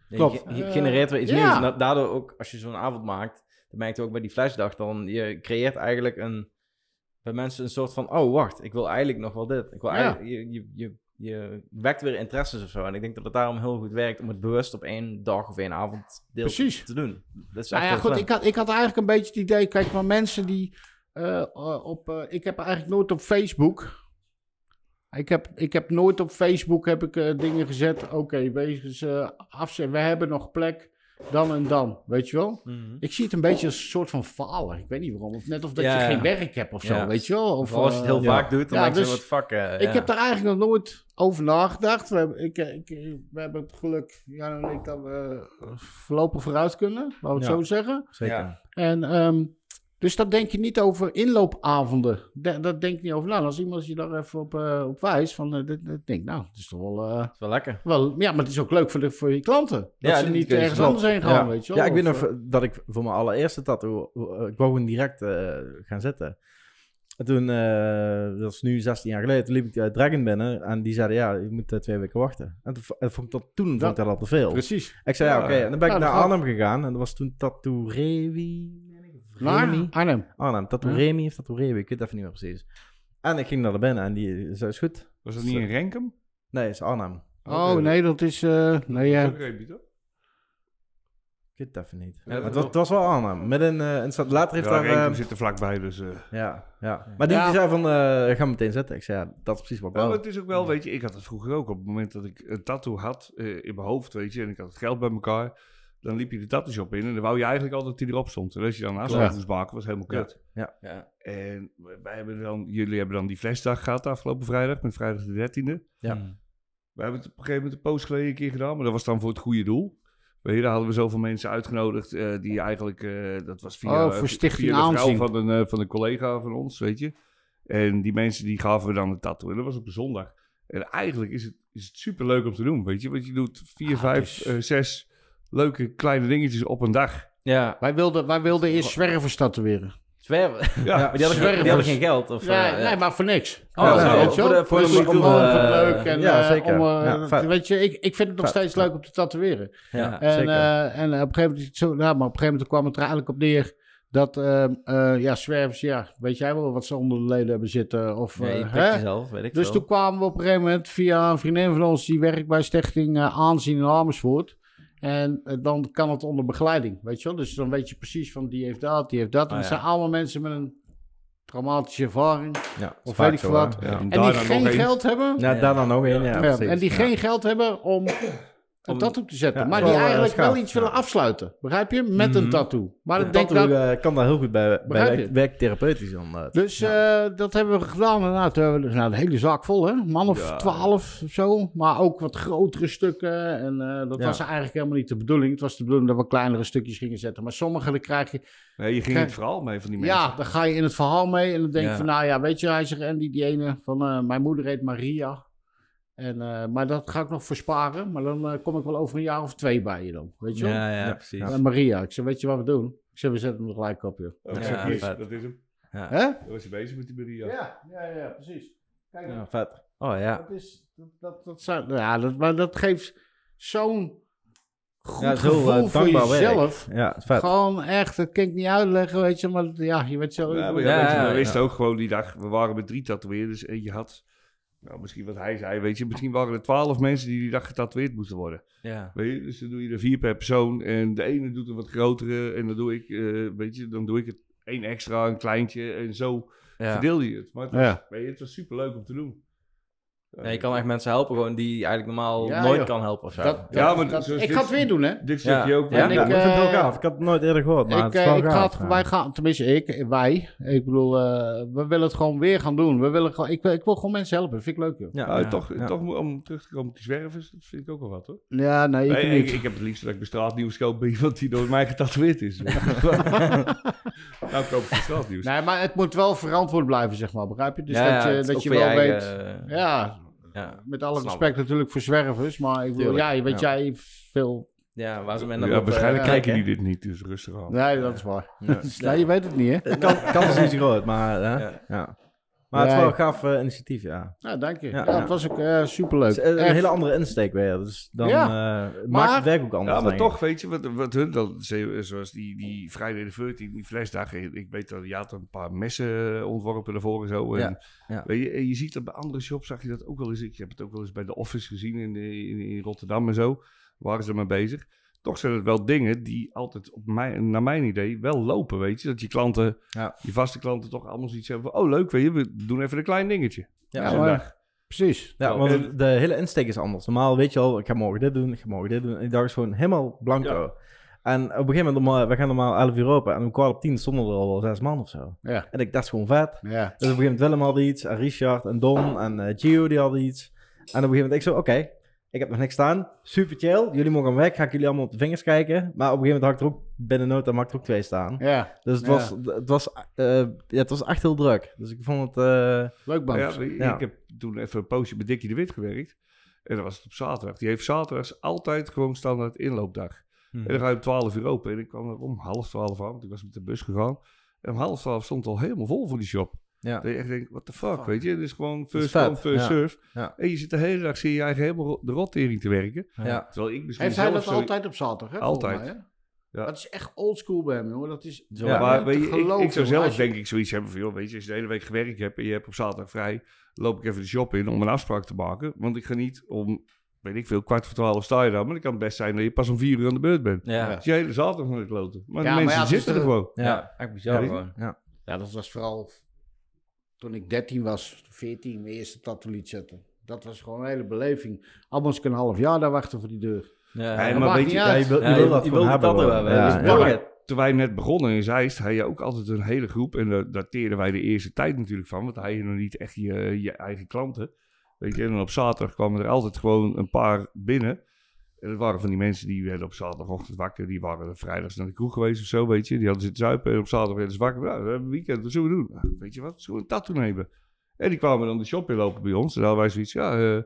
Ja, Klopt. Je, je genereert weer iets ja. nieuws. En daardoor ook, als je zo'n avond maakt, dan merk je ook bij die flashdag, dan je creëert eigenlijk een, bij mensen een soort van, oh wacht, ik wil eigenlijk nog wel dit. Ik wil Ja. eigenlijk, je, je, je, je wekt weer interesses of zo. En ik denk dat het daarom heel goed werkt om het bewust op één dag of één avond deel Precies. te doen. Dat is Nou ja, goed, ik had, ik had eigenlijk een beetje het idee, kijk, maar mensen die eh, eh, op, eh, ik heb eigenlijk nooit op Facebook, ik heb, ik heb nooit op Facebook heb ik, eh, dingen gezet, oké, wegens uh, afzet, we hebben nog plek, dan en dan, weet je wel. Mhm. Ik zie het een beetje als een soort van falen. Ik weet niet waarom. Of net of dat Ja, je ja. geen werk hebt of zo, Ja. weet je wel. Of, als je het heel eh, ja. vaak doet, dan Ja, denk je, dus wat Ik ja. heb daar eigenlijk nog nooit over nagedacht. We hebben, ik, ik, we hebben het geluk, Jan en ik, dat we voorlopig vooruit kunnen. Laten we het Ja. zo zeggen. zeker. Ja. En, ehm, dus dat denk je niet over inloopavonden. De- dat denk je niet over na. Als iemand je daar even op, eh, op wijst, van, uh, dit, dit denk nou, het is toch wel, eh, Dat is wel lekker. wel... Ja, maar het is ook leuk voor, de, voor je klanten. Dat Ja, ze niet ergens anders heen gaan, ja. weet je wel. Ja, ik weet Of, nog eh, dat ik voor mijn allereerste tattoo, eh, ik wou gewoon direct eh, gaan zitten. En toen, eh, dat is nu 16 jaar geleden, toen liep ik uh, Dragon binnen en die zeiden, ja, je moet eh, twee weken wachten. En toen, en vond ik dat, toen vond ik dat al te veel. Precies. Ik zei, ja, oké. En dan ben ik naar dat Arnhem gegaan en dat was toen Tattoo Rewi. Naar Remy? Arnhem. Arnhem, Tattoo Ja. Remy of Tattoo Rewi, ik weet even niet meer precies. En ik ging naar binnen en die zei, is goed. Was dat niet in Renkum? Nee, het is Arnhem. Oh, Oké. nee, dat is... eh nee, ja. Je toch? Ik weet het even niet. Ja, Maar dat het, was, het was wel Arnhem. Midden, eh, in de stad. Later heeft Ja, daar... Eh, zit er vlakbij, dus... eh. Ja, ja. Maar die, Ja. die zei van, eh ga meteen zitten. Ik zei, ja, dat is precies wat ik Ja, maar het is ook wel, weet je, ik had het vroeger ook. Op het moment dat ik een tattoo had eh, in mijn hoofd, weet je, en ik had het geld bij elkaar, dan liep je de tattoo shop in en dan wou je eigenlijk altijd dat die erop stond. En als je dan Klopt. moest maken, was helemaal kut. Ja. En wij hebben dan, jullie hebben dan die flashdag gehad afgelopen vrijdag, met vrijdag de 13e. Ja. Mm. We hebben het op een gegeven moment een post geleden een keer gedaan, maar dat was dan voor het goede doel. Weet je, daar hadden we zoveel mensen uitgenodigd eh, die eigenlijk, eh, dat was via, Oh, voor Stichting via de vrouw van een, eh, van een collega van ons, weet je. En die mensen die gaven we dan een tattoo. En dat was op een zondag. En eigenlijk is het, is het super leuk om te doen, weet je. Want je doet vier, Ah, vijf, eh, zes leuke kleine dingetjes op een dag. Ja, Wij wilden, wij wilden eerst zwervers tatoeëren. zwerven. Ja, maar die hadden, geen, die zwervers. hadden geen geld. Of, Ja, eh, nee, maar voor niks. Oh, Ja, zo. weet je wel? Voor de- voor de leuk. En, ja, eh, zeker. om, eh, Ja, vet. weet je, ik, ik vind het nog steeds ja. leuk om te tatoeëren. ja. En, zeker. eh, en op een gegeven moment, zo, maar op een gegeven moment kwam het er eigenlijk op neer dat eh, eh, ja, zwervers, ja, weet jij wel wat ze onder de leden hebben zitten? Of, Nee, hè? jezelf, weet ik Dus veel. toen kwamen we op een gegeven moment via een vriendin van ons die werkt bij Stichting Aanzien in Amersfoort. En eh, dan kan het onder begeleiding, weet je wel. Dus dan weet je precies van die heeft dat, die heeft dat. En Ah, het ja. zijn allemaal mensen met een traumatische ervaring. ja, Of weet ik zo, veel wat. Ja, en En die geen geld hebben. Ja, daar dan nog één, ja. En die ja. geen geld hebben om een tattoo te zetten. Ja, maar die eh, eigenlijk schaaf, wel iets willen afsluiten. Begrijp je? Met een Mhm. tattoo. Maar De ik denk tattoo, dat... eh, kan daar heel goed bij, bij werk, werktherapeutisch dan. Dus ja. eh, dat hebben we gedaan. En nou, toen hebben we dus, nou, de hele zaak vol, hè? Man of twaalf of zo. Maar ook wat grotere stukken. En dat was eigenlijk helemaal niet de bedoeling. Het was de bedoeling dat we kleinere stukjes gingen zetten. Maar sommige, dan krijg je... Nee, je ging het verhaal mee van die mensen. Ja, dan ga je in het verhaal mee. En dan denk je van, nou ja, weet je, hij zegt, en die, die ene van... mijn moeder heet Maria. En, eh, maar dat ga ik nog versparen. Maar dan eh, kom ik wel over een jaar of twee bij je dan. Weet je wel? Ja, ja, Ja. precies. En Maria, ik zeg, weet je wat we doen? Ik zeg, we zetten hem er gelijk op, joh. Oh, Ja, dat is hem. Ja. Hè? Dan was je bezig met die Maria. Ja, ja, ja, precies. Kijk, Ja, vet. Oh ja. dat is, dat, dat, dat, zou- ja, dat, maar dat geeft zo'n goed Ja, heel, gevoel eh, voor werk. jezelf. Ja, vet. Gewoon echt, dat kan ik niet uitleggen, weet je, maar ja, je weet zo. Ja, maar Ja, we wisten ook gewoon die dag, we waren met drie tatoeëerders en je had, nou, misschien wat hij zei, weet je, misschien waren er twaalf mensen die die dag getatoeëerd moesten worden. Ja. Weet je, dus dan doe je er vier per persoon en de ene doet een wat grotere en dan doe ik, eh, weet je, dan doe ik het één extra, een kleintje en zo Ja. verdeel je het. Maar het was, Ja. weet je, het was super leuk om te doen. Ja, je kan echt mensen helpen gewoon die je eigenlijk normaal Ja, nooit joh. kan helpen of zo. Dat, Ja, maar dat- zoals ik dit- ga het weer doen, hè? Dit Ja. stukje ook. Ja, En Ja, ik, ik vind het wel eh, gaaf. Ik had het nooit eerder gehoord, maar Ik, het is eh, wel ik ga gaaf. het, ja. wij gaan, tenminste ik, wij, ik bedoel, eh, we willen het gewoon weer gaan doen. We willen gewoon, ik, wil- ik wil gewoon mensen helpen, dat vind ik leuk, joh. Ja, Nou, Ja. toch, Ja. toch om terug te komen op die zwervers, dat vind ik ook wel wat hoor. Ja, nee, ik Nee, niet. ik, ik heb het liefst dat ik bij straatnieuws koop bij iemand die door mij getatoeëerd is. nou koop ik straatnieuws. Nee, maar het moet wel verantwoord blijven, zeg maar, begrijp je? Dus Ja, dat ja, je, het is dat ook je voor wel je weet... eigen, eh, Ja, ja. met alle respect natuurlijk voor zwervers, maar ik bedoel, Tuurlijk, ja, weet ja. jij veel... ja, waar ze met Ja, naar op, waarschijnlijk eh, kijken die dit niet, dus rustig aan. Nee, dat is waar. Ja. Ja, je weet het niet, hè? Het kan, kans is niet zo groot, maar? Ja. Ja. maar het is Ja. wel een gaaf eh, initiatief, ja. Nou, dank je. Ja, Ja, ja. het was ook eh, superleuk. Het is een hele andere insteek weer, dus dan Ja. eh, het Maar- maakt het werk ook anders. Ja, maar toch, weet je, wat, wat hun dan, ze- zoals die, die Friday the 13, die flesdag. Ik weet dat je had een paar messen ontworpen daarvoor en zo. En, Ja, ja. Weet je, en je ziet dat bij andere shops, zag je dat ook wel eens. Ik heb het ook wel eens bij de Office gezien in, de- in, in Rotterdam en zo. Waren ze ermee bezig. Toch zijn het wel dingen die altijd, op mijn, naar mijn idee, wel lopen, weet je. Dat je klanten, Ja. je vaste klanten toch allemaal zoiets hebben van... Oh, leuk, weet je, we doen even een klein dingetje. Ja, maar-. Precies. Ja, want de hele insteek is anders. Normaal weet je al, ik ga morgen dit doen, ik ga morgen dit doen. En die dag is gewoon helemaal blanco. Ja. En op een gegeven moment, om, we gaan normaal 11 uur open. En om kwart op 10 stonden er al wel zes man of zo. Ja. En ik, dat is gewoon vet. Ja. Dus op een gegeven moment Willem had iets, en Richard en Don en eh Gio die hadden iets. En op een gegeven moment ik zo, oké, ik heb nog niks staan. Super chill, jullie mogen weg, ga ik jullie allemaal op de vingers kijken. Maar op een gegeven moment had ik er ook binnen nood, ik er ook twee staan. Ja. Dus het, Ja. was, het, was, eh, ja, het was echt heel druk. Dus ik vond het... eh, Leuk, Bams. ja. Ik heb toen even een poosje bij Dikkie de Wit gewerkt. En dat was het op zaterdag. Die heeft zaterdags altijd gewoon standaard inloopdag. hm. En dan ga je om 12 uur open. En ik kwam er om half 12 aan, want ik was met de bus gegaan. En om half 12 stond het al helemaal vol voor die shop. Ja. Dat je echt denkt, what the fuck, weet je. Het is gewoon first come, first ja. serve. Ja. En je zit de hele dag, zie je eigen helemaal de rottering te werken. Ja. Terwijl ik misschien Heeft hij dat zo- altijd op zaterdag, hè? Altijd. volgens mij, hè? Ja. Dat is echt oldschool bij hem, jongen. Dat is Zo, Ja, maar te weet je, ik, geloven, ik zou zelf je- denk ik zoiets hebben van, joh, weet je, als je de hele week gewerkt hebt en je hebt op zaterdag vrij, loop ik even de shop in om een afspraak te maken. Want ik ga niet om, weet ik veel, kwart voor twaalf sta je daar, maar dan kan het best zijn dat je pas om vier uur aan de beurt bent. Ja. Dus je hele zaterdag naar de kloten. Maar Ja, de maar mensen het zitten er gewoon. ja. Echt bizar Ja, gewoon. Ja, dat was vooral toen ik 13 was, 14, mijn eerste tattoo liet zetten. Dat was gewoon een hele beleving. Anders kan een half jaar daar wachten voor die deur. Ja, maar weet je, uit. Ja, je wil, je Ja, wil je- dat je wil hebben. Ja, dus. Toen wij net begonnen in Zeist, had je ook altijd een hele groep. En daar dateerden wij de eerste tijd natuurlijk van. Want dan had je nog niet echt je, je eigen klanten. Weet je, en dan op zaterdag kwamen er altijd gewoon een paar binnen. En dat waren van die mensen die werden op zaterdagochtend wakker. Die waren vrijdags naar de kroeg geweest of zo, weet je. Die hadden zitten zuipen en op zaterdag werden ze wakker. Nou, we hebben een weekend, wat zullen we doen? Nou, weet je wat, zullen we een tattoo nemen? En die kwamen dan de shop in lopen bij ons. En dan hadden wij zoiets, ja, eh,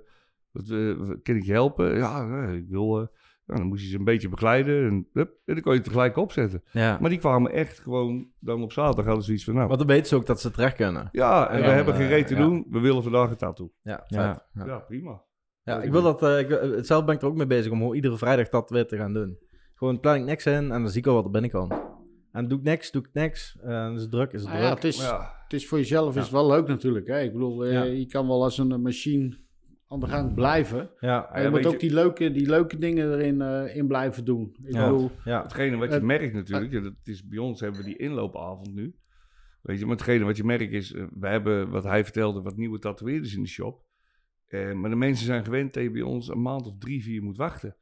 wat, eh, kan ik je helpen? Ja, eh, ik wil... eh, nou, dan moest je ze een beetje begeleiden en, hup, en dan kon je het tegelijk opzetten. Ja. Maar die kwamen echt gewoon dan op zaterdag hadden ze zoiets van, nou, Want dan weten ze ook dat ze terecht kunnen. ja, en en we dan, hebben geen reet te ja. doen. We willen vandaag een tattoo. Ja. Ja. Ja, prima. Ja, ik wil dat, eh, ik, eh, zelf ben ik er ook mee bezig om iedere vrijdag dat weer te gaan doen. Gewoon plan ik niks in en dan zie ik wel wat er binnenkomt. En doe ik niks, doe ik niks. En is het druk, is het Nou ja, druk. het, is, Ja. het is voor jezelf is het wel leuk natuurlijk. Hè? Ik bedoel, eh, Ja. je kan wel als een machine aan de gang blijven. Ja, Maar je ja, moet ook je- die leuke, die leuke dingen erin eh, in blijven doen. Ik Ja. bedoel, ja. Hetgene wat je Het- merkt natuurlijk, ja, dat is bij ons hebben we die inloopavond nu. Weet je, maar hetgene wat je merkt is, eh, we hebben, wat hij vertelde, wat nieuwe tatoeëerders in de shop. Eh, maar de mensen zijn gewend dat je bij ons een maand of drie, vier moet wachten.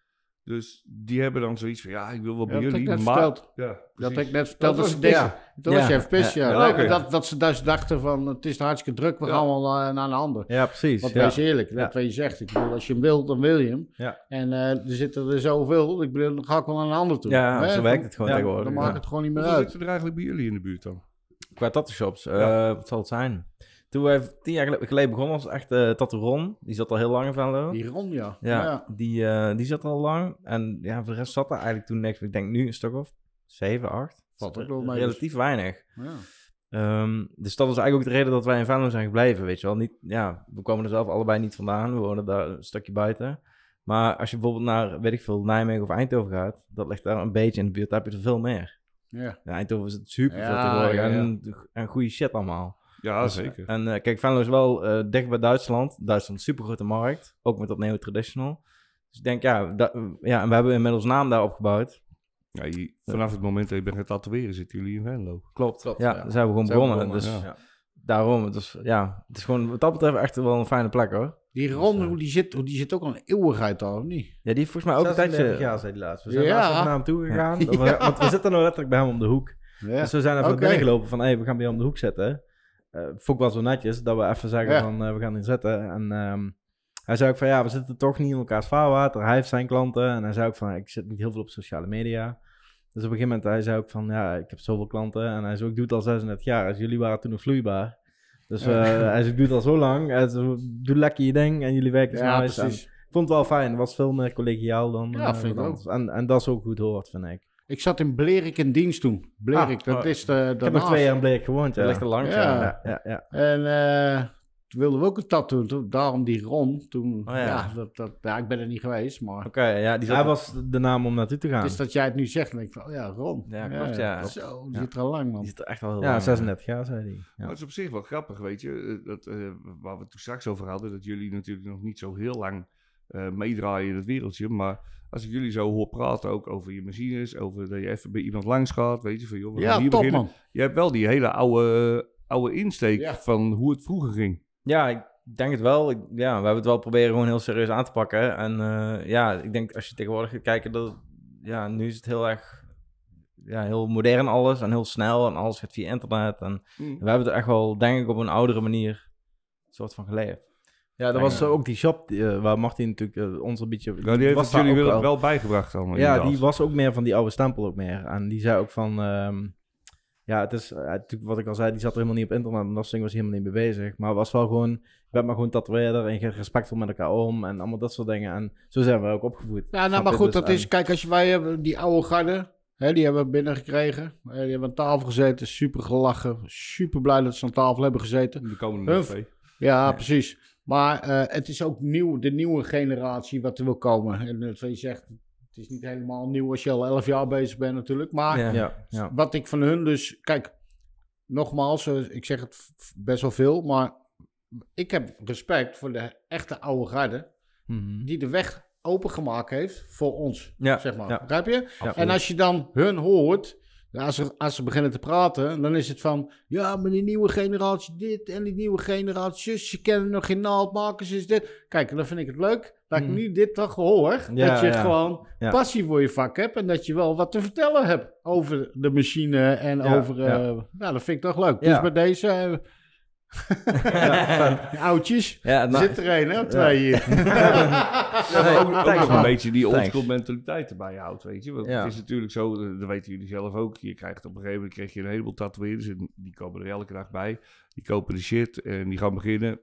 Dus die hebben dan zoiets van, ja, ik wil wel bij dat heb jullie, ik net maar... verteld. Ja, Dat heb ik net verteld. Dat Dat, was ze ja. Dat was ja. Nee, oké. dat, dat ze dus dachten van, het is hartstikke druk, we Ja. gaan wel eh, naar een ander. ja, precies. Want ja. wees eerlijk, Ja. dat wat je zegt. Ik bedoel, als je hem wil, dan wil je hem. Ja. En eh, er zitten er zoveel, ik bedoel, dan ga ik wel naar een ander toe. Ja, Hè? zo werkt het gewoon Ja, tegenwoordig. Dan ja. maakt het gewoon niet meer uit. zitten er eigenlijk bij jullie in de buurt dan? Qua tattoo shops, eh, Ja. wat zal het zijn? Toen wij tien jaar gele- geleden begonnen was echt uh, Tattoo Ron. Die zat al heel lang in Venlo. Die Ron, ja. Ja, ja. Die, eh, die zat al lang. En ja, voor de rest zat er eigenlijk toen niks. Ik denk nu een stuk of zeven, acht. Valt ook wel mee, Relatief weinig. ja. Ehm, dus dat is eigenlijk ook de reden dat wij in Venlo zijn gebleven, weet je wel. Niet, ja, we komen er zelf allebei niet vandaan. We wonen daar een stukje buiten. Maar als je bijvoorbeeld naar, weet ik veel, Nijmegen of Eindhoven gaat, dat ligt daar een beetje in de buurt, daar heb je er veel meer. ja. In Eindhoven is het super veel Ja, tegenwoordig ja, ja. En, en goede shit allemaal. Ja, Dus, zeker. En eh, kijk, Venlo is wel eh, dicht bij Duitsland. Duitsland is een super grote markt, ook met dat neo-traditional. Dus ik denk, ja, ja, en we hebben inmiddels naam daar opgebouwd. Ja, je- vanaf het moment dat je bent gaan tatoeëren, zitten jullie in Venlo. Klopt. Klopt, ja, ja. daar zijn we gewoon begonnen. begonnen, Dus ja. daarom, het is, ja, het is gewoon wat dat betreft echt wel een fijne plek hoor. Die Ron, hoe die zit, hoe die zit ook al een eeuwigheid al, of niet? Ja, die heeft volgens mij ook een 36 tijdje... jaar, zei die laatst. We zijn Ja. laatst naar hem toe gegaan. Ja. Want we zitten nou letterlijk bij hem om de hoek. Ja. Dus we zijn even Oké. naar binnen gelopen van, hey, we gaan bij hem om de hoek zitten. Vond ik wel zo netjes, dat we even zeggen Ja. van, eh, we gaan hier zitten. En ehm, hij zei ook van, ja, we zitten toch niet in elkaars vaarwater. Hij heeft zijn klanten. En hij zei ook van, ik zit niet heel veel op sociale media. Dus op een gegeven moment, hij zei ook van, ja, ik heb zoveel klanten. En hij zei, ik doe het al 36 jaar. Dus jullie waren toen nog vloeibaar. Dus eh, hij zei, ik doe het al zo lang. Hij zei, doe lekker je ding en jullie werken Ja. En precies. ik vond het wel fijn. Het was veel meer collegiaal dan Ja, eh, vind ik ook. En, en dat is ook goed hoort, vind ik. Ik zat in Blerik in dienst toen. Blerik, Ah, dat oh, is de, Ik heb nog twee jaar in Bleek gewoond, ja. Dat ligt er langs, Ja. ja. Ja, ja, ja. En eh, toen wilden we ook een tattoo. Toen, daarom die Ron. Toen, Oh ja. ja. dat, dat, ja, ik ben er niet geweest, maar... Oké, ja, die zat... Hij was de naam om naartoe te gaan. Is dat jij het nu zegt en ik van, oh ja, Ron. Ja, klopt, ja. Zo, die Ja. zit er al lang, man. die zit er echt wel heel ja, lang, 36 jaar, zei hij. Maar Ja. het is op zich wel grappig, weet je. eh, Dat, eh, waar we het toen straks over hadden, dat jullie natuurlijk nog niet zo heel lang eh, meedraaien in het wereldje. Maar als ik jullie zo hoor praten, ook over je machines, over dat je even bij iemand langs gaat, weet je, van joh, we gaan Ja, hier top, beginnen. man. Je hebt wel die hele oude, oude insteek Ja. van hoe het vroeger ging. Ja, ik denk het wel. Ik, ja, we hebben het wel proberen gewoon heel serieus aan te pakken. En eh, ja, ik denk als je tegenwoordig gaat kijken, dat, ja, nu is het heel erg, ja, heel modern alles en heel snel en alles gaat via internet. En Mm. we hebben het echt wel, denk ik, op een oudere manier soort van geleerd. Ja, dat was ook die shop die, eh, waar Martin natuurlijk eh, ons een beetje... Nou, die heeft was het jullie wel, wel bijgebracht allemaal. Ja, die was ook meer van die oude stempel ook meer. En die zei ook van... ehm, ja, het is... eh, natuurlijk wat ik al zei, die zat er helemaal niet op internet. En dat dingen was helemaal niet mee bezig. Maar het was wel gewoon... Je bent maar gewoon tatoeëerder en je respectvol met elkaar om. En allemaal dat soort dingen. En zo zijn we ook opgevoed. Ja, nou, maar goed, Dus, dat en- is... Kijk, als je, wij hebben die oude garde... Hè, die hebben we binnengekregen. Eh, die hebben aan tafel gezeten. Super gelachen. Super blij dat ze aan tafel hebben gezeten. De twee. Ja, precies. Maar eh, het is ook nieuw, de nieuwe generatie wat er wil komen. En het wat je zegt, het is niet helemaal nieuw als je al elf jaar bezig bent natuurlijk. Maar Ja. Ja, ja. wat ik van hun dus... Kijk, nogmaals, eh, ik zeg het best wel veel, maar ik heb respect voor de echte oude garde Mhm. die de weg opengemaakt heeft voor ons, Ja, zeg maar. ja. Begrijp je? Ja. En als je dan hun hoort, als ze, als ze beginnen te praten, dan is het van, ja, maar die nieuwe generatie dit en die nieuwe generatie zus, ze kennen nog geen naaldmakers, is dit. Kijk, dan vind ik het leuk dat ik Mhm. nu dit toch hoor, Ja, dat je ja. gewoon passie voor je vak hebt en dat je wel wat te vertellen hebt over de machine en over, ja. eh, nou, dat vind ik toch leuk. Dus bij deze, Oudjes. Ja, Er nou, zit er een, hè? Twee hier. Ja, ook, ook nog een beetje die oldschool mentaliteit erbij houdt, weet je. Want Ja. het is natuurlijk zo, dat weten jullie zelf ook. Je krijgt op een gegeven moment krijg je een heleboel tatoeëerders en die komen er elke dag bij. Die kopen de shit en die gaan beginnen.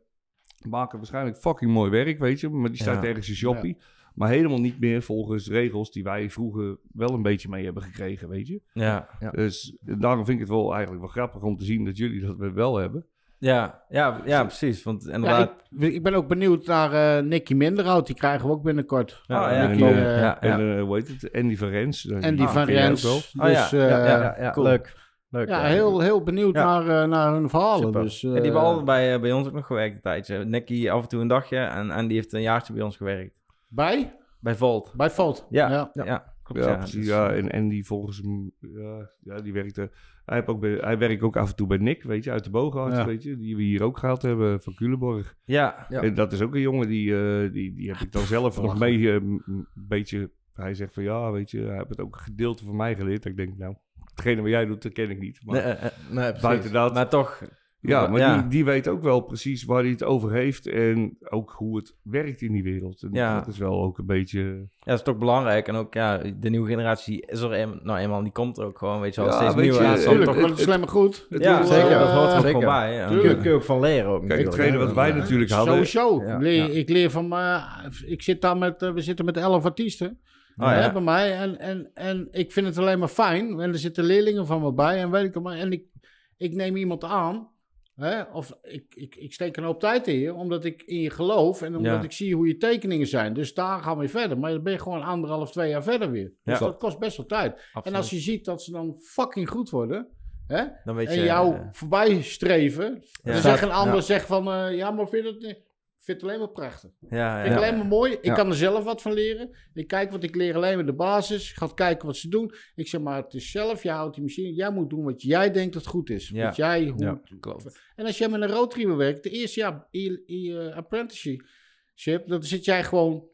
Maken waarschijnlijk fucking mooi werk, weet je. Maar die staat Ja. ergens in shoppie. Maar helemaal niet meer volgens regels die wij vroeger wel een beetje mee hebben gekregen, weet je. ja, Dus daarom vind ik het wel eigenlijk wel grappig om te zien dat jullie dat wel hebben. Ja, ja, ja, precies. Want Ja, inderdaad... ik, ik ben ook benieuwd naar eh Nicky Minderhout. Die krijgen we ook binnenkort. Ja, Ah, ja, en, klopt. eh, ja, ja. En eh, hoe heet het? Andy van Rens. En die ah, van Rens. wel. Oh Dus, ja, ja, eh, ja, ja, ja, cool. leuk. leuk Ja, heel, heel benieuwd Ja. naar, naar hun verhalen. Super. Dus, Ja, die hebben al bij, bij ons ook nog gewerkt een tijdje. Nicky af en toe een dagje en, en die heeft een jaartje bij ons gewerkt. Bij? Bij Volt. Bij Volt. Ja, ja. ja, klopt. Ja, precies. Dus, Ja, en, en die volgens hem, ja, ja, die werkte. Hij, heeft ook bij, hij werkt ook af en toe bij Nick, weet je, uit de Boogaard, Ja. weet je, die we hier ook gehad hebben van Culemborg. ja, Ja. En dat is ook een jongen die, eh, die, die heb ik dan zelf nog mee eh, een beetje. Hij zegt van ja, weet je, hij heeft het ook een gedeelte van mij geleerd. Ik denk, nou, hetgene wat jij doet, dat ken ik niet. Maar nee, eh, Nee, buiten dat, maar toch. Ja, maar ja. Die, die weet ook wel precies waar hij het over heeft en ook hoe het werkt in die wereld. En Ja. dat is wel ook een beetje. Ja, dat is toch belangrijk. En ook, ja, de nieuwe generatie is er een, nou eenmaal, die komt er ook gewoon, weet je wel, Ja, steeds weet nieuw. je, En eh, dat is dan Tuurlijk, toch... dat is alleen maar goed. Het Ja, zeker, eh, dat hoort er ook zeker. gewoon bij. Kun je, kun je ook van leren ook Kijk, hetgene wat wij natuurlijk hadden. Sowieso. Ja. Ik, leer, Ja. ik leer van mijn... Ik zit daar met... eh, we zitten met elf artiesten. Oh, ja. bij mij. En, en, en ik vind het alleen maar fijn. En er zitten leerlingen van me bij. En weet ik maar. En ik, ik neem iemand aan. Hè, of ik, ik, ik steek een hoop tijd in je. Omdat ik in je geloof. En omdat Ja. ik zie hoe je tekeningen zijn. Dus daar gaan we verder. Maar dan ben je gewoon anderhalf, twee jaar verder weer. Dus Ja. dat kost best wel tijd. En als je ziet dat ze dan fucking goed worden. Hè, dan weet en je, jou eh, voorbij streven. Dan zegt een ander zegt van... eh, ja, maar vind je het niet? Vind het alleen maar prachtig. ja, Vind ik ja. alleen maar mooi. Ik Ja. kan er zelf wat van leren. Ik kijk wat ik leer alleen maar de basis. Ik ga kijken wat ze doen. Ik zeg maar, het is zelf, jij houdt die machine. Jij moet doen wat jij denkt dat goed is. Ja. Wat jij, hoe, Ja. En als jij met een roadtriever werkt, de eerste jaar in je apprenticeship, dan zit jij gewoon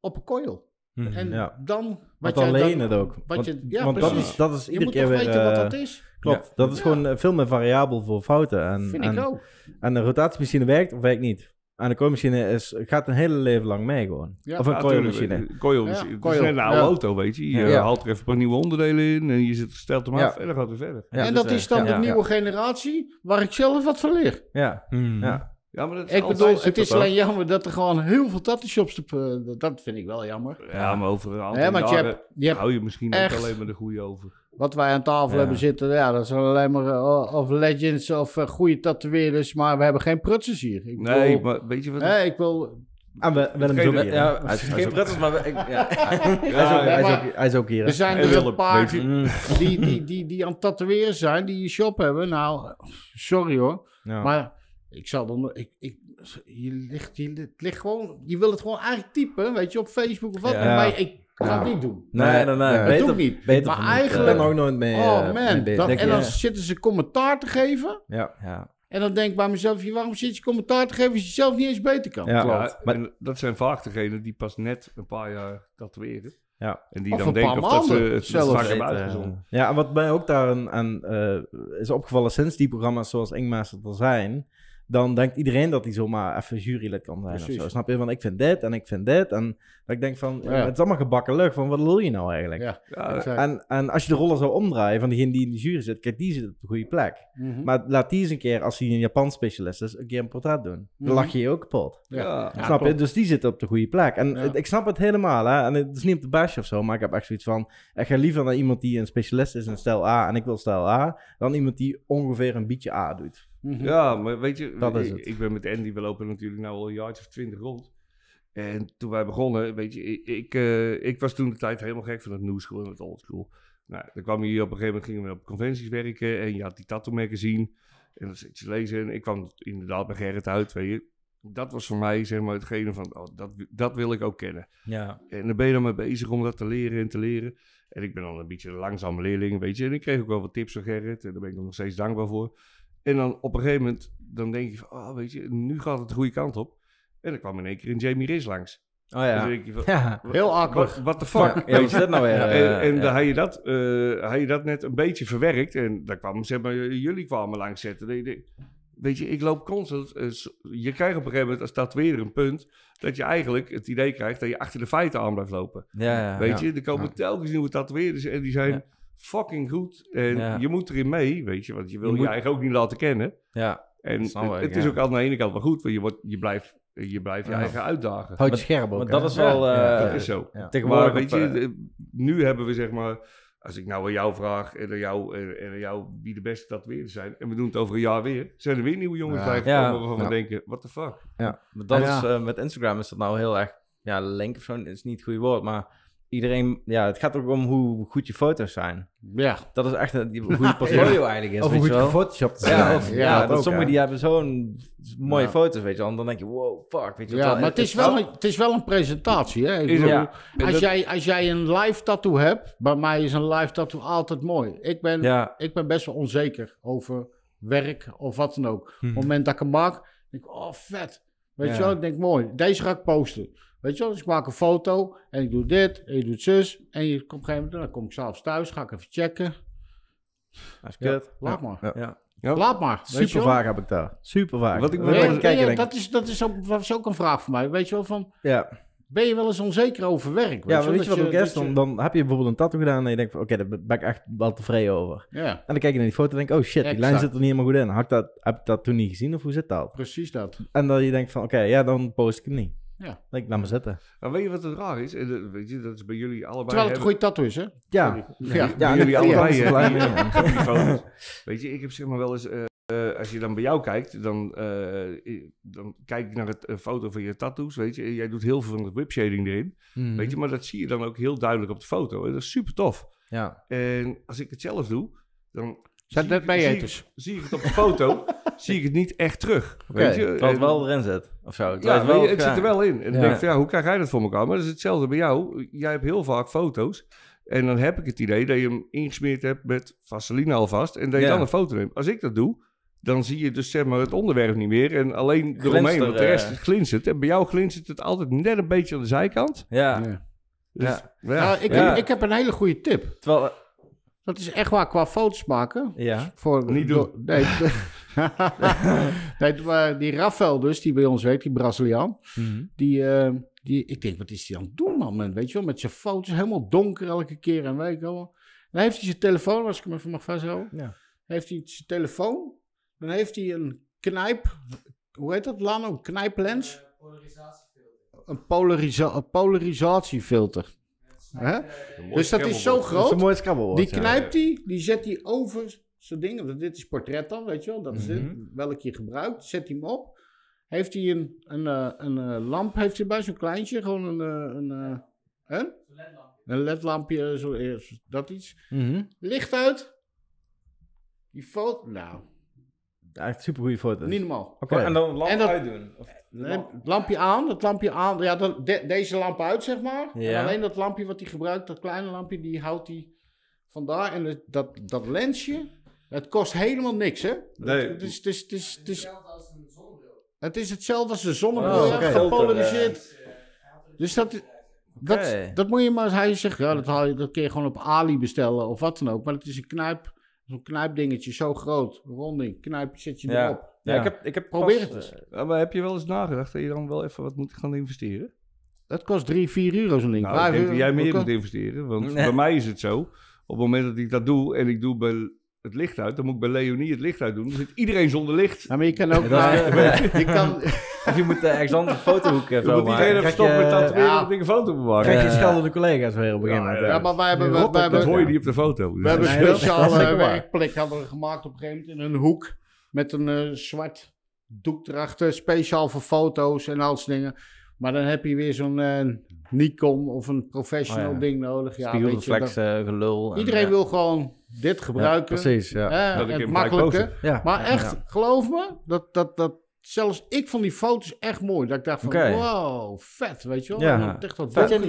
op een coil. Mhm. En Ja. dan, wat dan je dan, het ook. Wat Want, je, ja, want dat is, dat is je iedere moet keer toch weer... weten wat eh, dat is. Klopt, dat is Ja. gewoon eh, veel meer variabel voor fouten. En, Vind en, ik ook. en een rotatiemachine werkt of werkt niet. En de kooimachine is, gaat een hele leven lang mee gewoon. Ja. of een Ja, eh, Coilmachine. Ja, Het coil. is net een oude Ja. auto, weet je. Je Ja. haalt er even een paar nieuwe onderdelen in en je zet, stelt hem Ja. af en dan gaat het verder. Ja, en dat dat is, dan ja, de ja. nieuwe generatie waar ik zelf wat van leer. Ja, Mhm. ja. Ja, maar dat is Ik bedoel, super, het is alleen jammer dat er gewoon heel veel tattoo shops... Te, eh, dat vind ik wel jammer. Ja, maar over een aantal Hè, want je hebt, je hebt hou je misschien echt- ook alleen maar de goede over. Wat wij aan tafel Ja. hebben zitten, ja, dat zijn alleen maar eh, of legends of eh, goede tatoeëerders, maar we hebben geen prutsers hier. Ik Nee, bedoel, maar weet je wat? hè, ik wil... En we, Willem is hier. Ja, hij geen prettig, maar ik, ja. hij is ook- hier. Er zijn er een paar je- die, die, die, die aan het tatoeëren zijn, die een shop hebben. Nou, sorry hoor, Ja. maar ik zal dan... Ik, ik, je ligt, je, het ligt gewoon, je wil het gewoon eigenlijk typen, weet je, op Facebook of wat, Ja. maar ik ga Ja. het niet doen. Nee, nee, nee. nee. Dat beter- doe ik niet. Beter maar niet, eh, eigenlijk- Ik ben er ook nooit mee, Oh eh, mee man, dat- en dan zitten ze commentaar te geven. Ja. Ja. En dan denk ik bij mezelf, "Ja, waarom zit je commentaar te geven als je zelf niet eens beter kan? Ja. Ja, Maar- en dat zijn vaak degenen die pas net een paar jaar tatoeëren. Ja. En die Of dan een denken paar of dat ze maanden het vaak hebben uitgezonden. Ja, en wat mij ook daar aan, aan, eh, is opgevallen sinds die programma's zoals Ingmaster er zijn, dan denkt iedereen dat hij zomaar even jurylid kan zijn of zo. Snap je? Van ik vind dit en ik vind dit. En dat ik denk van, ja, Ja. het is allemaal gebakken lucht. Van wat wil je nou eigenlijk? Ja. En, en als je de rollen zou omdraaien van diegene die in de jury zit, kijk, die zit op de goede plek. Mhm. Maar laat die eens een keer, als hij een Japans specialist is, een keer een portret doen. Dan Mhm. lach je je ook kapot. Ja. Ja. Ja, snap je? Dus die zit op de goede plek. En het- ik snap het helemaal, hè. En het is niet op de bash of zo, maar ik heb echt zoiets van... Ik ga liever naar iemand die een specialist is in stijl A en ik wil stijl A... dan iemand die ongeveer een beetje A doet. Mhm. Ja, maar weet je, Dat is ik, het. ik ben met Andy, we lopen natuurlijk nu al een jaartje of twintig rond. En toen wij begonnen, weet je, ik, ik, eh, ik was toen de tijd helemaal gek van het new school en het old school. Nou, dan kwam je op een gegeven moment, gingen we op conventies werken en je had die tattoo magazine. En dan zit je lezen en ik kwam inderdaad bij Gerrit uit, weet je. Dat was voor mij, zeg maar, hetgene van, oh, dat, dat wil ik ook kennen. Ja. En dan ben je dan mee bezig om dat te leren en te leren. En ik ben dan een beetje een langzame leerling, weet je. En ik kreeg ook wel wat tips van Gerrit. En daar ben ik nog steeds dankbaar voor. En dan op een gegeven moment, dan denk je van, oh, weet je, nu gaat het de goede kant op. En dan kwam in één keer een Jamie Riz langs. Oh ja. dan denk je van, Ja. Heel awkward. what the fuck? Ja, wat is dat nou weer? en en ja. dan had je, dat, eh, had je dat net een beetje verwerkt. En dan kwam, zeg maar, jullie kwamen langs zetten. Dan denk je, weet je, ik loop constant. eh, je krijgt op een gegeven moment als tatoeëerder een punt. dat je eigenlijk het idee krijgt dat je achter de feiten aan blijft lopen. Ja, ja. weet ja. je, er komen Ja. telkens nieuwe tatoeëerders en die zijn Ja. Fucking goed. En Ja. je moet erin mee, weet je, want je wil Je je, moet- eigen ook niet laten kennen. ja. En het, ik, het is ja. ook aan de ene kant wel goed, want je, wordt, je blijft je, blijft je Ja. eigen uitdagen. Houd je Maar- scherp ook. maar dat is wel, Ja, eh, dat is zo. ja. Tegenwoordig Maar weet op, je, eh, nu hebben we zeg maar, als ik nou aan jou vraag en aan jou, en, aan jou wie de beste tatoeëerders zijn, en we doen het over een jaar weer, zijn er weer nieuwe jongens Ja. bijgekomen Ja. waarvan Ja. we denken, what the fuck? Maar dat Ja. is, eh, met Instagram is dat nou heel erg, ja, link of zo is niet het goede woord, maar iedereen, ja, het gaat ook om hoe goed je foto's zijn. Ja. Dat is echt een, hoe je portfolio eigenlijk is, Of hoe je goed te Ja, zijn. of, Ja, ja, dat dat ook, sommigen die hebben zo'n mooie Ja. foto's, weet je wel. En dan denk je, wow, fuck, weet je wel. Ja, maar het is, wel een, het is wel een presentatie. Hè? Ik bedoel, Ja. Als, jij, als jij een live tattoo hebt, bij mij is een live tattoo altijd mooi. Ik ben, Ja, ik ben best wel onzeker over werk of wat dan ook. Op het moment dat ik hem maak, denk ik, oh vet. Weet Ja. je wel, ik denk mooi, deze ga ik posten. Weet je wel, dus ik maak een foto en ik doe dit en je doet zus. En je komt op een gegeven moment, dan kom ik s'avonds thuis, ga ik even checken. dat is Ja. Laat maar. Ja. Ja. Laat maar. weet Super vaak heb ik daar. Super vaak. Wat ik wel- Nee, nee, ja, dat, is, dat, is ook, dat is ook een vraag voor mij. Weet je wel, van, ja. ben je wel eens onzeker over werk? ja, maar weet je wat ook is? Dan, dan heb je bijvoorbeeld een tattoo gedaan en je denkt van, oké, daar ben ik echt wel tevreden over. Ja, En dan kijk je naar die foto en denk ik, oh shit, die lijn zit er niet helemaal goed in. Had ik dat, heb ik dat toen niet gezien of hoe zit dat? precies dat. En dan je denkt van, oké, ja, dan post ik hem niet. Ja. Denk ik, laat maar zitten. Maar weet je wat het raar is? En dat- weet je, dat is bij jullie allebei. Terwijl het een hebben- goede tattoo is, hè? Ja, Ja. bij jullie ja, allebei. ja. Weet je, ik heb zeg maar wel eens, eh, eh, als je dan bij jou kijkt, dan, eh, dan kijk ik naar het foto van je tattoos, weet je. Jij doet heel veel van de whip shading erin, Mhm. weet je. Maar dat zie je dan ook heel duidelijk op de foto. En dat is super tof. Ja. En als ik het zelf doe, dan Zijn dat bij zie zie ik het op de foto, zie ik het niet echt terug. weet je. Terwijl het En- wel erin zit, of zo. Ja, weet wel je, het zit er wel in. En dan Ja. denk ik van, ja, hoe krijg jij dat voor elkaar? Maar dat is hetzelfde bij jou. Jij hebt heel vaak foto's. En dan heb ik het idee dat je hem ingesmeerd hebt met vaseline alvast. En dat je Ja. dan een foto neemt. Als ik dat doe, dan zie je dus zeg maar het onderwerp niet meer. En alleen eromheen, want de rest eh. glinstert. En bij jou glinstert het altijd net een beetje aan de zijkant. Ja, Ja. Dus, Ja. ja. Nou, ik, Ja. Heb, ik heb een hele goede tip. terwijl... Dat is echt waar qua foto's maken. Ja. Voor, Niet door- Nee, nee, maar die Rafael dus, die bij ons werkt, die Braziliaan. Mhm. Die, eh, die, ik denk, wat is die aan het doen, man? man? Weet je wel, met zijn foto's helemaal donker elke keer en weet wel. Dan heeft hij zijn telefoon, als ik hem even mag vasthouden. Ja. Heeft hij zijn telefoon. Dan heeft hij een knijp, hoe heet dat, Lano? Een knijplens. Een, polarisa een polarisatiefilter. Hè? Dus dat is zo Dat is een groot. mooi. Die knijpt hij, die zet hij over zijn ding. Want dit is portret dan, weet je wel. Dat is dit, Mhm. welk je gebruikt. Zet hij hem op. Heeft hij een, een, eh, een, eh, lamp heeft hij bij, zo'n kleintje. Gewoon een, eh, een, hè? een ledlampje, zo, dat iets. Mhm. Licht uit. Die foto, nou, Ja, echt super goede foto's. niet normaal. Oké. En dan een lamp En dat- uitdoen. Of, het lampje aan, dat lampje aan. Ja, dat, de- deze lamp uit, zeg maar. Ja. En alleen dat lampje wat hij gebruikt, dat kleine lampje, die houdt hij vandaar. En het- dat, dat lensje, het kost helemaal niks, hè? Nee. Het is, het is, het is, het is, het is hetzelfde als een zonnebril, Oh, ja, oké. gepolariseerd. Dus dat, dat, dat moet je maar, hij zegt, ja, dat, haal je, dat kun je gewoon op Ali bestellen of wat dan ook. Maar het is een knijp, zo'n knijpdingetje, zo groot, ronding, knijp, zet je Ja. erop. Ja, Ja. ik heb, ik heb Probeer pas, het eens. maar heb je wel eens nagedacht dat je dan wel even wat moet gaan investeren? Dat kost 3, 4 euro zo'n ding. Nou, ik denk dat jij meer moet investeren. Want Nee. bij mij is het zo. Op het moment dat ik dat doe en ik doe bij het licht uit, dan moet ik bij Leonie het licht uit doen. Dan zit iedereen zonder licht. Ja, maar je kan ook... dat je kan, Of je moet eh, ergens anders een fotohoek Dan zo moet iedereen even stoppen je- met ja. om dingen foto maken. Krijg je Ja. scheldende collega's weer op een gegeven moment. Ja, maar wij hebben, Die wij, op Dat hebben, hoor je niet op de foto. Dus we hebben een dat speciale dat werkplek hadden we gemaakt op een gegeven moment in een hoek. Met een eh, zwart doek erachter, speciaal voor foto's en al soort dingen. Maar dan heb je weer zo'n eh, Nikon of een professional Oh ja. ding nodig. Ja, weet je, Spiegelreflex, dat- eh, gelul. en, iedereen eh, wil gewoon dit gebruiken. Precies, ja. Dat ik het makkelijke. Maar echt, ja. geloof me, dat, dat, dat, zelfs ik vond die foto's echt mooi. Dat ik dacht van, wow, vet, weet je wel. Ja. Echt wat Vet.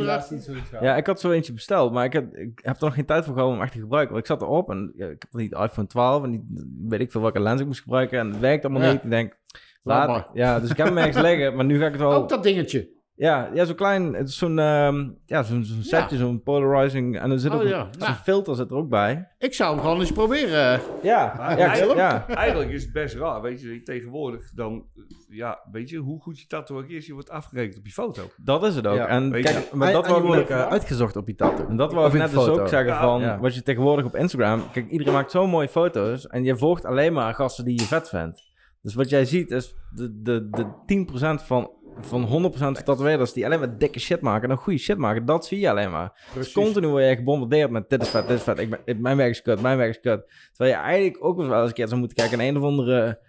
Ja, ik had zo eentje besteld, maar ik heb, ik heb er nog geen tijd voor gehad om echt te gebruiken. Want ik zat erop en ja, ik heb niet de iPhone 12 en niet, weet ik veel welke lens ik moest gebruiken. En het werkt allemaal Ja. niet. Ik denk, Laat laat, maar. ja, dus ik heb hem ergens liggen, maar nu ga ik het wel... Ook dat dingetje. Ja, ja zo'n klein, het is zo'n ehm, ja, zo'n setje, zo'n polarizing. En er zit Oh, ook ja. zo'n Nou. filter zit er ook bij. Ik zou hem gewoon eens proberen. Ja, Maar ja, eigenlijk- ja. Eigenlijk is het best raar, weet je, tegenwoordig dan, ja, weet je, hoe goed je tattoo ook is, je wordt afgerekend op je foto. dat is het ook. Ja, en kijk, maar dat en wordt ook uitgezocht op je tattoo. En dat wou ik net dus ook zeggen Ja. van, Ja. wat je tegenwoordig op Instagram... Kijk, iedereen maakt zo mooie foto's en je volgt alleen maar gasten die je vet vindt. Dus wat jij ziet is de, de, de 10% van, van 100% van tatoeëerders die alleen maar dikke shit maken en dan goede shit maken, dat zie je alleen maar. Dus continu word je gebombardeerd met dit is vet, dit is vet, ik ben, ik- mijn werk is kut, mijn werk is kut. Terwijl je eigenlijk ook wel eens een keer zou moeten kijken naar een of andere,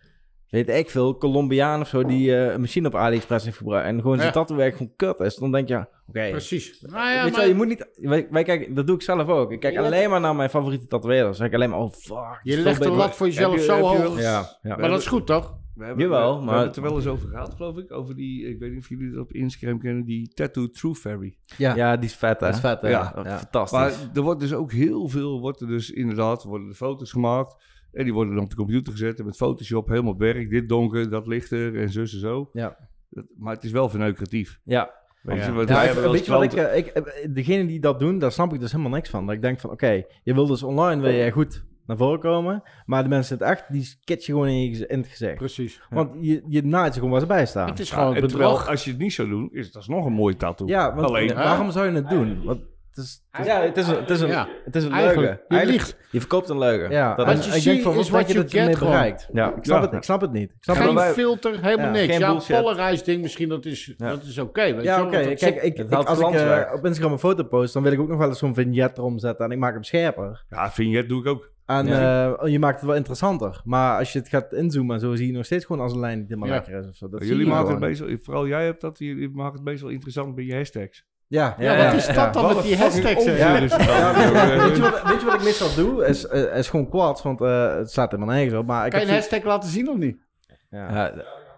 weet ik veel, Colombiaan of zo die eh, een machine op AliExpress heeft gebruikt en gewoon zijn Ja. tattoowerk gewoon kut is. Dan denk je, oké, Precies. Nou ja, Weet je maar wel, je moet niet... Wij, wij kijken, dat doe ik zelf ook. Ik kijk Je let- alleen maar naar mijn favoriete tatoeëerders. Dan zeg ik alleen maar, oh fuck. je legt de lat voor jezelf je- zo hoog. Ja, ja. Maar dat is goed, toch? We hebben, Jawel, we, we maar- hebben het er wel eens over gehad, geloof ik, over die, ik weet niet of jullie dat op Instagram kennen, die Tattoo True Fairy. Ja, Ja, die is vet, hè? dat is vet. hè? Ja. Ja. Fantastisch. Maar er wordt dus ook heel veel, wordt er dus inderdaad, worden de foto's gemaakt. En die worden dan op de computer gezet en met Photoshop helemaal werk. Dit donker, dat lichter en zus en zo. Ja. Dat- maar het is wel verneukeratief. ja. Weet Ja. je, Ja, weet je wat ik, eh, ik, eh, degene die dat doen, daar snap ik dus helemaal niks van. Dat ik denk van, oké, je wil dus online, wil je goed naar voren komen, maar de mensen het echt, die sketch je gewoon in, je, in het gezicht. Precies. Want je, je naait ze gewoon waar ze bij staan. Het is Ja, gewoon het terwijl, bedrog. als je het niet zou doen, is het alsnog een mooi tattoo. Ja, want Alleen, waarom zou je het doen? Want het is, Ja, het is een, het is een, Ja. het is een leugen. je Eigenlijk- liegt. Je verkoopt een leugen. ja, Dat Wat je ik ziet denk van, is wat je dat ermee bereikt. Ja. Ik snap, Ja. het, ik snap het niet. Ik snap Geen het filter, helemaal Ja, niks. geen Ja, een bullshit. polarized ding misschien, dat is, Ja. dat is oké. je Ja, Kijk, ik, als ik eh, op Instagram een foto post, dan wil ik ook nog wel eens zo'n vignet erom zetten en ik maak hem scherper. ja, vignet doe ik ook. En Ja. eh, je maakt het wel interessanter. Maar als je het gaat inzoomen en zo, zie je nog steeds gewoon als een lijn die helemaal Ja. lekker is of zo. Dat jullie je maken het meestal, vooral jij hebt dat, jullie maken het meestal interessant bij je hashtags. Ja, Ja, Ja, wat is dat dan met die hashtags? Ja, weet, je wat, weet je wat ik meestal doe? Is, eh, is gewoon quads, want eh, het staat helemaal nergens op. Maar ik Kan je een hashtag laten zien of niet? ja.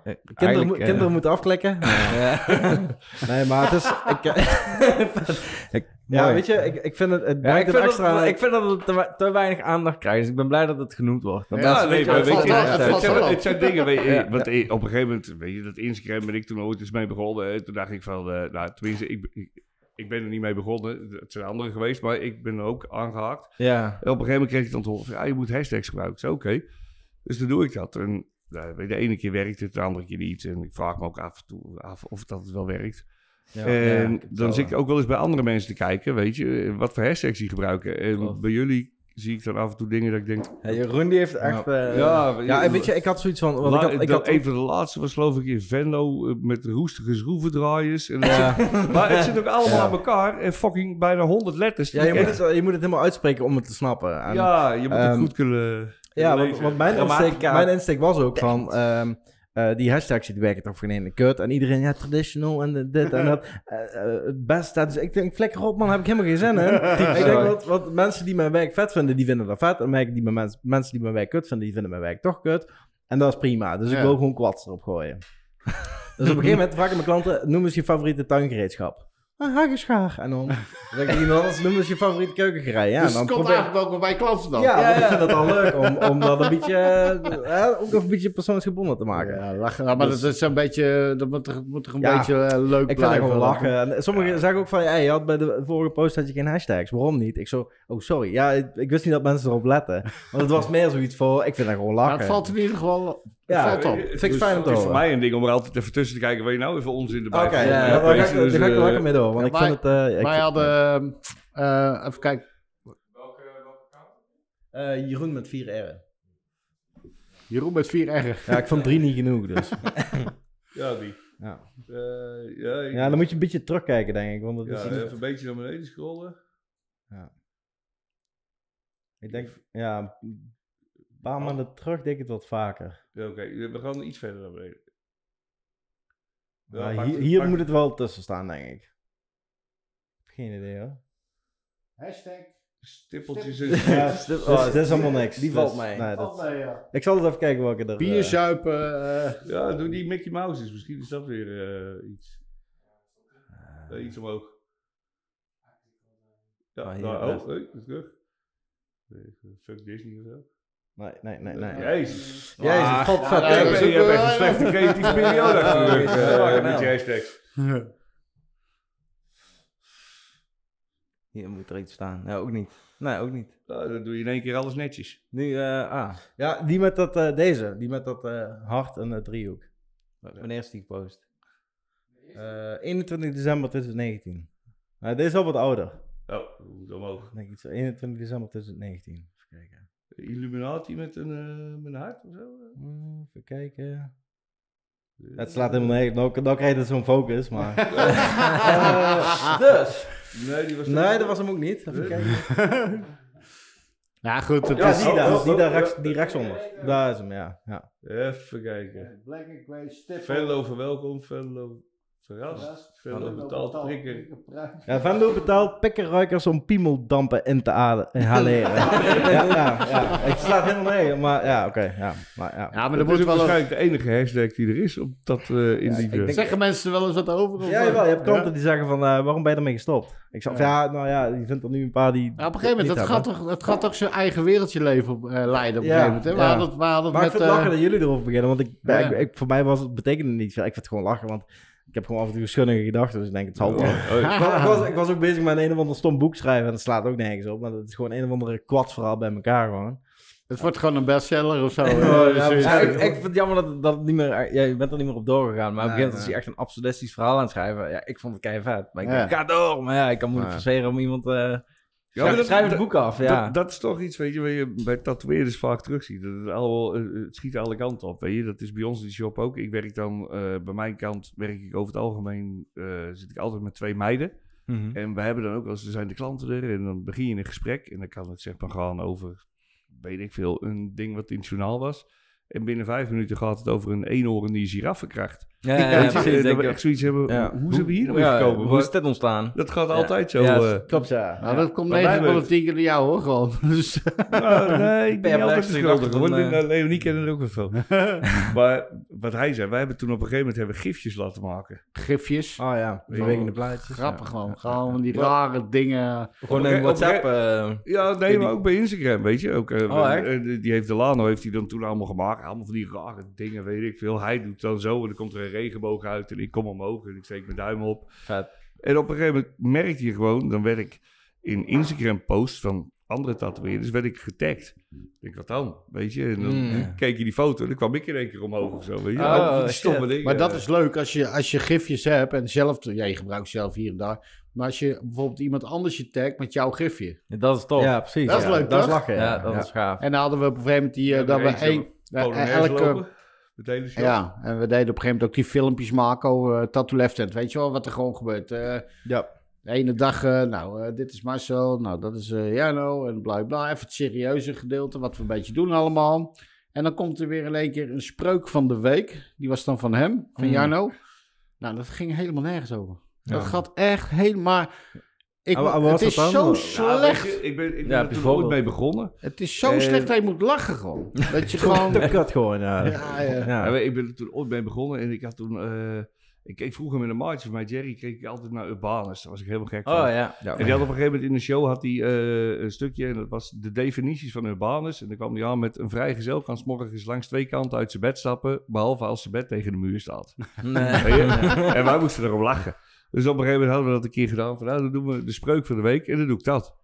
Eh, kinderen, moeten afklikken. nee, maar het is... Ik, ik- ja, weet je, ik, ik vind het... Het Ja, ik, vind extra... dat, ik vind dat het te, we- te weinig aandacht krijgt. Dus ik ben blij dat het genoemd wordt. Dat Ja, nee, weet je, maar het weet je, zijn, het dingen, weet je, Ja. want op een gegeven moment, weet je, dat Instagram ben ik toen ooit eens mee begonnen. hè, Toen dacht ik van, eh, nou, tenminste, ik, ik, ik ben er niet mee begonnen. Het zijn anderen geweest, maar ik ben er ook aangehaakt. Ja. En op een gegeven moment kreeg ik dan te horen van, ja, je moet hashtags gebruiken. Ik zei, oké. Dus dan doe ik dat. En nou, weet je, de ene keer werkt het, de andere keer niet. En ik vraag me ook af en toe af of dat het wel werkt. Ja, en ja, het dan zit ik ook wel eens bij andere mensen te kijken, weet je, wat voor hashtags die gebruiken. En Klopt. bij jullie zie ik dan af en toe dingen dat ik denk, Ja, Jeroen die heeft echt... eh, ja, Ja, en weet je, ik had zoiets van... Want ik had, ik de- had, een van de laatste was geloof ik in Venlo eh, met roestige schroevendraaiers. En dat ja, zit- maar het zit ook allemaal Ja. aan elkaar en fucking bijna 100 letters. ja, je, moet het, je moet het helemaal uitspreken om het te snappen. En, ja, je moet het ehm, goed kunnen Ja, want, want mijn, insteek, mijn insteek was ook van... ehm, eh, die hashtags die werken toch voor een kut. En iedereen, ja, traditional en dit en dat. eh, eh, het beste. Dus ik denk, flikker op man, heb ik helemaal geen zin in. ik denk, wat, wat mensen die mijn werk vet vinden, die vinden dat vet. En mensen die mijn, mens- mensen die mijn werk kut vinden, die vinden mijn werk toch kut. En dat is prima. Dus ik wil gewoon kwads erop gooien. dus op een gegeven moment vraag ik mijn klanten, noem eens je favoriete tuingereedschap. Ah, hagelschaar. En dan zeg ik iemand anders, noem eens je favoriete keukengerei. Ja, dus en het dan komt probeer- eigenlijk wel bij klanten dan. ja, Ja, ik ja. vind het al leuk om, om dat een beetje, eh, eh, ook een beetje persoonsgebonden te maken. Ja, lachen. Maar Dus- dat is een beetje, dat moet toch, moet toch een Ja. beetje eh, leuk Ik blijven. gewoon lachen. En sommigen zeggen ook van, hey, je had bij de vorige post had je geen hashtags. Waarom niet? Ik zo, oh sorry. Ja, ik, ik wist niet dat mensen erop letten. Want het was meer zoiets voor, ik vind dat gewoon Maar lachen. het valt in ieder geval Ja, het valt op. Eh, Vind ik dus fijn om te Het is voor mij een ding om er altijd even tussen te kijken. Waar je nou even onzin erbij Oké, vindt. ja, daar ga ik, dus, ga er eh, lekker mee door. Want ja, ik wij- vind het... eh, ik Wij vind- hadden, eh, even kijken, Welke, eh, Jeroen met vier R'en. Jeroen met vier R'en. Ja, ik vond drie niet genoeg, dus. Ja, die. Ja. Eh, ja, ik- ja, dan moet je een beetje terugkijken, denk ik. Want dat ja, is even een beetje naar beneden scrollen. ik denk, ja, paar maanden terug denk ik het wat vaker. Ja, Oké, we gaan iets verder naar beneden. Ja, Maar hier moet het wel tussen staan, denk ik. Geen idee, hoor. Hashtag. Stippeltjes. Ja, dit, dit is allemaal niks. Die Dus- valt mee. Nee, dat, Oh, ja. ik zal eens even kijken welke er... Bier eh, zuipen. eh, Ja, doe die Mickey Mouse is. Misschien is dat weer eh, iets. Eh, iets omhoog. Ja, Ah, hier, nou, oh, hey, terug. Nee, Fuck Disney of zo. Nee, nee, nee. nee. Eh, Jezus. Jezus, ah, je hebt echt een slechte creatieve periode natuurlijk. Ja, eh, met je hashtags. Hier moet er iets staan. Nee, ook niet. Nee, ook niet. Nou, dan doe je in één keer alles netjes. Nu, uh, ah. Ja, die met dat, uh, deze. Die met dat uh, hart en driehoek. Wanneer is die gepost? 21 december 2019. Nou, deze is al wat ouder. Oh, omhoog. Ik denk 21 december 2019. Even kijken. Illuminati met een, eh, met een hart of zo? Hmm, Even kijken. Het slaat helemaal nergens. Nou, nou krijg je zo'n focus, maar... Eh, dus. Nee, die was Nee, dat was hem ook niet. Even kijken. Ja, goed. Het Ja, is... die daar. oh, Die, oh, daar oh, rechts, die rechtsonder. Daar is hem, ja. ja. Even kijken. Black and Grey, Stip. Venlo verwelkom, Venlo verrast, Venlo betaald prikker. Ja, betaalt pikkerruikers om piemeldampen in te halen- inhaleren. ja, ja, ja. Ik slaat helemaal nergens, maar ja, oké. ja, maar ja. Ja, maar dat ook wel... een- waarschijnlijk de enige hashtag die er is op dat eh in Ja, die... ik denk- Zeggen mensen er wel eens wat over? of Ja, jawel, je hebt klanten Ja? die zeggen van, eh, waarom ben je ermee gestopt? Ik zeg, ja. nou ja, je vindt er nu een paar die... Ja, op een gegeven moment, het gaat, toch, het gaat toch zijn eigen wereldje leven op, eh, leiden op een gegeven moment. Hè? Ja. hadden Maar ik met... vind het eh, lachen dat jullie erover beginnen, want ik, Ja. ik, ik- voor mij was het, betekende het niet veel. Ik vind het gewoon lachen, want ik heb gewoon af en toe schunnige gedachten, dus ik denk, het zal wel. Oh, Ik was, ik, was, ik was ook bezig met een, een of ander stom boek schrijven en dat slaat ook nergens op, maar dat is gewoon een of andere kwartverhaal bij elkaar gewoon. het wordt gewoon een bestseller of zo. Ja, ja, ja, Ja, ik, ik vind het jammer dat, dat het niet meer... Ja, je bent er niet meer op doorgegaan. Maar op een gegeven moment is hij echt een absurdistisch verhaal aan het schrijven. Ja, ik vond het kei vet. Maar ik Ja. denk, ga door. Maar ja, ik kan moeilijk Ja. forceren om iemand... eh Ja, maar dat- schrijf het boek af, ja. Dat, dat is toch iets, weet je, waar je bij tatoeëerders vaak terugziet. Dat het, allemaal, eh, het schiet alle kanten op, weet je. Dat is bij ons in de shop ook. Ik werk dan, eh, bij mijn kant werk ik over het algemeen, eh, zit ik altijd met twee meiden. Mhm. En we hebben dan ook, als er zijn de klanten er, en dan begin je een gesprek. En dan kan het zeg maar gaan over, weet ik veel, een ding wat in het journaal was. En binnen vijf minuten gaat het over een eenhoorn die giraffenkracht. Ja, ja, precies. eh, dat denk we ik. echt zoiets hebben, Ja. hoe zijn we hier nou Ja, gekomen? Hoe is dit ontstaan? dat gaat Ja. altijd zo. Ja, eh. Klopt, ja. nou, dat komt Bij 9 mij van de werkt- 10 keer door jou hoor, gewoon. Dus, Nou, nee, ik ben niet altijd eh, Leonie kennen er ook wel veel. maar wat hij zei, wij hebben toen op een gegeven moment hebben gifjes laten maken. gifjes. Oh ja, bewegende plaatjes. Grappig ja. gewoon. Ja. Gewoon die rare dingen. Gewoon een- WhatsApp... eh, Ja, nee, Die- maar ook bij Instagram, weet je. Ook, Oh, die heeft Delano heeft hij dan toen allemaal gemaakt. Allemaal van die rare dingen, weet ik veel. Hij doet dan zo en dan komt er een regenboog uit en ik kom omhoog en ik steek mijn duim op. vet. En op een gegeven moment merkte je gewoon, dan werd ik in Instagram posts van andere tatoeëerders, werd ik getagd. Ik denk, wat dan? Weet je, en dan Mm. keek je die foto en dan kwam ik in één keer omhoog of zo, weet je. Oh, stomme dingen. Maar dat is leuk als je, als je gifjes hebt en zelf, ja, je gebruikt zelf hier en daar. Maar als je bijvoorbeeld iemand anders je tagt met jouw gifje. Ja, dat is tof. Ja, precies. Dat is ja. leuk, Dat is toch? lachen, Ja, ja. dat Ja. is gaaf. En dan hadden we op een gegeven moment die, eh, Ja, dat we één, eh, elke, lopen, de hele show. ja, en we deden op een gegeven moment ook die filmpjes maken over uh, Tattoo Left Hand. Weet je wel wat er gewoon gebeurt? Eh, Ja. de ene dag, eh, nou, eh, dit is Marcel, nou, dat is eh Jano en bla bla. Even het serieuze gedeelte, wat we een beetje doen allemaal. En dan komt er weer in één keer een spreuk van de week. Die was dan van hem, van Mm. Jarno. Nou, dat ging helemaal nergens over. Dat gaat echt helemaal... Ik, het was is dat dan? zo slecht. je, ik ben, ik ben Ja, er ooit mee begonnen. Het is zo Eh, slecht dat je moet lachen gewoon. Dat je gewoon... Kut gewoon, ja. Ja, ja. Ja. Ja, ik ben er toen ooit mee begonnen en ik had toen... eh, ik keek vroeger met een maatje van mij, Jerry, keek ik altijd naar Urbanus. Daar was ik helemaal gek van. Oh ja. Ja. En die had op een gegeven moment in de show had hij, eh, een stukje, en dat was de definities van Urbanus. En dan kwam hij aan met een vrijgezel kan 's morgens langs twee kanten uit zijn bed stappen, behalve als zijn bed tegen de muur staat. Nee. En wij moesten erop lachen. Dus op een gegeven moment hadden we dat een keer gedaan. Van, nou, dan doen we de spreuk van de week en dan doe ik dat.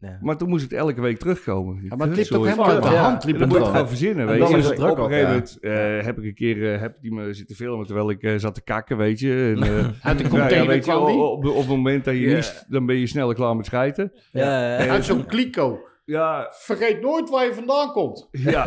Ja. Maar toen moest het elke week terugkomen. Ja, maar het liep ook helemaal uit de hand. Liep En het dan moet je gewoon. het gaan verzinnen, En weet je. Dus op een gegeven ja. moment eh, heb ik een keer eh, heb die me zitten filmen terwijl ik eh, zat te kakken, weet je. En, eh, Uit de nou container ja, weet je, kwam die. op, op het moment dat je Ja. niet, dan ben je sneller klaar met schijten. Ja, ja. Uit zo'n kliko. Ja, Vergeet nooit waar je vandaan komt. ja.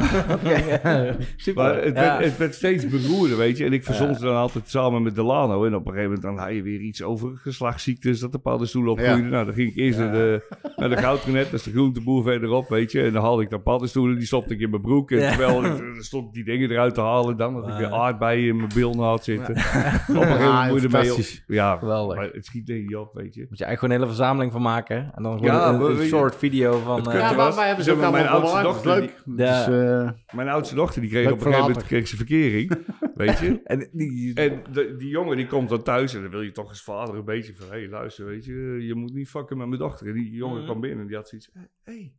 Super. Maar het, Ja. werd, het werd steeds beroerder, weet je. En ik verzond ze dan altijd samen met Delano. En op een gegeven moment dan had je weer iets over geslachtsziektes, dat de paddenstoelen opgroeiden. Ja. Nou, dan ging ik eerst naar de, naar de goudrenet, dat is de groenteboer verderop, weet je. En dan haalde ik dan paddenstoelen, die stopte ik in mijn broek. En Ja. terwijl ik, dan stond ik die dingen eruit te halen, dan had ik weer aardbeien in mijn bilnaad zitten. Op een gegeven moment op. fantastisch. Ja, Geweldig. maar het schiet niet op, weet je. Moet je eigenlijk gewoon een hele verzameling van maken. En dan gewoon Ja, een, een short video van... Het eh, Ja, maar was- wij hebben ze zeg ook maar, mijn oudste. Dat dochter, leuk. Ja. Dus, eh, Mijn oudste dochter, die kreeg Leuk op een gegeven moment kreeg ze verkering, weet je. en die, En de- die jongen die komt dan thuis en dan wil je toch als vader een beetje van... Hé, hey, luister, weet je, je moet niet fucken met mijn dochter. En die jongen Mhm. kwam binnen en die had zoiets... Hé, hey,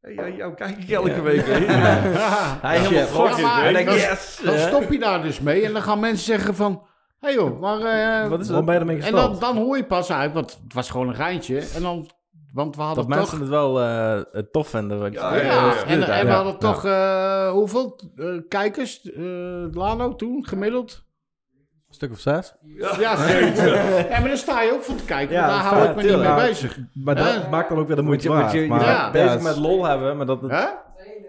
hey, ja, jou kijk ik elke Ja. week. hè. hij Ja, helemaal shit, fuck fuck it. it, Hij hè. denkt, Dan- yes! dan Ja. stop je daar dus mee en dan gaan mensen zeggen van... Hé hey joh, maar... eh, Wat is Waarom ben je ermee en dan, dan hoor je pas uit, want het was gewoon een geintje. En dan Want we Dat hadden mensen toch... het wel eh, tof vinden. Ja. Ja, ja, ja. en, en we hadden ja. toch... eh, hoeveel eh, kijkers, eh, Lano, toen, gemiddeld? Een stuk of zes. Ja, zeker. ja, maar daar sta je ook van te kijken, daar hou ik me niet mee bezig. Maar dat maakt dan ook weer de Moet moeite waard. je, je maar, bezig met lol hebben, maar dat het... Hè?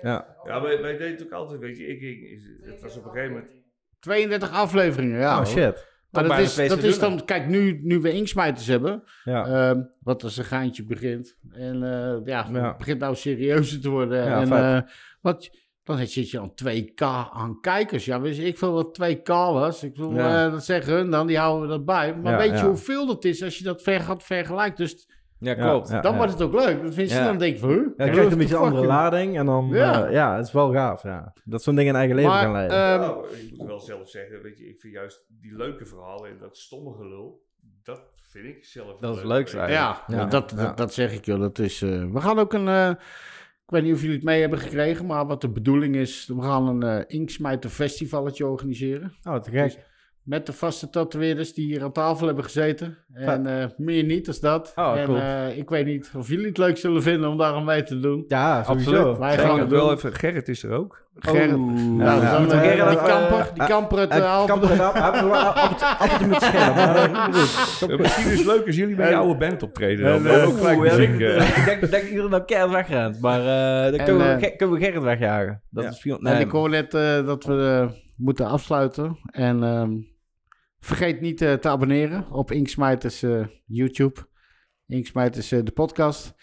Ja. Ja, wij, wij deden het ook altijd, weet je. Ik, ik, het was op een gegeven moment... 32 afleveringen, ja. Oh hoor. shit. Maar dat is, dat is dan, kijk, nu, nu we inksmijters hebben, Ja. ehm, wat als een geintje begint. En eh, ja, Ja. het begint nou serieuzer te worden. Ja, en eh, wat, dan zit je aan 2K aan kijkers. Ja, weet je, ik veel wat 2K was. Ik bedoel, Ja. eh, dat zeggen hun dan, die houden dat bij. Maar weet je hoeveel dat is als je dat ver gaat vergelijken? Dus Ja, klopt. ja. dan wordt het ook leuk. Dat vind je Ja. dan denk je van, huh? Ja, je krijgt een beetje een andere lading en dan, Ja. ja, ja het is wel gaaf, ja. Dat zo'n dingen een eigen leven Maar, gaan leiden. ehm, Nou, ik moet wel zelf zeggen, weet je, ik vind juist die leuke verhalen en dat stomme gelul, dat vind ik zelf Dat is leuk. Ja, Ja. Dat. Dat, dat zeg ik joh. Dat is, eh, we gaan ook een. eh, ik weet niet of jullie het mee hebben gekregen, maar wat de bedoeling is, we gaan een eh Inksmijter festivalletje organiseren. oh, te gek. Met de vaste tatoeëerders die hier aan tafel hebben gezeten. En eh, meer niet als dat. Oh, en cool. eh, ik weet niet of jullie het leuk zullen vinden om daar aan mee te doen. Ja, sowieso. Absoluut. Wij gaan het wel even, Gerrit is er ook. Gerrit. Oeh. Nou, Ja, dan, eh, Gerrit die kamper, die eh, kamper uit de er met. Ja, misschien is het leuk als jullie met En- jouw band optreden. Dan, dan ook gelijk muziek. ik-. Ik denk, dat iedereen nou keihard wegrent, maar eh, dan En, kunnen, we, Gerrit wegjagen. Dat is veel... En ik hoor net eh, dat we moeten afsluiten. En ehm, vergeet niet eh, te abonneren op Inksmijters eh, YouTube. Inksmijters eh, de podcast.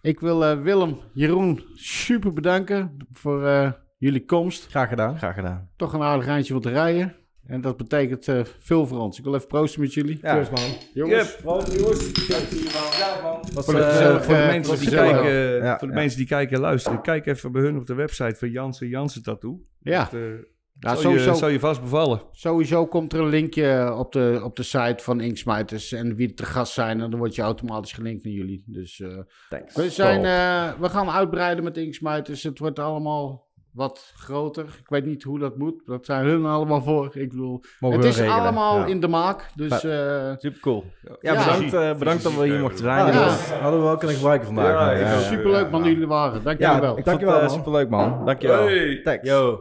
Ik wil eh, Willem, Jeroen super bedanken voor eh, jullie komst. Graag gedaan. Graag gedaan. Toch een aardig eindje om te rijden. En dat betekent eh, veel voor ons. Ik wil even proosten met jullie. Ja. Cheers, man. Jongens, Was, Voor de eh, gezellig- voor de eh, mensen voor die kijken, Ja, voor de ja. mensen die kijken en luisteren, kijk even bij hun op de website van Jansen Jansen Tattoo. ja. Dat, Ja, zal, sowieso. je, zal je vast bevallen. Sowieso komt er een linkje op de, op de site van Inksmijters en wie er te gast zijn. En dan word je automatisch gelinkt naar jullie. Dus eh, Thanks. we, zijn, eh, we gaan uitbreiden met Inksmijters. Het wordt allemaal wat groter. Ik weet niet hoe dat moet. Dat zijn hun allemaal voor. Ik bedoel, Mogen het is regelen. allemaal Ja. in de maak. Dus eh, Super cool. Ja, Ja. bedankt, eh, bedankt dat we hier mochten zijn. Ja. Hadden we wel kunnen gebruiken vandaag. Ja, ook. superleuk man dat jullie waren. Dank jullie wel. ik Dankjewel, vond het man. superleuk man. Dankjewel. Hey. Thanks. Yo.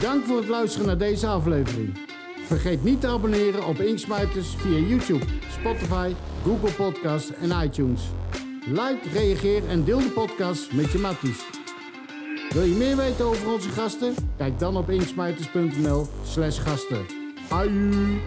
Dank voor het luisteren naar deze aflevering. Vergeet niet te abonneren op Inksmijters via YouTube, Spotify, Google Podcasts en iTunes. Like, reageer en deel de podcast met je matties. Wil je meer weten over onze gasten? Kijk dan op inksmijters.nl slash gasten. Aju!